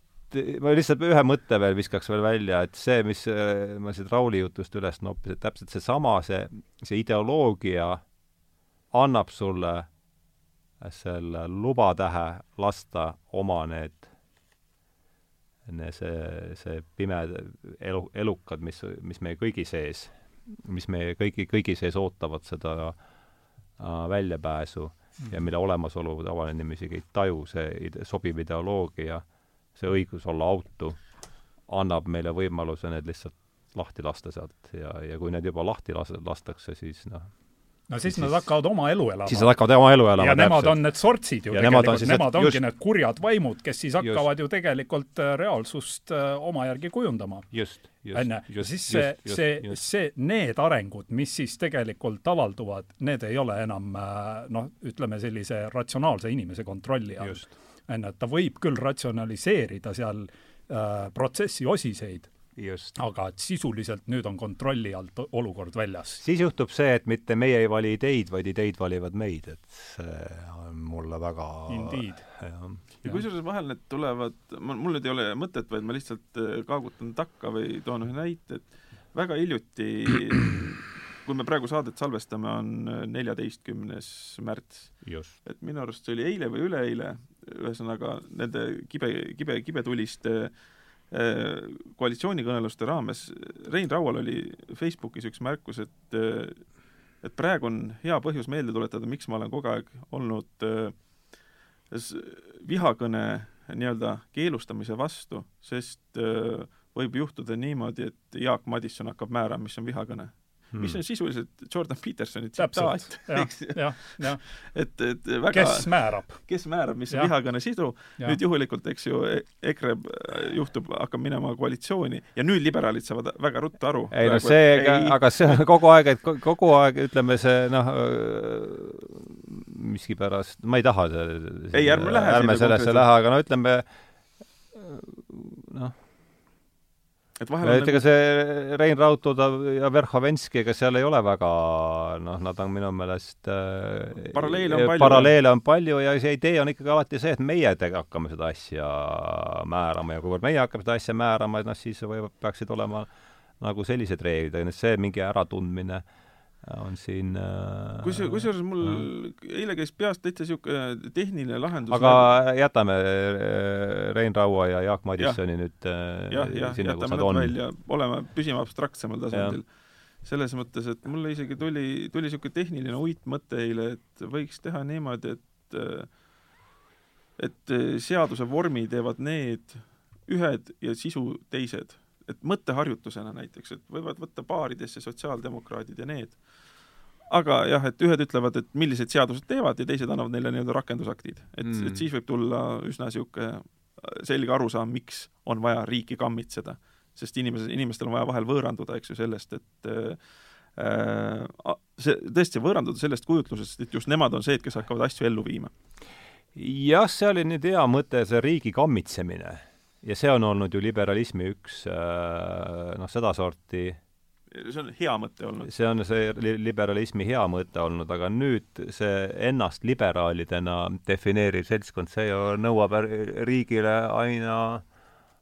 ma lihtsalt ühe mõtte veel viskaks veel välja, et see, mis äh, ma siit Rauli jutust üles noppisin, et täpselt seesama, see, see ideoloogia annab sulle selle lubatähe lasta oma need, need, see, see pime elu, elukad, mis, mis meie kõigi sees mis meie kõigi, kõigi sees ootavad seda äh, väljapääsu mm. ja mille olemasolu tavaline inimene isegi ei taju, see sobiv ideoloogia, see õigus olla autu, annab meile võimaluse need lihtsalt lahti lasta sealt ja, ja kui need juba lahti las-, lastakse, siis noh, no siis, siis nad hakkavad oma elu elama. siis nad hakkavad oma elu elama. ja nemad täpselt. on need sortsid ju ja tegelikult, nemad, nemad ongi just, need kurjad vaimud, kes siis hakkavad just. ju tegelikult äh, reaalsust uh, oma järgi kujundama. just, just. ja siis see, see, see, need arengud, mis siis tegelikult avalduvad, need ei ole enam uh, noh, ütleme sellise ratsionaalse inimese kontrolli all. on ju, et ta võib küll ratsionaliseerida seal uh, protsessi osiseid just. Aga et sisuliselt nüüd on kontrolli alt olukord väljas. siis juhtub see, et mitte meie ei vali ideid, vaid ideid valivad meid, et see on mulle väga Indeed. ja kusjuures vahel need tulevad, mul nüüd ei ole mõtet, vaid ma lihtsalt äh, kaagutan takka või toon ühe näite, et väga hiljuti kui me praegu saadet salvestame, on äh, neljateistkümnes märts. et minu arust see oli eile või üleeile, ühesõnaga nende kibe, kibe, kibetuliste Äh, koalitsioonikõneluste raames, Rein Raual oli Facebookis üks märkus, et äh, et praegu on hea põhjus meelde tuletada, miks ma olen kogu aeg olnud äh, vihakõne nii-öelda keelustamise vastu, sest võib juhtuda niimoodi, et Jaak Madisson hakkab määrama, mis on vihakõne hmm. mis on sisuliselt Jordan Petersoni tsitaat, eks ju. et, et väga kes määrab? kes määrab, mis on vihakõne sisu, nüüd juhuslikult, eks ju, EKRE juhtub, hakkab minema koalitsiooni ja nüüd liberaalid saavad väga ruttu aru. ei no see, aga see on kogu aeg, et kogu aeg ütleme, see noh, miskipärast, ma ei taha ei, ärme lähe ärme sellesse lähe, aga no ütleme, noh et vahel et ega nagu... see Rein Rautuda ja Verhovenski, ega seal ei ole väga noh, nad on minu meelest äh, paralleele on palju. paralleele on palju ja see idee on ikkagi alati see, et meie tege hakkame seda asja määrama ja kuivõrd meie hakkame seda asja määrama, noh, siis või peaksid olema nagu sellised reeglid, aga see mingi äratundmine äh, on siin äh, kus, kusjuures mul äh, eile käis peast täitsa niisugune tehniline lahendus aga läbi. jätame äh, Rein Raua ja Jaak Madissoni ja. nüüd jah, jah, jätame nad on. välja, oleme, püsime abstraktsemal tasandil. selles mõttes, et mulle isegi tuli, tuli niisugune tehniline uitmõte eile, et võiks teha niimoodi, et et seaduse vormi teevad need ühed ja sisu teised et mõtteharjutusena näiteks, et võivad võtta baaridesse sotsiaaldemokraadid ja need aga jah, et ühed ütlevad, et millised seadused teevad ja teised annavad neile nii-öelda rakendusaktid. et mm., et siis võib tulla üsna niisugune selge arusaam, miks on vaja riiki kammitseda. sest inimesed, inimestel on vaja vahel võõranduda, eks ju, sellest, et äh, see, tõesti võõranduda sellest kujutlusest, et just nemad on see, kes hakkavad asju ellu viima. jah, see oli nüüd hea mõte, see riigi kammitsemine. Ja see on olnud ju liberalismi üks äh, noh, sedasorti see on hea mõte olnud. see on see li liberalismi hea mõte olnud, aga nüüd see ennast liberaalidena defineeriv seltskond, see ju nõuab riigile aina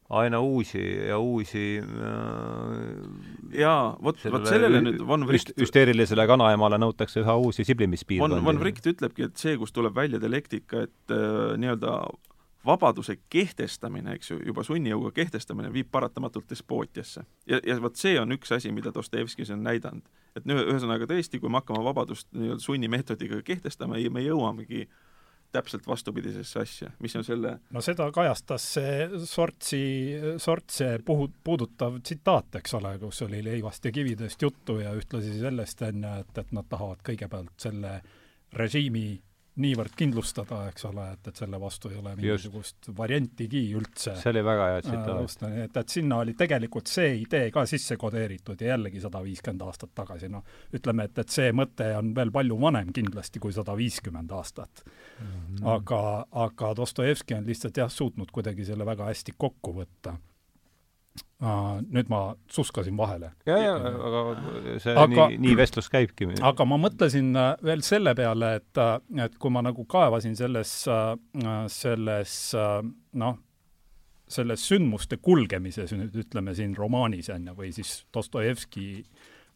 aina uusi ja uusi äh, jaa, vot, vot sellele nüüd Von Wright hüsteerilisele kanaemale nõutakse üha uusi siblimispiirkondi. Von, Von Wright ütlebki, et see, kust tuleb välja dialektika, et äh, nii-öelda vabaduse kehtestamine, eks ju, juba sunnijõuga kehtestamine viib paratamatult despootiasse. ja, ja vot see on üks asi, mida Dostojevskis on näidanud. et no ühesõnaga tõesti, kui me hakkame vabadust nii-öelda sunnimeetodiga kehtestama, me jõuamegi täpselt vastupidisesse asja, mis on selle no seda kajastas see Sortsi, Sortse puhu-, puudutav tsitaat, eks ole, kus oli leivast ja kividest juttu ja ühtlasi sellest, ju, et, et nad tahavad kõigepealt selle režiimi niivõrd kindlustada, eks ole, et, et selle vastu ei ole mingisugust variantigi üldse. see oli väga hea tsitaat. et, et sinna oli tegelikult see idee ka sisse kodeeritud ja jällegi sada viiskümmend aastat tagasi, noh, ütleme, et, et see mõte on veel palju vanem kindlasti kui sada viiskümmend aastat mm. -hmm. aga, aga Dostojevski on lihtsalt jah, suutnud kuidagi selle väga hästi kokku võtta nüüd ma suskasin vahele. ja, ja, aga see aga, nii, nii vestlus käibki. aga ma mõtlesin äh, veel selle peale, et, äh, et kui ma nagu kaevasin selles, selles noh, selles sündmuste kulgemises nüüd ütleme siin romaanis on ju, või siis Dostojevski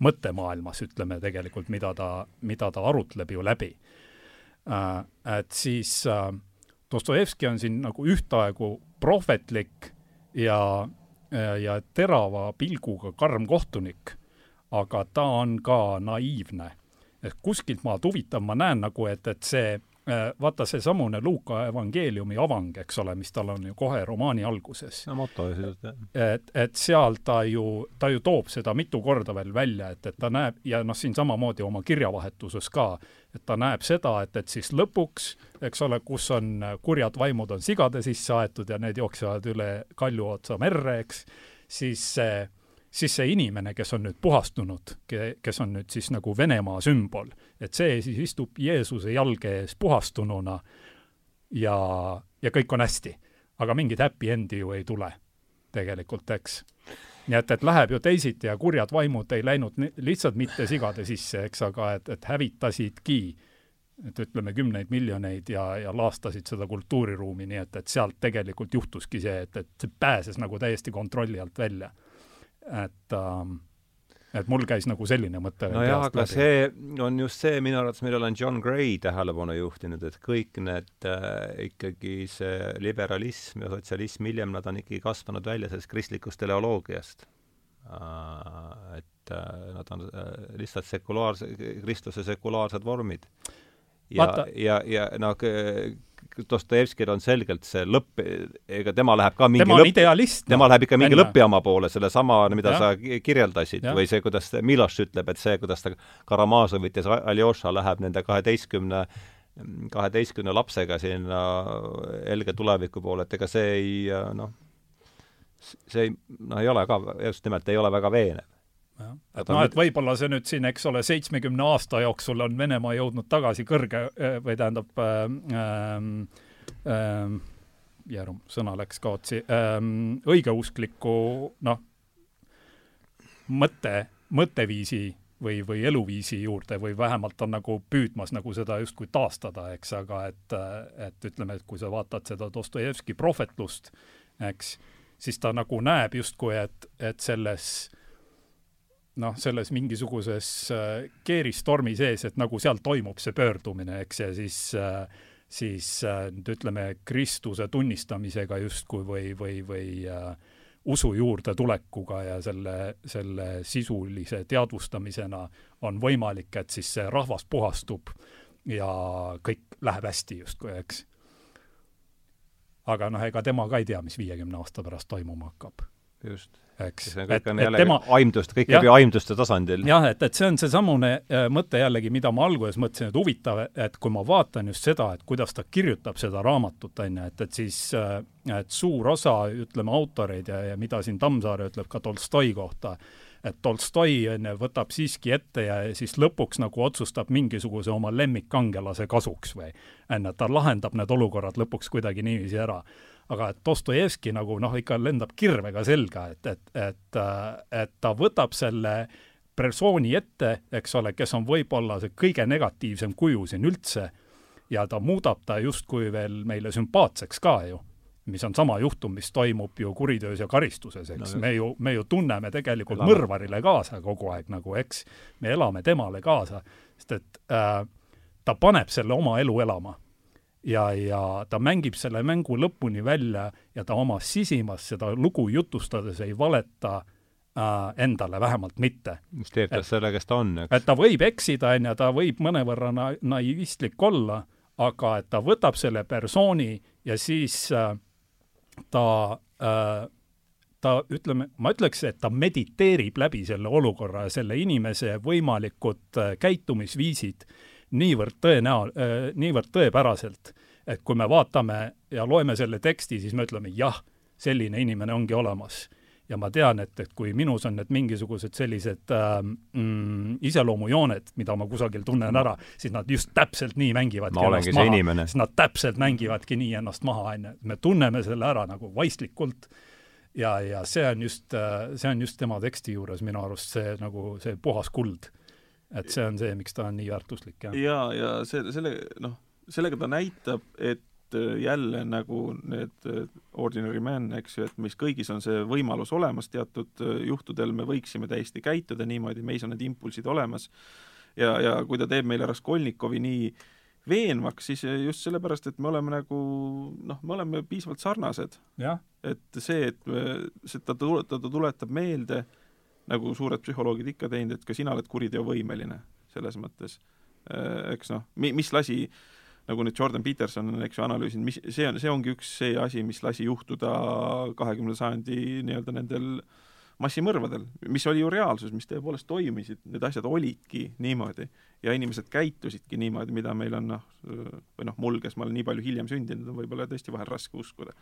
mõttemaailmas ütleme tegelikult, mida ta, mida ta arutleb ju läbi. et siis Dostojevski on siin nagu ühtaegu prohvetlik ja ja terava pilguga karm kohtunik, aga ta on ka naiivne. et kuskilt maalt huvitav, ma näen nagu, et, et see Äh, vaata seesamune Luuka evangeeliumi avang, eks ole, mis tal on ju kohe romaani alguses. no moto sisuliselt, jah. et, et seal ta ju, ta ju toob seda mitu korda veel välja, et, et ta näeb ja noh, siin samamoodi oma kirjavahetuses ka, et ta näeb seda, et, et siis lõpuks, eks ole, kus on kurjad vaimud on sigade sisse aetud ja need jooksevad üle kalju otsa merre, eks, siis see äh, siis see inimene, kes on nüüd puhastunud, kes on nüüd siis nagu Venemaa sümbol, et see siis istub Jeesuse jalge ees puhastununa ja, ja kõik on hästi. aga mingit happy end'i ju ei tule tegelikult, eks. nii et, et läheb ju teisiti ja kurjad vaimud ei läinud lihtsalt mitte sigade sisse, eks, aga et, et hävitasidki et ütleme, kümneid miljoneid ja, ja laastasid seda kultuuriruumi, nii et, et sealt tegelikult juhtuski see, et, et see pääses nagu täiesti kontrolli alt välja et ähm, et mul käis nagu selline mõte nojah, aga läbi. see on just see minu arvates, millele on John Gray tähelepanu juhtinud, et kõik need äh, ikkagi see liberalism ja sotsialism, hiljem nad on ikkagi kasvanud välja sellest kristlikust teleoloogiast äh,. et äh, nad on äh, lihtsalt sekulaarse, kristluse sekulaarsed vormid. ja, ja, ja noh, Dostojevskil on selgelt see lõpp, ega tema läheb ka mingi tema on lõpp, idealist. tema läheb ikka mingi lõppjaama poole, sellesama, mida ja. sa kirjeldasid, või see, kuidas Miloš ütleb, et see, kuidas ta Karamazovit ja Aljoša läheb nende kaheteistkümne kaheteistkümne lapsega sinna helge tuleviku poole, et ega see ei noh, see ei, noh, ei ole ka, just nimelt ei ole väga veenev et noh, et võib-olla see nüüd siin, eks ole, seitsmekümne aasta jooksul on Venemaa jõudnud tagasi kõrge või tähendab ähm, ähm, Jäärum, sõna läks kaotsi ähm,, õigeuskliku noh, mõtte, mõtteviisi või, või eluviisi juurde või vähemalt on nagu püüdmas nagu seda justkui taastada, eks, aga et, et ütleme, et kui sa vaatad seda Dostojevski prohvetlust, eks, siis ta nagu näeb justkui, et, et selles äh, noh, selles mingisuguses äh, keeristormi sees, et nagu seal toimub see pöördumine, eks, ja siis äh, siis äh, nüüd ütleme, Kristuse tunnistamisega justkui või, või, või usu juurde tulekuga ja selle, selle sisulise teadvustamisena on võimalik, et siis see rahvas puhastub ja kõik läheb hästi justkui, eks. aga noh, ega tema ka ei tea, mis viiekümne aasta pärast toimuma hakkab. Just eks. on jällegi tema, aimdust, kõik ju aimduste tasandil. jah, et, et see on seesamune äh, mõte jällegi, mida ma alguses mõtlesin, et huvitav, et kui ma vaatan just seda, et kuidas ta kirjutab seda raamatut, on ju, et, et siis äh, et suur osa, ütleme, autoreid ja, ja mida siin Tammsaare ütleb ka Tolstoi kohta, et Tolstoi on ju, võtab siiski ette ja siis lõpuks nagu otsustab mingisuguse oma lemmikkangelase kasuks või on ju, et ta lahendab need olukorrad lõpuks kuidagi niiviisi ära aga et Dostojevski nagu noh, ikka lendab kirvega selga, et, et, et, et ta võtab selle persooni ette, eks ole, kes on võib-olla see kõige negatiivsem kuju siin üldse, ja ta muudab ta justkui veel meile sümpaatseks ka ju mis on sama juhtum, mis toimub ju kuritöös ja karistuses, eks. No,, me ju, me ju tunneme tegelikult elame. mõrvarile kaasa kogu aeg nagu, eks, me elame temale kaasa, sest et äh, ta paneb selle oma elu elama ja, ja ta mängib selle mängu lõpuni välja ja ta oma sisimas seda lugu jutustades ei valeta äh, endale, vähemalt mitte. mis teeb tast selle, kes ta on, eks. et ta võib eksida, on ju, ta võib mõnevõrra na-, naivistlik olla, aga et ta võtab selle persooni ja siis äh, ta äh, ta, ütleme, ma ütleks, et ta mediteerib läbi selle olukorra ja selle inimese võimalikud äh, käitumisviisid niivõrd tõenäo-, äh, niivõrd tõepäraselt, et kui me vaatame ja loeme selle teksti, siis me ütleme jah, selline inimene ongi olemas. ja ma tean, et, et kui minus on need mingisugused sellised äh, mm, iseloomujooned, mida ma kusagil tunnen ära, siis nad just täpselt nii mängivadki ma olengi see inimene. siis nad täpselt mängivadki nii ennast maha, on ju, me tunneme selle ära nagu vaistlikult ja, ja see on just, see on just tema teksti juures minu arust see nagu see puhas kuld. Et see on see, miks ta on nii väärtuslik, jah. ja, ja see, selle, noh, sellega ta näitab, et jälle nagu need ordinary men, eks ju, et meis kõigis on see võimalus olemas, teatud juhtudel me võiksime täiesti käituda niimoodi, meis on need impulsid olemas ja, ja kui ta teeb meile Raskolnikovi nii äh, veenvaks, siis just sellepärast, et me oleme nagu noh, me oleme piisavalt sarnased. et see, et see, ta, ta, ta tuletab meelde, nagu suured psühholoogid ikka teinud, et ka sina oled kuriteovõimeline selles mõttes. Äh, eks noh, mi-, mis lasi nagu nüüd Jordan Peterson on, eks ju, analüüsinud, mis, see on, see ongi üks see asi, mis lasi juhtuda kahekümnenda sajandi nii-öelda nendel massimõrvadel, mis oli ju reaalsus, mis tõepoolest toimisid, need asjad olidki niimoodi ja inimesed käitusidki niimoodi, mida meil on noh, või noh, mul, kes ma olen nii palju hiljem sündinud, on võib-olla tõesti vahel raske uskuda.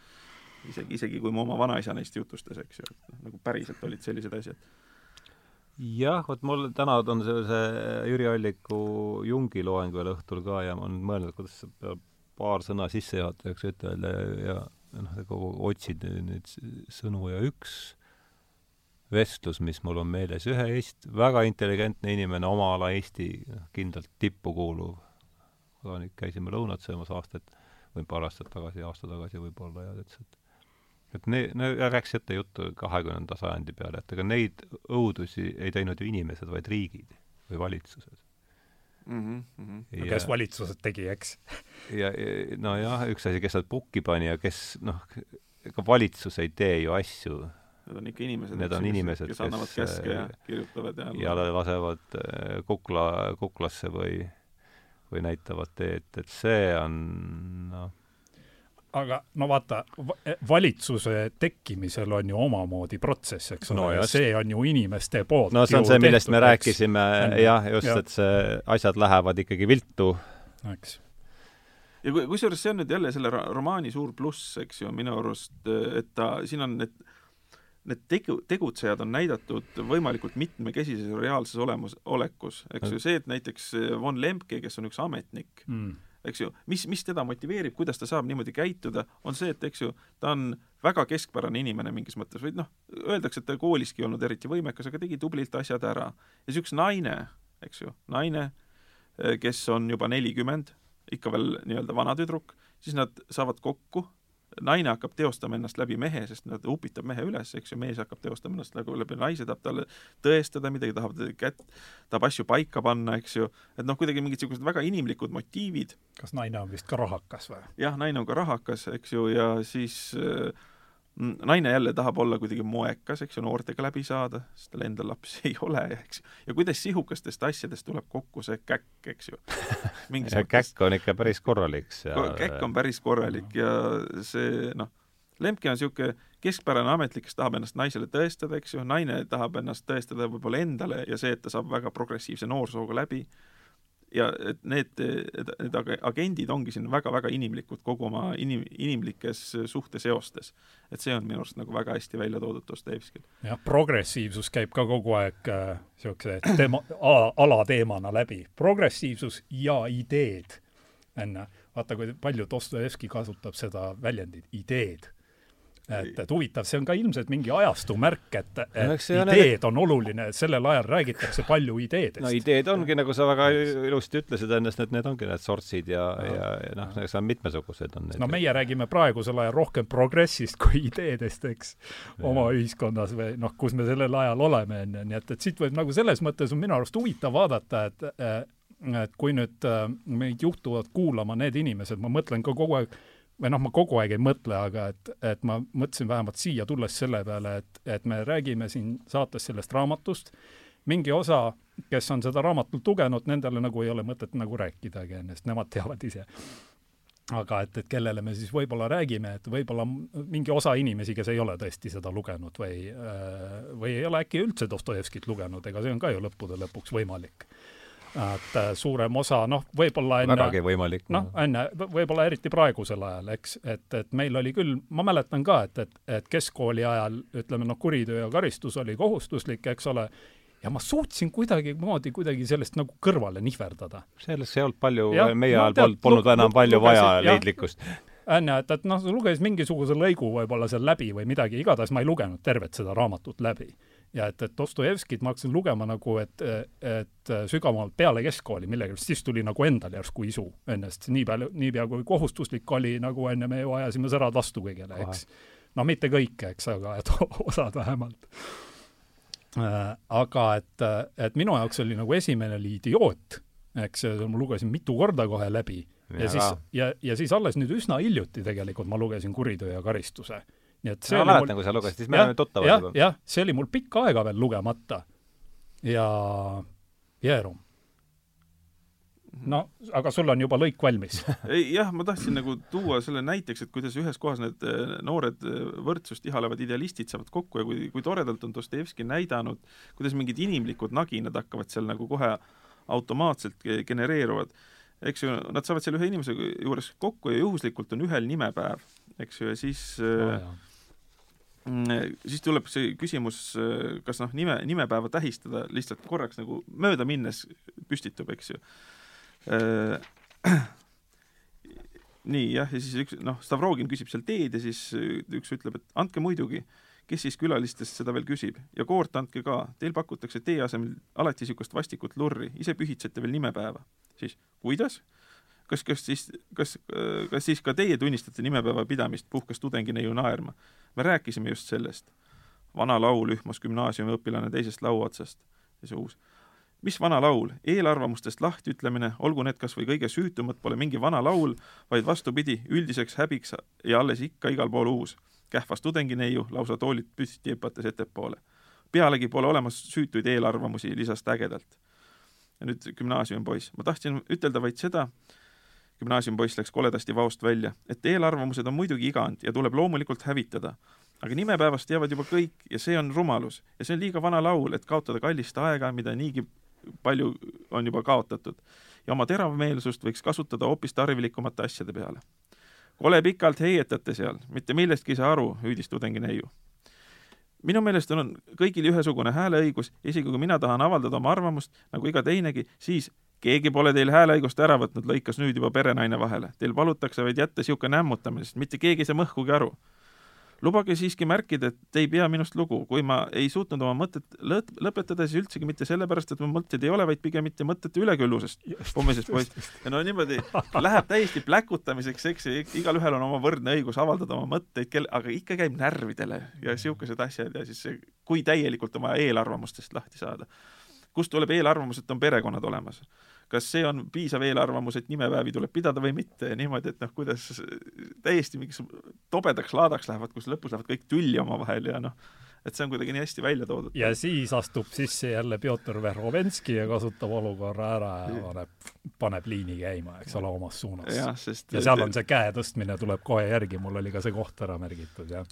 Isegi, isegi kui mu oma vanaisa neist jutustas, eks ju, et noh, nagu päriselt olid sellised asjad. jah, vot mul täna on see Jüri Alliku Jungi loeng veel õhtul ka ja ma olen mõelnud, kuidas paar sõna sissejuhatuseks ütelda ja, ja noh, kogu otsid neid sõnu ja üks vestlus, mis mul on meeles, ühe Eest-, väga intelligentne inimene, oma ala Eesti noh, kindlalt tippu kuuluv kodanik, käisime lõunat söömas aastaid või paar aastat tagasi, aasta tagasi võib-olla ja ütles, et et ne-, no rääkis ette juttu kahekümnenda sajandi peale, et ega neid õudusi ei teinud ju inimesed, vaid riigid või valitsused mm. -hmm, mm -hmm. Ja, kes valitsused tegi, eks ja, ja nojah, üks asi, kes nad pukki pani ja kes noh, ega valitsus ei tee ju asju Need on ikka inimesed, need on inimesed, kes, kes annavad käske ja kirjutavad ja ja lasevad äh, kukla, kuklasse või, või näitavad teed, et see on noh, aga no vaata, valitsuse tekkimisel on ju omamoodi protsess, eks ole no,, ja see on ju inimeste poolt no see on see, millest me rääkisime, jah, just ja., et see, asjad lähevad ikkagi viltu. eks ja kusjuures see on nüüd jälle selle romaani suur pluss, eks ju, minu arust, et ta, siin on need need tegu, tegutsejad on näidatud võimalikult mitmekesises reaalses olemus, olekus, eks ju, see, et näiteks von Lemke, kes on üks ametnik mm., eks ju, mis, mis teda motiveerib, kuidas ta saab niimoodi käituda, on see, et eks ju, ta on väga keskpärane inimene mingis mõttes või noh, öeldakse, et ta kooliski ei olnud eriti võimekas, aga tegi tublilt asjad ära. ja üks naine, eks ju, naine, kes on juba nelikümmend, ikka veel nii-öelda vana tüdruk, siis nad saavad kokku naine hakkab teostama ennast läbi mehe, sest ta upitab mehe üles, eks ju, mees hakkab teostama ennast nagu läbi naise, tahab talle tõestada midagi, tahab kätt, tahab asju paika panna, eks ju, et noh, kuidagi mingid niisugused väga inimlikud motiivid. kas naine on vist ka rahakas või? jah, naine on ka rahakas, eks ju, ja siis äh, naine jälle tahab olla kuidagi moekas, eks ju, noortega läbi saada, sest tal endal lapsi ei ole, eks ju. ja kuidas sihukestest asjadest tuleb kokku see käkk, eks ju. käkk on ikka päris korralik seal. käkk on päris korralik ja see noh, Lemke on niisugune keskpärane ametnik, kes tahab ennast naisele tõestada, eks ju, naine tahab ennast tõestada võib-olla endale ja see, et ta saab väga progressiivse noorsooga läbi ja et need, need agendid ongi siin väga-väga inimlikud kogu oma inim-, inimlikes suhteseostes. et see on minu arust nagu väga hästi välja toodud Dostojevskil. jah, progressiivsus käib ka kogu aeg niisuguse äh, teema, alateemana läbi. progressiivsus ja ideed, on ju. vaata, kui palju Dostojevski kasutab seda väljendit, ideed et, et huvitav, see on ka ilmselt mingi ajastu märk, et, et no, ideed on oluline, sellel ajal räägitakse palju ideedest. no ideed ongi, nagu sa väga ilusti ütlesid ennast, et need ongi need sortsid ja, ja, ja, ja noh, eks on mitmesugused on need. no meie räägime praegusel ajal rohkem progressist kui ideedest, eks, oma ühiskonnas või noh, kus me sellel ajal oleme, on ju, nii et, et siit võib nagu selles mõttes on minu arust huvitav vaadata, et äh, et kui nüüd äh, meid juhtuvad kuulama need inimesed, ma mõtlen ka kogu aeg, või noh, ma kogu aeg ei mõtle, aga et, et ma mõtlesin vähemalt siia tulles selle peale, et, et me räägime siin saates sellest raamatust, mingi osa, kes on seda raamatut lugenud, nendele nagu ei ole mõtet nagu rääkidagi ennast, nemad teavad ise aga et, et kellele me siis võib-olla räägime, et võib-olla mingi osa inimesi, kes ei ole tõesti seda lugenud või, äh, või ei ole äkki üldse Dostojevskit lugenud, ega see on ka ju lõppude lõpuks võimalik. Et äh, suurem osa, noh, võib-olla enne vägagi võimalik. noh, enne, võib-olla eriti praegusel ajal, eks, et, et meil oli küll, ma mäletan ka, et, et, et keskkooli ajal ütleme noh, kuritöö ja karistus oli kohustuslik, eks ole, ja ma suutsin kuidagimoodi kuidagi sellest nagu kõrvale nihverdada. sellest ei olnud palju, meie no, ajal polnud, polnud enam palju vaja leidlikkust. onju, et, et noh, luges mingisuguse lõigu võib-olla seal läbi või midagi, igatahes ma ei lugenud tervet seda raamatut läbi. Ja et, et Dostojevskit ma hakkasin lugema nagu, et, et sügavamalt peale keskkooli millegipärast, siis tuli nagu endal järsku isu ennast, nii palju, niipea kui kohustuslik oli, nagu enne me ju ajasime särad vastu kõigele, eks. no mitte kõik, eks, aga et osad vähemalt. Äh, aga et, et minu jaoks oli nagu esimene oli Idioot, eks, ma lugesin mitu korda kohe läbi. Ja, ja siis, ja, ja siis alles nüüd üsna hiljuti tegelikult ma lugesin Kuritöö ja karistuse. Nii et see ma mäletan mul..., kui sa lugesid, siis me oleme tuttavad juba. jah, see oli mul pikka aega veel lugemata. ja Jeerum no aga sul on juba lõik valmis ei jah, ma tahtsin nagu tuua selle näiteks, et kuidas ühes kohas need eh, noored eh, võrdsust ihalevad idealistid saavad kokku ja kui, kui toredalt on Dostojevski näidanud, kuidas mingid inimlikud naginad hakkavad seal nagu kohe automaatselt genereeruvad. eks ju, nad saavad seal ühe inimese juures kokku ja juhuslikult on ühel nimepäev, eks ju, ja siis oh, jah. Siis tuleb see küsimus, kas noh, nime, nimepäeva tähistada lihtsalt korraks nagu mööda minnes püstitub, eks ju Äh, nii jah, ja siis üks noh, Stavrogin küsib seal teed ja siis üks ütleb, et andke muidugi, kes siis külalistest seda veel küsib ja koort andke ka, teil pakutakse tee asemel alati niisugust vastikut lurri, ise pühitsete veel nimepäeva. siis kuidas? kas, kas siis, kas, kas siis ka teie tunnistate nimepäeva pidamist, puhkes tudengineiu naerma. Me rääkisime just sellest. vana laul ühmas gümnaasiumiõpilane teisest laua otsast ja see uus mis vana laul, eelarvamustest lahtiütlemine, olgu need kas või kõige süütumad, pole mingi vana laul, vaid vastupidi, üldiseks häbiks ja alles ikka igal pool uus. kähvas tudengineiu lausa toolilt püsti hüpates ettepoole. pealegi pole olemas süütuid eelarvamusi, lisas ta ägedalt. ja nüüd gümnaasiumipoiss, ma tahtsin ütelda vaid seda, gümnaasiumipoiss läks koledasti vaost välja, et eelarvamused on muidugi igand ja tuleb loomulikult hävitada. Aga nimepäevast teavad juba kõik ja see on rumalus. Ja see on liiga vana laul, et kaotada kallist aega, mida niigi palju on juba kaotatud. Ja oma teravmeelsust võiks kasutada hoopis tarvilikumate asjade peale. kole pikalt heietate seal, mitte millestki ei saa aru, hüüdis tudengineiu. minu meelest on kõigil ühesugune hääleõigus, isegi kui mina tahan avaldada oma arvamust, nagu iga teinegi, siis keegi pole teil hääleõigust ära võtnud, lõikas nüüd juba perenaine vahele. Teil palutakse vaid jätta niisugune nämmutamine, sest mitte keegi ei saa mõhkugi aru lubage siiski märkida, et te ei pea minust lugu, kui ma ei suutnud oma mõtet lõt-, lõpetada, siis üldsegi mitte sellepärast, et mu mõtted ei ole, vaid pigem mitte mõtete üleküllusest, pommisest poist. ja no niimoodi läheb täiesti pläkutamiseks, eks, igalühel on oma võrdne õigus avaldada oma mõtteid, kel-, aga ikka käib närvidele ja niisugused asjad ja siis kui täielikult oma eelarvamustest lahti saada. kust tuleb eelarvamus, et on perekonnad olemas? Kas see on piisav eelarvamus, et nimepäevi tuleb pidada või mitte ja niimoodi, et noh, kuidas täiesti mingiks tobedaks laadaks lähevad, kus lõpus lähevad kõik tülli omavahel ja noh, et see on kuidagi nii hästi välja toodud. ja siis astub sisse jälle Pjotor Verhovenski ja kasutab olukorra ära ja paneb, paneb liini käima, eks ole, omas suunas. ja seal on see käe tõstmine tuleb kohe järgi, mul oli ka see koht ära märgitud, jah.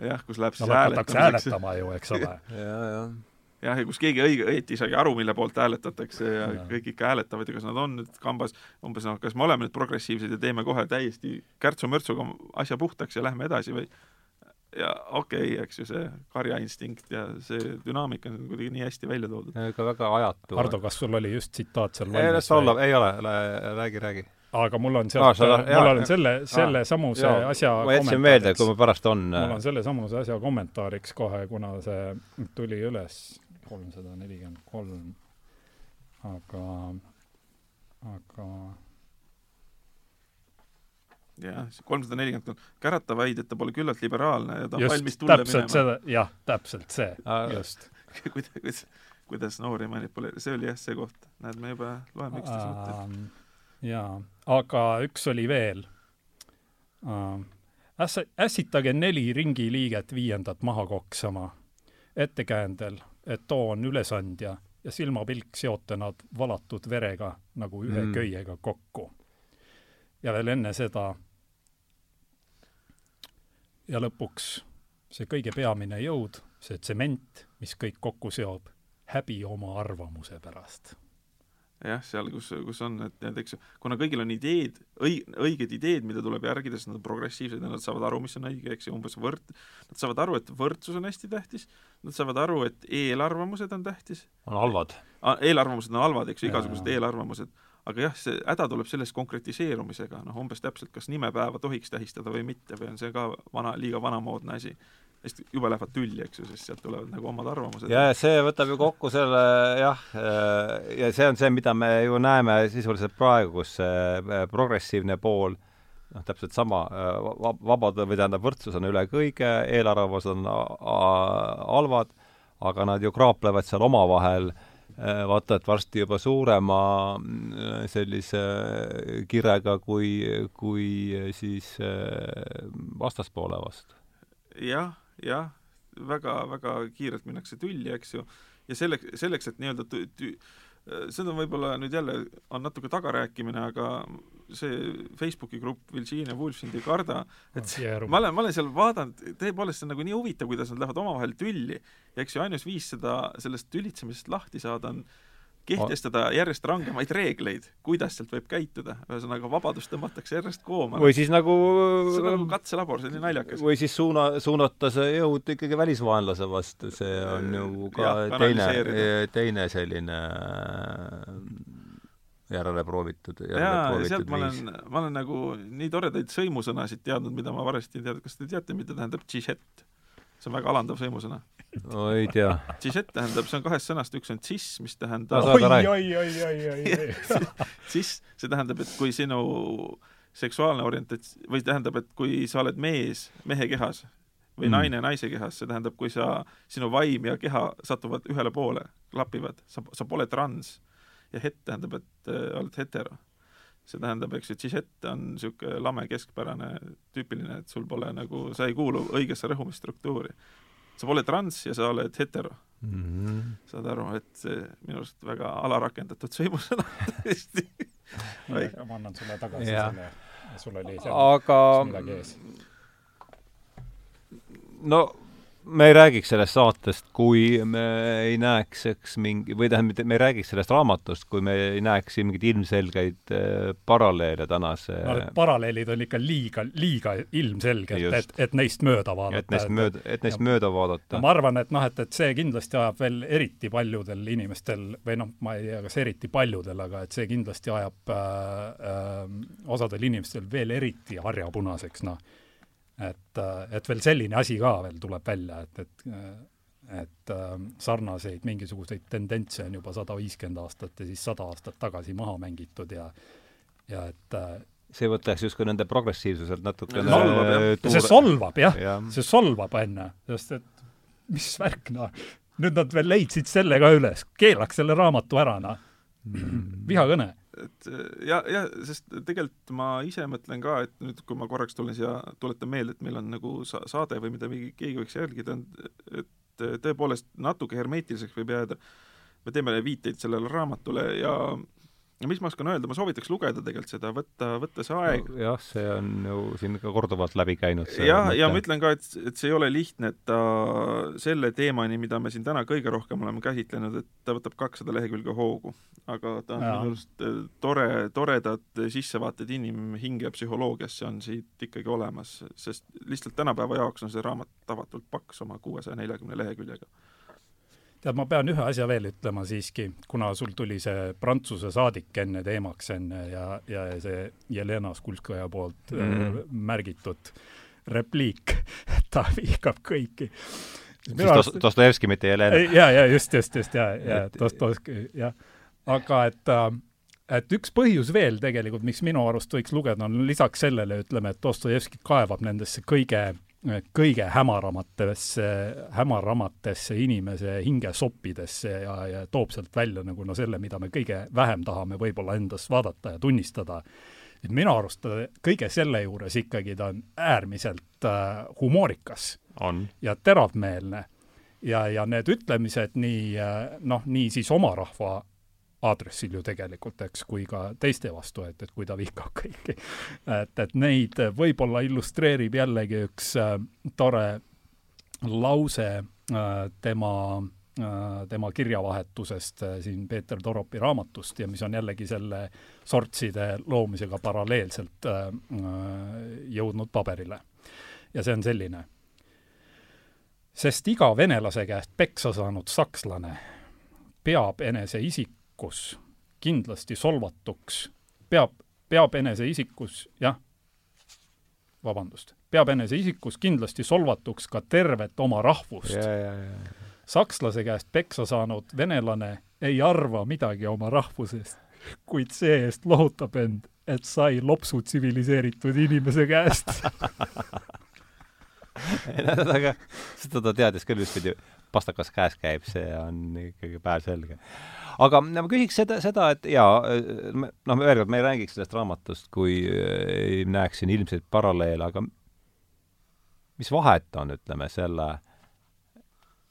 jah, kus läheb siis no, hääletamiseks. hääletama ju, eks ole ja, jah jah, ja kus keegi õige, õieti ei saagi aru, mille poolt hääletatakse ja, ja kõik ikka hääletavad ja kas nad on nüüd kambas, umbes noh, kas me oleme nüüd progressiivsed ja teeme kohe täiesti kärtsu-mörtsuga asja puhtaks ja lähme edasi või? Ja okei okay,, eks ju, see karjainstinkt ja see dünaamika on kuidagi nii hästi välja toodud. ka väga ajatu. Hardo, kas sul oli just tsitaat seal valmis? ei, las olla, ei ole, räägi, räägi. Aga mul on sealt ah,, mul on selle, selle samuse jaa, asja ma jätsin meelde, kui mul pärast on mul on selle samuse asja kommentaariks kohe, kuna see tuli üles kolmsada nelikümmend kolm, aga, aga jah, kolmsada nelikümmend kolm, Kärata vaid, et ta pole küllalt liberaalne ja ta on valmis tulle minema. jah, täpselt see, just kuidas, kuidas noori manipuleerida, see oli jah see koht. näed, me juba loeme üksteise mõtteid. jaa, aga üks oli veel uh,. Äss-, ässitage neli ringiliiget viiendat maha koksama, ettekäändel, et too on ülesandja ja silmapilk seote nad valatud verega nagu ühe mm. köiega kokku. ja veel enne seda ja lõpuks see kõige peamine jõud, see tsement, mis kõik kokku seob, häbi oma arvamuse pärast jah, seal, kus, kus on, et need, eks ju, kuna kõigil on ideed, õi-, õiged ideed, mida tuleb järgida, sest nad on progressiivsed ja nad saavad aru, mis on õige, eks ju, umbes võrd-, nad saavad aru, et võrdsus on hästi tähtis, nad saavad aru, et eelarvamused on tähtis. on halvad. eelarvamused on halvad, eks ju, igasugused eelarvamused. aga jah, see häda tuleb sellest konkretiseerumisega, noh umbes täpselt, kas nimepäeva tohiks tähistada või mitte või on see ka vana, liiga vanamoodne asi hästi jube lähevad tülli, eks ju, sest sealt tulevad nagu omad arvamused. ja see võtab ju kokku selle jah, äh, ja see on see, mida me ju näeme sisuliselt praegu, kus see äh, progressiivne pool noh, täpselt sama, äh, vabad või tähendab, võrdsus on üle kõige, eelarvamused on halvad, aga nad ju kraaplevad seal omavahel vaata, et varsti juba suurema sellise kirega kui, kui siis vastaspoole vastu. jah jah, väga-väga kiirelt minnakse tülli, eks ju, ja selleks, selleks, et nii-öelda seda võib-olla nüüd jälle on natuke tagarääkimine, aga see Facebooki grupp Virginia Woolf sind ei karda, et see, ma olen, ma olen seal vaadanud, tõepoolest see on nagu nii huvitav, kuidas nad lähevad omavahel tülli. Ja eks ju ainus viis seda, sellest tülitsemisest lahti saada on kehtestada järjest rangemaid reegleid, kuidas sealt võib käituda. ühesõnaga, vabadust tõmmatakse järjest koomale. või siis nagu see on nagu katselabor, see oli naljakas. või siis suuna, suunata see jõud ikkagi välisvaenlase vastu, see on ju ka ja, teine, teine selline äh, järele proovitud, järele proovitud sealt ma olen, ma olen nagu nii toredaid sõimusõnasid teadnud, mida ma varasti ei teadnud, kas te teate, mida tähendab džihett? See on väga alandav sõimusõna no ei tea. Cishet tähendab, see on kahest sõnast, üks on cis, mis tähendab oi, oi, oi, oi, oi, cis, see tähendab, et kui sinu seksuaalne orientats-, või tähendab, et kui sa oled mees mehe kehas või mm. naine naise kehas, see tähendab, kui sa, sinu vaim ja keha satuvad ühele poole, klapivad, sa, sa pole trans. ja het tähendab, et äh, oled hetero see tähendab, eks ju, tšihett on niisugune lame keskpärane, tüüpiline, et sul pole nagu, sa ei kuulu õigesse rõhumisstruktuuri sa pole trans ja sa oled hetero mm. -hmm. saad aru, et see minu arust väga alarakendatud sõimusõna tõesti ma annan sulle tagasi ja. selle, sul oli seal aga midagi ees. no me ei räägiks sellest saatest, kui me ei näeks, eks mingi, või tähendab, me ei räägiks sellest raamatust, kui me ei näeks siin mingeid ilmselgeid äh, paralleele tänase no need paralleelid on ikka liiga, liiga ilmselged, et, et neist mööda vaadata. et neist mööda, et neist ja, mööda vaadata. ma arvan, et noh, et, et see kindlasti ajab veel eriti paljudel inimestel või noh, ma ei tea, kas eriti paljudel, aga et see kindlasti ajab äh, äh, osadel inimestel veel eriti harjapunaseks, noh et, äh, et veel selline asi ka veel tuleb välja, et, et et äh, sarnaseid mingisuguseid tendentse on juba sada viiskümmend aastat ja siis sada aastat tagasi maha mängitud ja ja et äh, see võtaks justkui nende progressiivsuselt natukene solvab, jah. Tuur... see solvab jah ja., see solvab enne, sest et mis värk, noh. nüüd nad veel leidsid selle ka üles, keelaks selle raamatu ära, noh mm.. vihakõne et ja, ja sest tegelikult ma ise mõtlen ka, et nüüd, kui ma korraks tulen siia, tuletan meelde, et meil on nagu sa-, saade või mida keegi võiks jälgida, et tõepoolest natuke hermeetiliseks võib jääda, me teeme viiteid sellele raamatule ja ja mis ma oskan öelda, ma soovitaks lugeda tegelikult seda, võtta, võtta see aeg no,. jah, see on ju siin ka korduvalt läbi käinud. jah, ja ma ütlen ka, et, et see ei ole lihtne, et ta selle teemani, mida me siin täna kõige rohkem oleme käsitlenud, et ta võtab kakssada lehekülge hoogu. aga ta on minu arust eh, tore, toredad sissevaated inimhinge ja psühholoogiasse on siit ikkagi olemas, sest lihtsalt tänapäeva jaoks on see raamat tavatult paks oma kuuesaja neljakümne leheküljega tead, ma pean ühe asja veel ütlema siiski, kuna sul tuli see Prantsuse saadik enne teemaks enne ja, ja see Jelena Skulskaja poolt mm -hmm. märgitud repliik, ta vihkab kõiki. siis Dostojevski, mitte Jelena. ja, ja just, just, just ja, ja Dostojevski, jah. aga et äh, et üks põhjus veel tegelikult, miks minu arust võiks lugeda, on lisaks sellele, ütleme, et Dostojevski kaevab nendesse kõige, kõige hämaramatesse, hämaramatesse inimese hingesoppidesse ja, ja toob sealt välja nagu no selle, mida me kõige vähem tahame võib-olla endas vaadata ja tunnistada. et minu arust kõige selle juures ikkagi ta on äärmiselt äh, humoorikas on. ja teravmeelne ja, ja need ütlemised nii äh, noh, nii siis oma rahva aadressil ju tegelikult, eks, kui ka teiste vastu, et, et kui ta vihkab kõiki. et, et neid võib-olla illustreerib jällegi üks äh, tore lause äh, tema äh, tema kirjavahetusest äh, siin Peeter Toropi raamatust ja mis on jällegi selle sortside loomisega paralleelselt äh, äh, jõudnud paberile. ja see on selline. sest iga venelase käest peksa saanud sakslane peab enese isik isikus kindlasti solvatuks, peab, peab enese isikus, jah, vabandust, peab enese isikus kindlasti solvatuks ka tervet oma rahvust. sakslase käest peksa saanud venelane ei arva midagi oma rahvusest, kuid see-eest lohutab end, et sai lopsu tsiviliseeritud inimese käest. Aga seda ta teadis küll, mis pidi pastakas käes käib, see on ikkagi päevselge. Aga ma küsiks seda, seda, et jaa, noh, veel kord, me ei räägiks sellest raamatust, kui ei näeks siin ilmseid paralleele, aga mis vahet on, ütleme, selle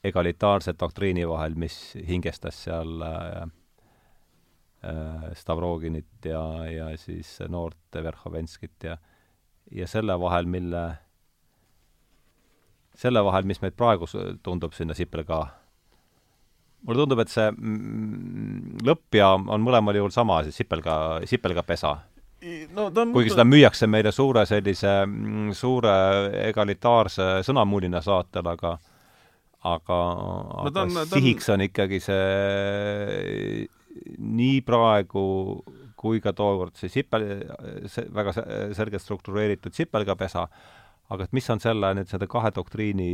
egalitaarse doktriini vahel, mis hingestas seal äh, äh Stavroginit ja, ja siis noort Verhovenskit ja ja selle vahel, mille, selle vahel, mis meid praegu tundub sinna Sipelga mulle tundub, et see lõppjaam on mõlemal juhul sama, see sipelga, sipelgapesa. no kuigi seda müüakse meile suure sellise, suure egalitaarse sõnamulina saatel, aga aga, aga no, on, sihiks on ikkagi see nii praegu kui ka tookord see sipel, see väga selgelt struktureeritud sipelgapesa, aga et mis on selle nüüd selle kahe doktriini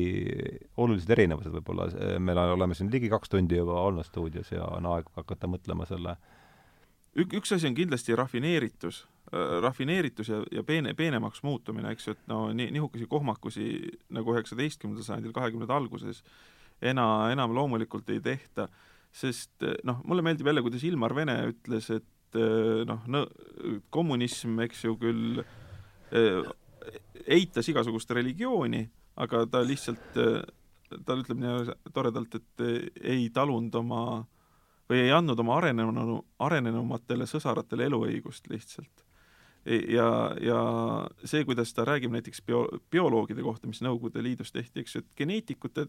olulised erinevused võib-olla, me oleme siin ligi kaks tundi juba olnud stuudios ja on aeg hakata mõtlema selle ük-, üks asi on kindlasti rafineeritus äh,, rafineeritus ja, ja peene, peenemaks muutumine, eks ju, et no nii, nihukeseid kohmakusi nagu üheksateistkümnendal sajandil, kahekümnenda alguses ena-, enam loomulikult ei tehta, sest noh, mulle meeldib jälle, kuidas Ilmar Vene ütles, et noh, kommunism, eks ju, küll eitas igasugust religiooni, aga ta lihtsalt, ta ütleb nii toredalt, et ei talunud oma või ei andnud oma arenenu, arenenumatele sõsaratele eluõigust lihtsalt. ja, ja see, kuidas ta räägib näiteks bio, bioloogide kohta, mis Nõukogude Liidus tehti, eks ju, et geneetikute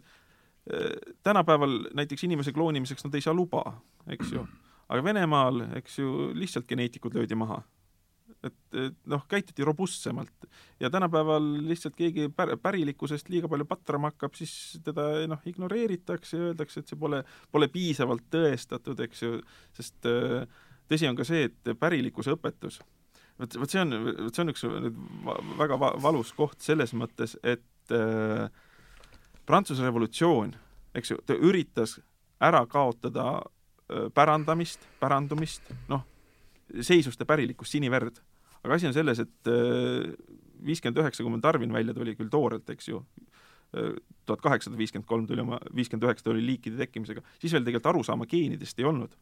tänapäeval näiteks inimese kloonimiseks nad ei saa luba, eks ju, aga Venemaal, eks ju, lihtsalt geneetikud löödi maha et, et noh, käituti robustsemalt. Ja tänapäeval lihtsalt keegi pär-, pärilikkusest liiga palju patrama hakkab, siis teda noh, ignoreeritakse ja öeldakse, et see pole, pole piisavalt tõestatud, eks ju, sest äh, tõsi on ka see, et pärilikkuse õpetus, vot, vot see on, vot see on üks nüüd väga va valus koht selles mõttes, et äh, Prantsuse revolutsioon, eks ju, ta üritas ära kaotada äh, pärandamist, pärandumist, noh, seisuste pärilikkust, siniverd. aga asi on selles, et äh, viiskümmend üheksa, kui mul Darwin välja tuli, küll toorelt, eks ju, äh, tuhat kaheksasada viiskümmend kolm tuli oma, viiskümmend üheksa tuli liikide tekkimisega, siis veel tegelikult arusaama geenidest ei olnud.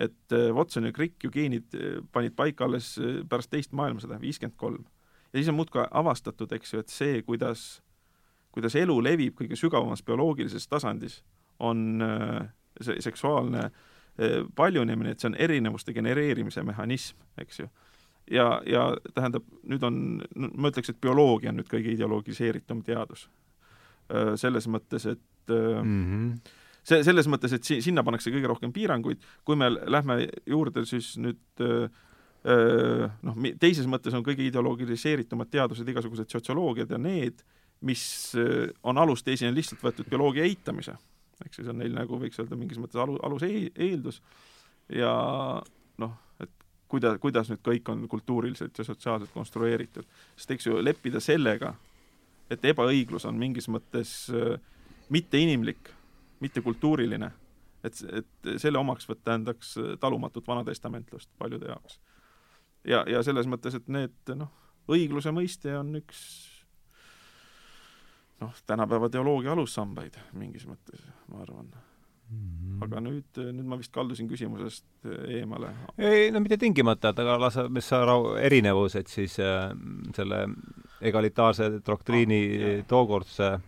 et äh, Watson ja Crick ju geenid panid paika alles pärast teist maailmasõda, viiskümmend kolm. ja siis on muudkui avastatud, eks ju, et see, kuidas, kuidas elu levib kõige sügavamas bioloogilises tasandis, on see seksuaalne äh, paljunemine, et see on erinevuste genereerimise mehhanism, eks ju. ja, ja tähendab, nüüd on, ma ütleks, et bioloogia on nüüd kõige ideologiseeritum teadus. Eh, selles mõttes, et mm -hmm. see, selles mõttes, et si-, sinna pannakse kõige rohkem piiranguid, kui me lähme juurde siis nüüd noh, teises mõttes on kõige ideologiseeritumad teadused igasugused sotsioloogiad ja need, mis on alusteisina lihtsalt võetud bioloogia eitamise ju, see on neil nagu võiks öelda mingis mõttes alu, aluseeldus ja noh, et kuida-, kuidas nüüd kõik on kultuuriliselt ja sotsiaalselt konstrueeritud. sest eks ju, leppida sellega, et ebaõiglus on mingis mõttes äh, mitteinimlik, mittekultuuriline, et, et selle omaksvõtt tähendaks talumatut vanatestamentlust paljude jaoks. ja, ja selles mõttes, et need noh, õigluse mõiste on üks noh, tänapäeva teoloogia alussambaid mingis mõttes, ma arvan mm. -hmm. aga nüüd, nüüd ma vist kaldusin küsimusest eemale. ei, no mitte tingimata, et aga mis sa rahu, erinevused siis äh, selle egalitaarse doktriini ah, tookordse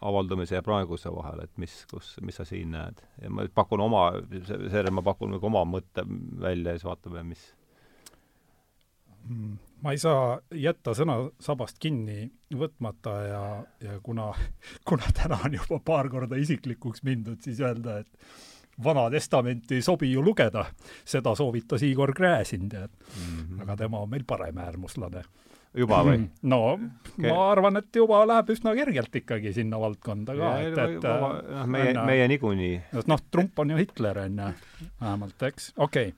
avaldumise ja praeguse vahel, et mis, kus, mis sa siin näed? ja ma pakun oma, seejärel ma pakun nagu oma mõtte välja ja siis vaatame, mis mm, ma ei saa jätta sõnasabast kinni võtmata ja, ja kuna, kuna täna on juba paar korda isiklikuks mindud, siis öelda, et Vana Testamenti ei sobi ju lugeda, seda soovitas Igor Gräzin, tead mm. -hmm. aga tema on meil paremäärmuslane juba või? no okay. ma arvan, et juba läheb üsna kergelt ikkagi sinna valdkonda ka, et, et noh, meie, meie niikuinii. noh, Trump on ju Hitler, on ju, vähemalt, eks, okei okay..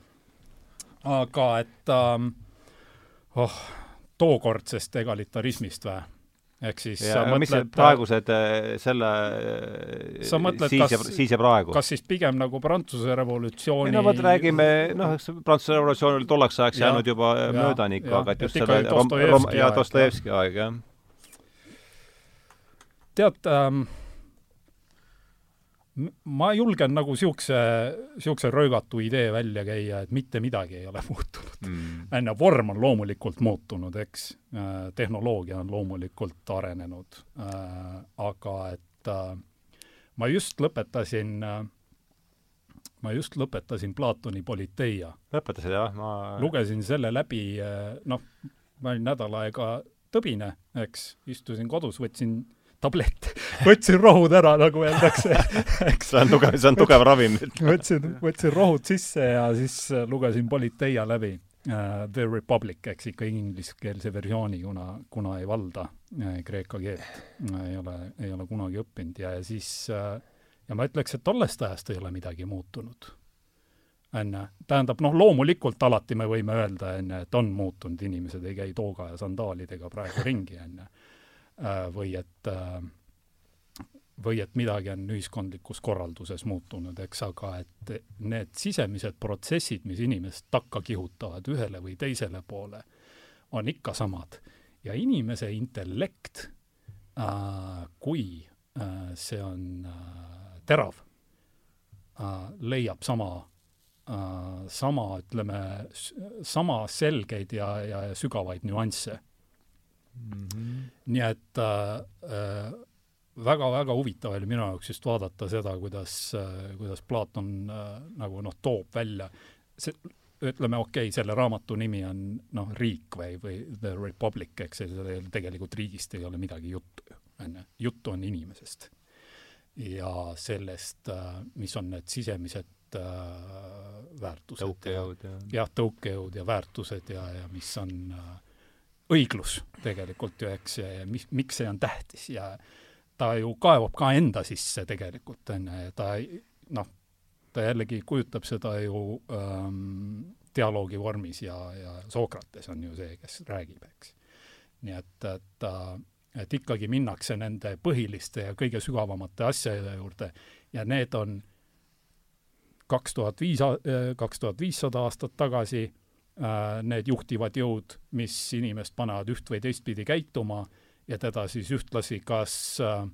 aga et ähm, oh, tookordsest egalitarismist või? ehk siis ja, sa mõtled äh, praegused äh, selle äh, sa mõtled, siis kas, ja, siis ja praegu? kas siis pigem nagu Prantsuse revolutsiooni ei no vot, räägime, noh, eks Prantsuse revolutsioon oli tolleks ajaks jäänud juba möödanikku, aga et just selle rom-, rom-, ja Dostojevski aeg, jah. tead ähm,, ma julgen nagu siukse, siukse röögatu idee välja käia, et mitte midagi ei ole muutunud mm.. onju, vorm on loomulikult muutunud, eks, äh, tehnoloogia on loomulikult arenenud, äh, aga et äh, ma just lõpetasin, ma just lõpetasin Platoni Politeia. lõpetasid, jah? ma lugesin selle läbi, noh, ma olin nädal aega tõbine, eks, istusin kodus, võtsin tablett, võtsin rohud ära, nagu öeldakse, eks. see on tugev, see on tugev ravim. võtsin, võtsin rohud sisse ja siis lugesin Politeia läbi uh,, The Republic, eks ikka ingliskeelse versiooni, kuna, kuna ei valda uh, kreeka keelt uh,, ei ole, ei ole kunagi õppinud ja, ja siis uh, ja ma ütleks, et tollest ajast ei ole midagi muutunud. on ju, tähendab, noh, loomulikult alati me võime öelda, on ju, et on muutunud, inimesed ei käi tooga ja sandaalidega praegu ringi, on ju või et äh, või et midagi on ühiskondlikus korralduses muutunud, eks, aga et need sisemised protsessid, mis inimest takka kihutavad ühele või teisele poole, on ikka samad. ja inimese intellekt, äh, kui see on terav, leiab sama, sama, ütleme, sama selgeid ja, ja sügavaid nüansse mm. -hmm. nii et väga-väga äh, äh huvitav oli minu jaoks just vaadata seda, kuidas äh,, kuidas Platon äh, nagu noh, toob välja, see, ütleme, okei okay,, selle raamatu nimi on noh, riik või, või The Republic, eks see tegelikult riigist ei ole midagi juttu ju, on ju, juttu on inimesest. ja sellest, äh, mis on need sisemised äh, väärtused. tõukejõud ja. jah, tõukejõud ja väärtused ja, ja mis on äh, õiglus tegelikult ju, eks, ja mis, miks see on tähtis ja ta ju kaevab ka enda sisse tegelikult, on ju, ja ta noh, ta jällegi kujutab seda ju ähm, dialoogi vormis ja, ja Sokrates on ju see, kes räägib, eks. nii et, et äh, et ikkagi minnakse nende põhiliste ja kõige sügavamate asjade juurde ja need on kaks tuhat viis, kaks tuhat viissada aastat tagasi Äh, need juhtivad jõud, mis inimest panevad üht või teistpidi käituma ja teda siis ühtlasi kas, äh,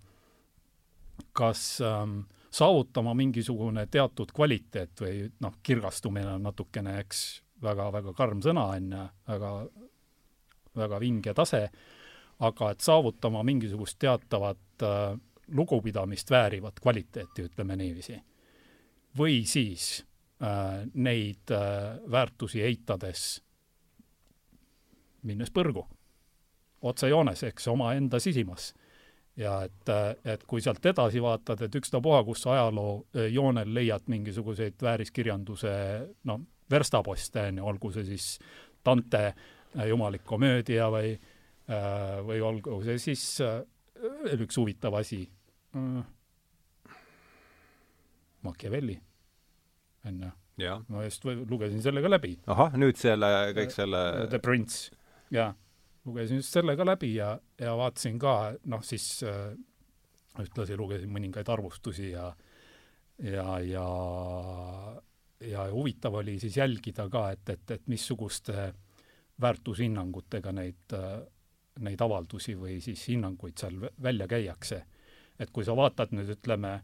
kas ähm, saavutama mingisugune teatud kvaliteet või noh, kirgastumine on natukene, eks, väga-väga karm sõna, on ju, väga, väga vinge tase, aga et saavutama mingisugust teatavat äh, lugupidamist väärivat kvaliteeti, ütleme niiviisi. või siis Äh, neid äh, väärtusi eitades minnes põrgu, otsejoones, eks, omaenda sisimas. ja et, äh, et kui sealt edasi vaatad, et ükstapuha, kus ajaloo joonel leiad mingisuguseid vääriskirjanduse noh, verstaposte, on ju, olgu see siis Dante jumalik komöödia või, või olgu see siis veel üks huvitav asi, Machiavelli on ju. ma just lugesin selle ka läbi. ahah, nüüd selle, kõik selle The Prince, jaa. lugesin just selle ka läbi ja, ja vaatasin ka, noh siis äh, ühtlasi lugesin mõningaid arvustusi ja ja, ja ja huvitav oli siis jälgida ka, et, et, et missuguste väärtushinnangutega neid, neid avaldusi või siis hinnanguid seal välja käiakse. et kui sa vaatad nüüd, ütleme,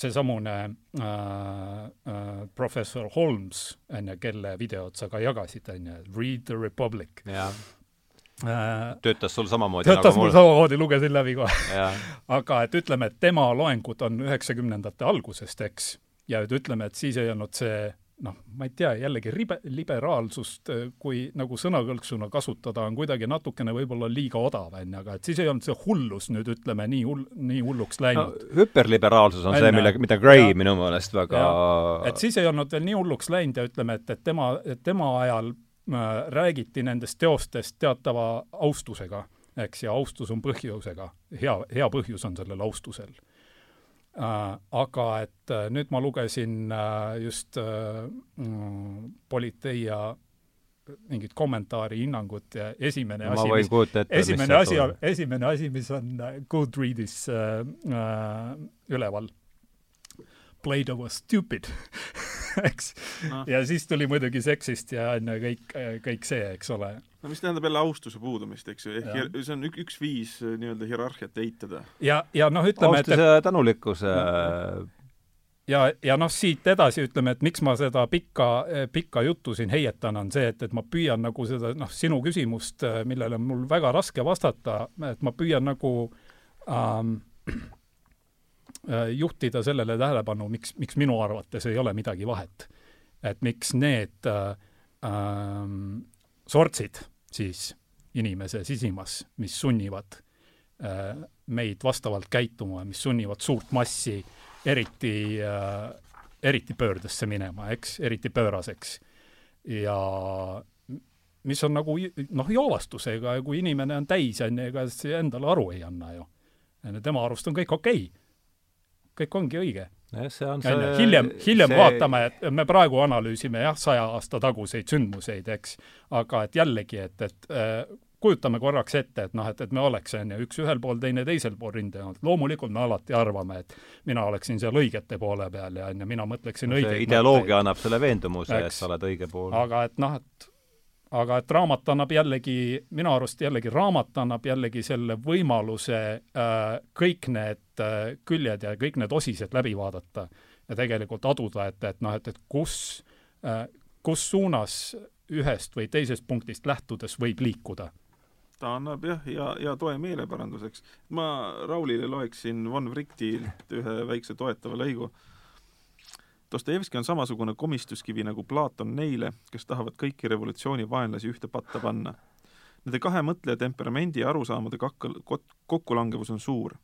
seesamune äh, äh, professor Holmes, on ju, kelle videot sa ka jagasid, on ju, Read the Republic. Äh, töötas sul samamoodi töötas nagu mul mul? samamoodi, lugesin läbi kohe. aga et ütleme, et tema loengud on üheksakümnendate algusest, eks, ja et ütleme, et siis ei olnud see noh, ma ei tea, jällegi ribe, liberaalsust, kui nagu sõnakõlksuna kasutada, on kuidagi natukene võib-olla liiga odav, on ju, aga et siis ei olnud see hullus nüüd ütleme nii hull, nii hulluks läinud no, hüperliberaalsus on see, Enne. mille, mida Gray Ja. minu meelest väga et siis ei olnud veel nii hulluks läinud ja ütleme, et, et tema, tema ajal äh, räägiti nendest teostest teatava austusega, eks, ja austus on põhjusega, hea, hea põhjus on sellel austusel. Aga et äh, nüüd ma lugesin äh, just äh, mm, Politeia mingit kommentaari, hinnangut ja esimene ma asi, mis esimene asi esimene asi, mis on äh, Goodreadis äh, äh, üleval. Plato was stupid, eks Noh. ja siis tuli muidugi seksist ja on ju kõik, kõik see, eks ole. No mis tähendab jälle austuse puudumist, eks ju, ehk hier- see on ük, üks viis äh, nii-öelda hierarhiat eitada. ja, ja noh, ütleme, et, austuse ja tänulikkuse ja, ja noh, siit edasi ütleme, et miks ma seda pikka, pikka juttu siin heietan, on see, et, et ma püüan nagu seda noh, sinu küsimust, millele on mul väga raske vastata, et ma püüan nagu ähm, äh, juhtida sellele tähelepanu, miks, miks minu arvates ei ole midagi vahet. et miks need äh, ähm, sortsid siis inimese sisimas, mis sunnivad äh, meid vastavalt käituma, mis sunnivad suurt massi eriti äh,, eriti pöördesse minema, eks, eriti pööraseks. ja mis on nagu noh, joovastusega ja kui inimene on täis, on ju, ega see endale aru ei anna ju. tema arust on kõik okei okay.. Kõik ongi õige. jah, see on see hiljem, hiljem see- vaatame, et me praegu analüüsime jah, saja aasta taguseid sündmuseid, eks, aga et jällegi, et, et äh, kujutame korraks ette, et noh, et, et me oleks, on ju, üks ühel pool, teine teisel pool rindejoont. loomulikult me alati arvame, et mina oleksin seal õigete poole peal ja on ju, mina mõtleksin see õigeid ideoloogia annab selle veendumuse, et sa oled õige pool. aga et noh, et aga et raamat annab jällegi, minu arust jällegi raamat annab jällegi selle võimaluse äh, kõik need äh, küljed ja kõik need osised läbi vaadata ja tegelikult aduda, et, et noh, et, et kus äh,, kus suunas ühest või teisest punktist lähtudes võib liikuda. ta annab jah, ja, ja toe meeleparanduseks. ma Raulile loeksin Von Wrightilt ühe väikse toetava lõigu. Dostojevski on samasugune komistuskivi nagu Platon neile, kes tahavad kõiki revolutsiooni vaenlasi ühte patta panna. Nende kahe mõtleja temperamendi ja arusaamade kot- kokkulangevus on suur.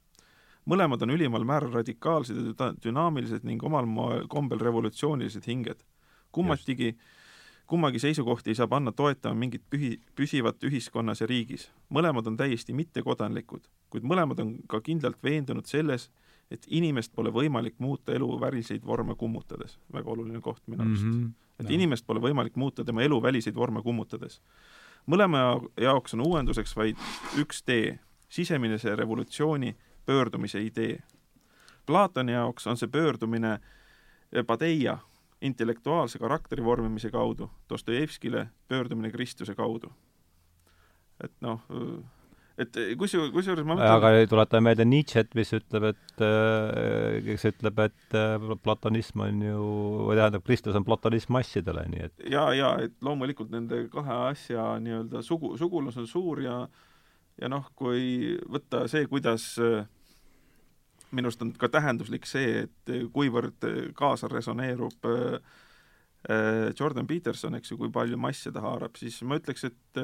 Mõlemad on ülimal määral radikaalsed ja düna- dünaamilised ning omal moel kombel revolutsioonilised hinged. kummatigi kummagi seisukohti ei saa panna toetama mingit pühi, püsivat ühiskonnas ja riigis. mõlemad on täiesti mittekodanlikud, kuid mõlemad on ka kindlalt veendunud selles, et inimest pole võimalik muuta elu väliseid vorme kummutades. väga oluline koht minu arust mm. -hmm. et Jah. inimest pole võimalik muuta tema elu väliseid vorme kummutades. mõlema ja- jaoks on uuenduseks vaid üks tee, sisemise revolutsiooni pöördumise idee. Platoni jaoks on see pöördumine padeia, intellektuaalse karakteri vormimise kaudu, Dostojevskile pöördumine Kristuse kaudu. et noh, et kusjuures, kusjuures ma aga tuletame meelde Nietzsche't, mis ütleb, et äh, kes ütleb, et äh, platonism on ju, või tähendab, Kristus on platonism massidele, nii et ja, ja et loomulikult nende kahe asja nii-öelda sugu, sugulus on suur ja ja noh, kui võtta see, kuidas äh, minu arust on ka tähenduslik see, et äh, kuivõrd äh, kaasa resoneerub äh, Jordan Peterson, eks ju, kui palju masse ta haarab, siis ma ütleks, et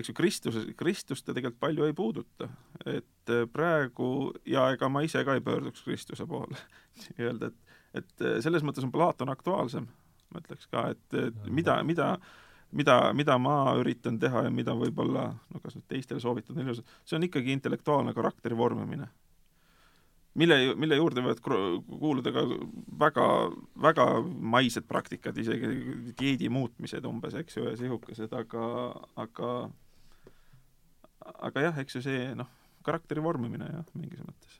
eks ju Kristuse, Kristust ta tegelikult palju ei puuduta. et praegu ja ega ma ise ka ei pöörduks Kristuse poole nii-öelda, et et selles mõttes on Platon aktuaalsem, ma ütleks ka, et, mida, mida mida, mida ma üritan teha ja mida võib-olla no kas nüüd teistele ilus, see on ikkagi intellektuaalne karakteri vormimine. mille, mille juurde võivad kuuluda ka väga, väga maised praktikad, isegi dieedi muutmised umbes, eks ju, ja sihukesed, aga, aga aga jah, eks ju see noh, karakteri vormimine jah, mingis mõttes.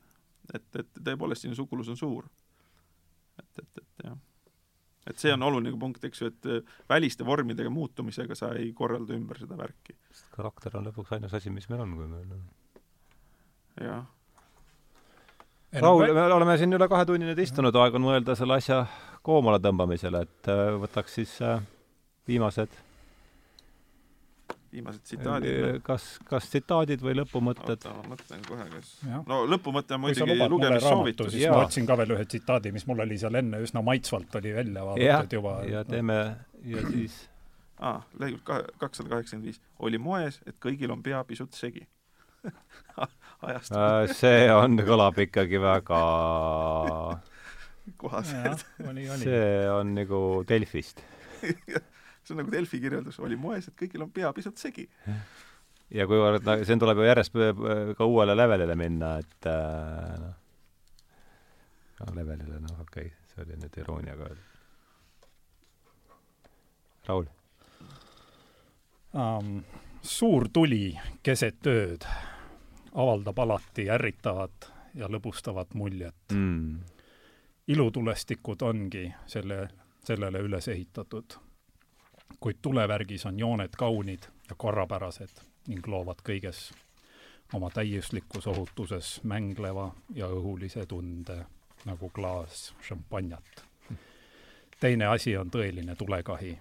et, et tõepoolest sinu sugulus on suur. et, et, et jah. et see on oluline punkt, eks ju, et äh, väliste vormidega muutumisega sa ei korralda ümber seda värki. sest karakter on lõpuks ainus asi, mis meil on, kui meil on. jah. Raul, me oleme siin üle kahe tunni nüüd istunud, aeg on mõelda selle asja koomale tõmbamisele, et äh, võtaks siis äh, viimased viimased tsitaadid. kas, kas tsitaadid või lõpumõtted? oota, ma mõtlen kohe, kas ja. no lõpumõte on muidugi lugemissoovitus. siis ma otsin ka veel ühe tsitaadi, mis mul oli seal enne üsna maitsvalt oli välja vaadatud juba. ja teeme ja siis ah,, lehekülg kahe, kakssada kaheksakümmend viis. oli moes, et kõigil on pea pisut segi ajast äh, see on, kõlab ikkagi väga kohaselt. see on nagu Delfist see on nagu Delfi kirjeldus, oli moes, et kõigil on pea pisut segi. ja kuivõrd no, siin tuleb ju järjest ka uuele levelile minna, et äh, noh, no levelile, noh okei okay,, see oli nüüd irooniaga öeldud. Raul um,? suur tuli keset ööd avaldab alati ärritavat ja lõbustavat muljet mm. ilutulestikud ongi selle, sellele üles ehitatud kuid tulevärgis on jooned kaunid ja korrapärased ning loovad kõiges oma täiuslikus ohutuses mängleva ja õhulise tunde nagu klaas šampanjat. teine asi on tõeline tulekahi.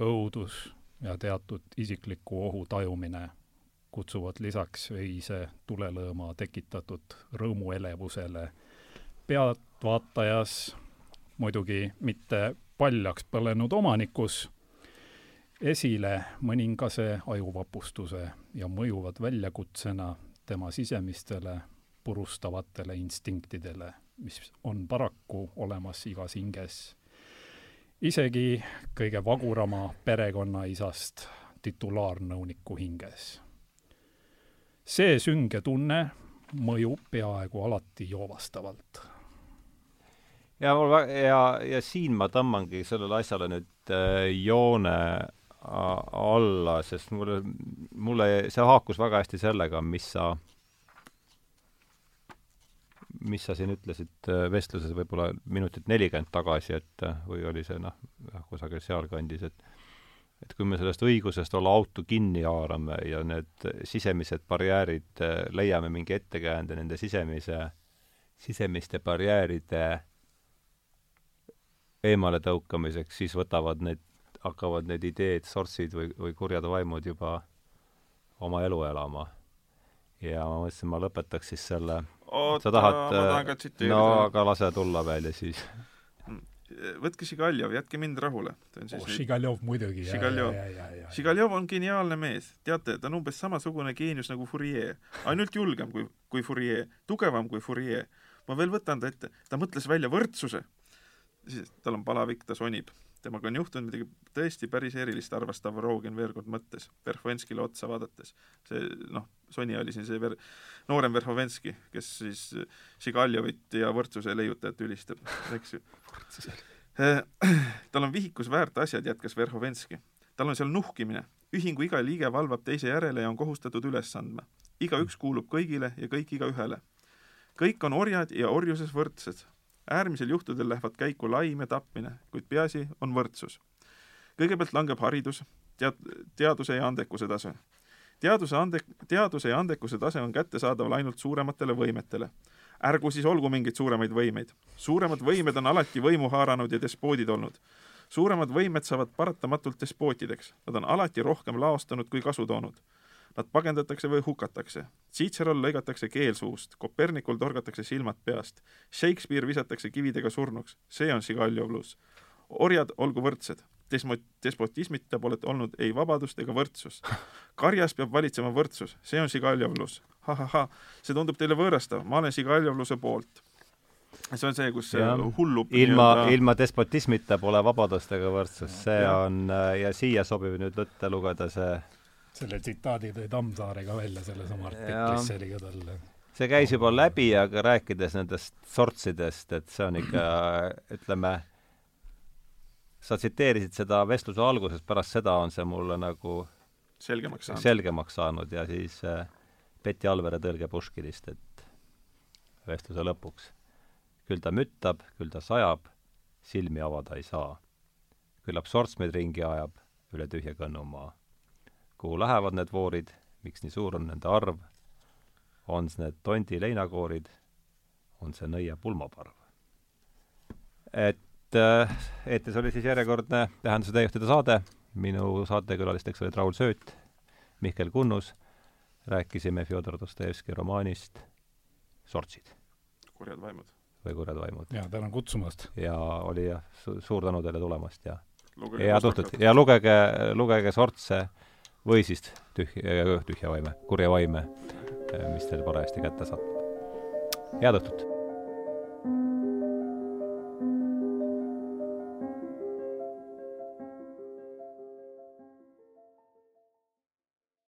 õudus ja teatud isikliku ohu tajumine kutsuvad lisaks öise tulelõõma tekitatud rõõmuelevusele pealtvaatajas muidugi mitte paljaks põlenud omanikus esile mõningase ajuvapustuse ja mõjuvad väljakutsena tema sisemistele purustavatele instinktidele, mis on paraku olemas igas hinges. isegi kõige vagurama perekonnaisast titulaarnõuniku hinges. See sünge tunne mõjub peaaegu alati joovastavalt. ja mul väga, ja, ja siin ma tõmbangi sellele asjale nüüd äh, joone alla, sest mulle, mulle, see haakus väga hästi sellega, mis sa, mis sa siin ütlesid äh, vestluses võib-olla minutit nelikümmend tagasi, et äh, või oli see noh, kusagil sealkandis, et et kui me sellest õigusest olla auto kinni haarame ja need sisemised barjäärid, äh, leiame mingi ettekäände nende sisemise, sisemiste barjääride eemaletõukamiseks, siis võtavad need hakkavad need ideed, sortsid või, või kurjad vaimud juba oma elu elama. ja ma mõtlesin, ma lõpetaks siis selle oota, ma tahan ka tsiteerida. no aga lase tulla veel ja siis. Võtke Žigaljov, jätke mind rahule. oh, Žigaljov muidugi. Žigaljov. Žigaljov on geniaalne mees. teate, ta on umbes samasugune geenius nagu Fourier. ainult julgem kui, kui Fourier, tugevam kui Fourier. ma veel võtan ta ette, ta mõtles välja võrdsuse. siis tal on palavik, ta sonib temaga on juhtunud midagi tõesti päris erilist, arvas Stavrogen veel kord mõttes, Verhovenskile otsa vaadates. see noh, Sony oli siin see ver-, noorem Verhovenski, kes siis Žigaljovit ja võrdsuse leiutajat ülistab, eks ju. tal on vihikus väärt asjad, jätkas Verhovenski. tal on seal nuhkimine, ühingu iga liige valvab teise järele ja on kohustatud üles andma. igaüks kuulub kõigile ja kõik igaühele. kõik on orjad ja orjuses võrdsed äärmisel juhtudel lähevad käiku laim ja tapmine, kuid peaasi on võrdsus. kõigepealt langeb haridus, tead-, teaduse ja andekuse tase. teaduse ande-, teaduse ja andekuse tase on kättesaadaval ainult suurematele võimetele. ärgu siis olgu mingeid suuremaid võimeid. suuremad võimed on alati võimu haaranud ja despoodid olnud. suuremad võimed saavad paratamatult despootideks, nad on alati rohkem laostanud kui kasu toonud Nad pagendatakse või hukatakse. Cicerol lõigatakse keel suust, Kopernikul torgatakse silmad peast, Shakespeare visatakse kividega surnuks, see on Žigaljovlus. orjad olgu võrdsed, desmo-, despotismita pole olnud ei vabadust ega võrdsus. karjas peab valitsema võrdsus, see on Žigaljovlus ha,. ha-ha-ha, see tundub teile võõrastav, ma olen Žigaljovluse poolt see on see, kus ja, hullub ilma, ilma despotismita pole vabadust ega võrdsust, see ja. on ja siia sobib nüüd ette lugeda see selle tsitaadi tõi Tammsaare ka välja sellesama artiklis, see oli ka tal see käis juba läbi, aga rääkides nendest sortsidest, et see on ikka, ütleme, sa tsiteerisid seda vestluse alguses, pärast seda on see mulle nagu selgemaks saanud, selgemaks saanud ja siis äh, Betty Alvere tõlge Puškinist, et vestluse lõpuks. küll ta müttab, küll ta sajab, silmi avada ei saa. küllap sorts meid ringi ajab üle tühja kõnnumaa. Kuhu lähevad need voorid, miks nii suur on nende arv, on see need tondi leinakoorid, on see nõia pulmaparv. et äh, eetris oli siis järjekordne Tähenduse teejuhtide saade, minu saatekülalisteks olid Raul Sööt, Mihkel Kunnus, rääkisime Fjodor Dostojevski romaanist Sortsid kurjad vaimud. või Kurjad vaimud. ja tänan kutsumast! ja oli jah su, suur tänu teile tulemast ja Lugege ja tutvud ja lugege, lugege Sortse või siis tühja, tühja vaime, kurja vaime, mis teil parajasti kätte satub. head õhtut!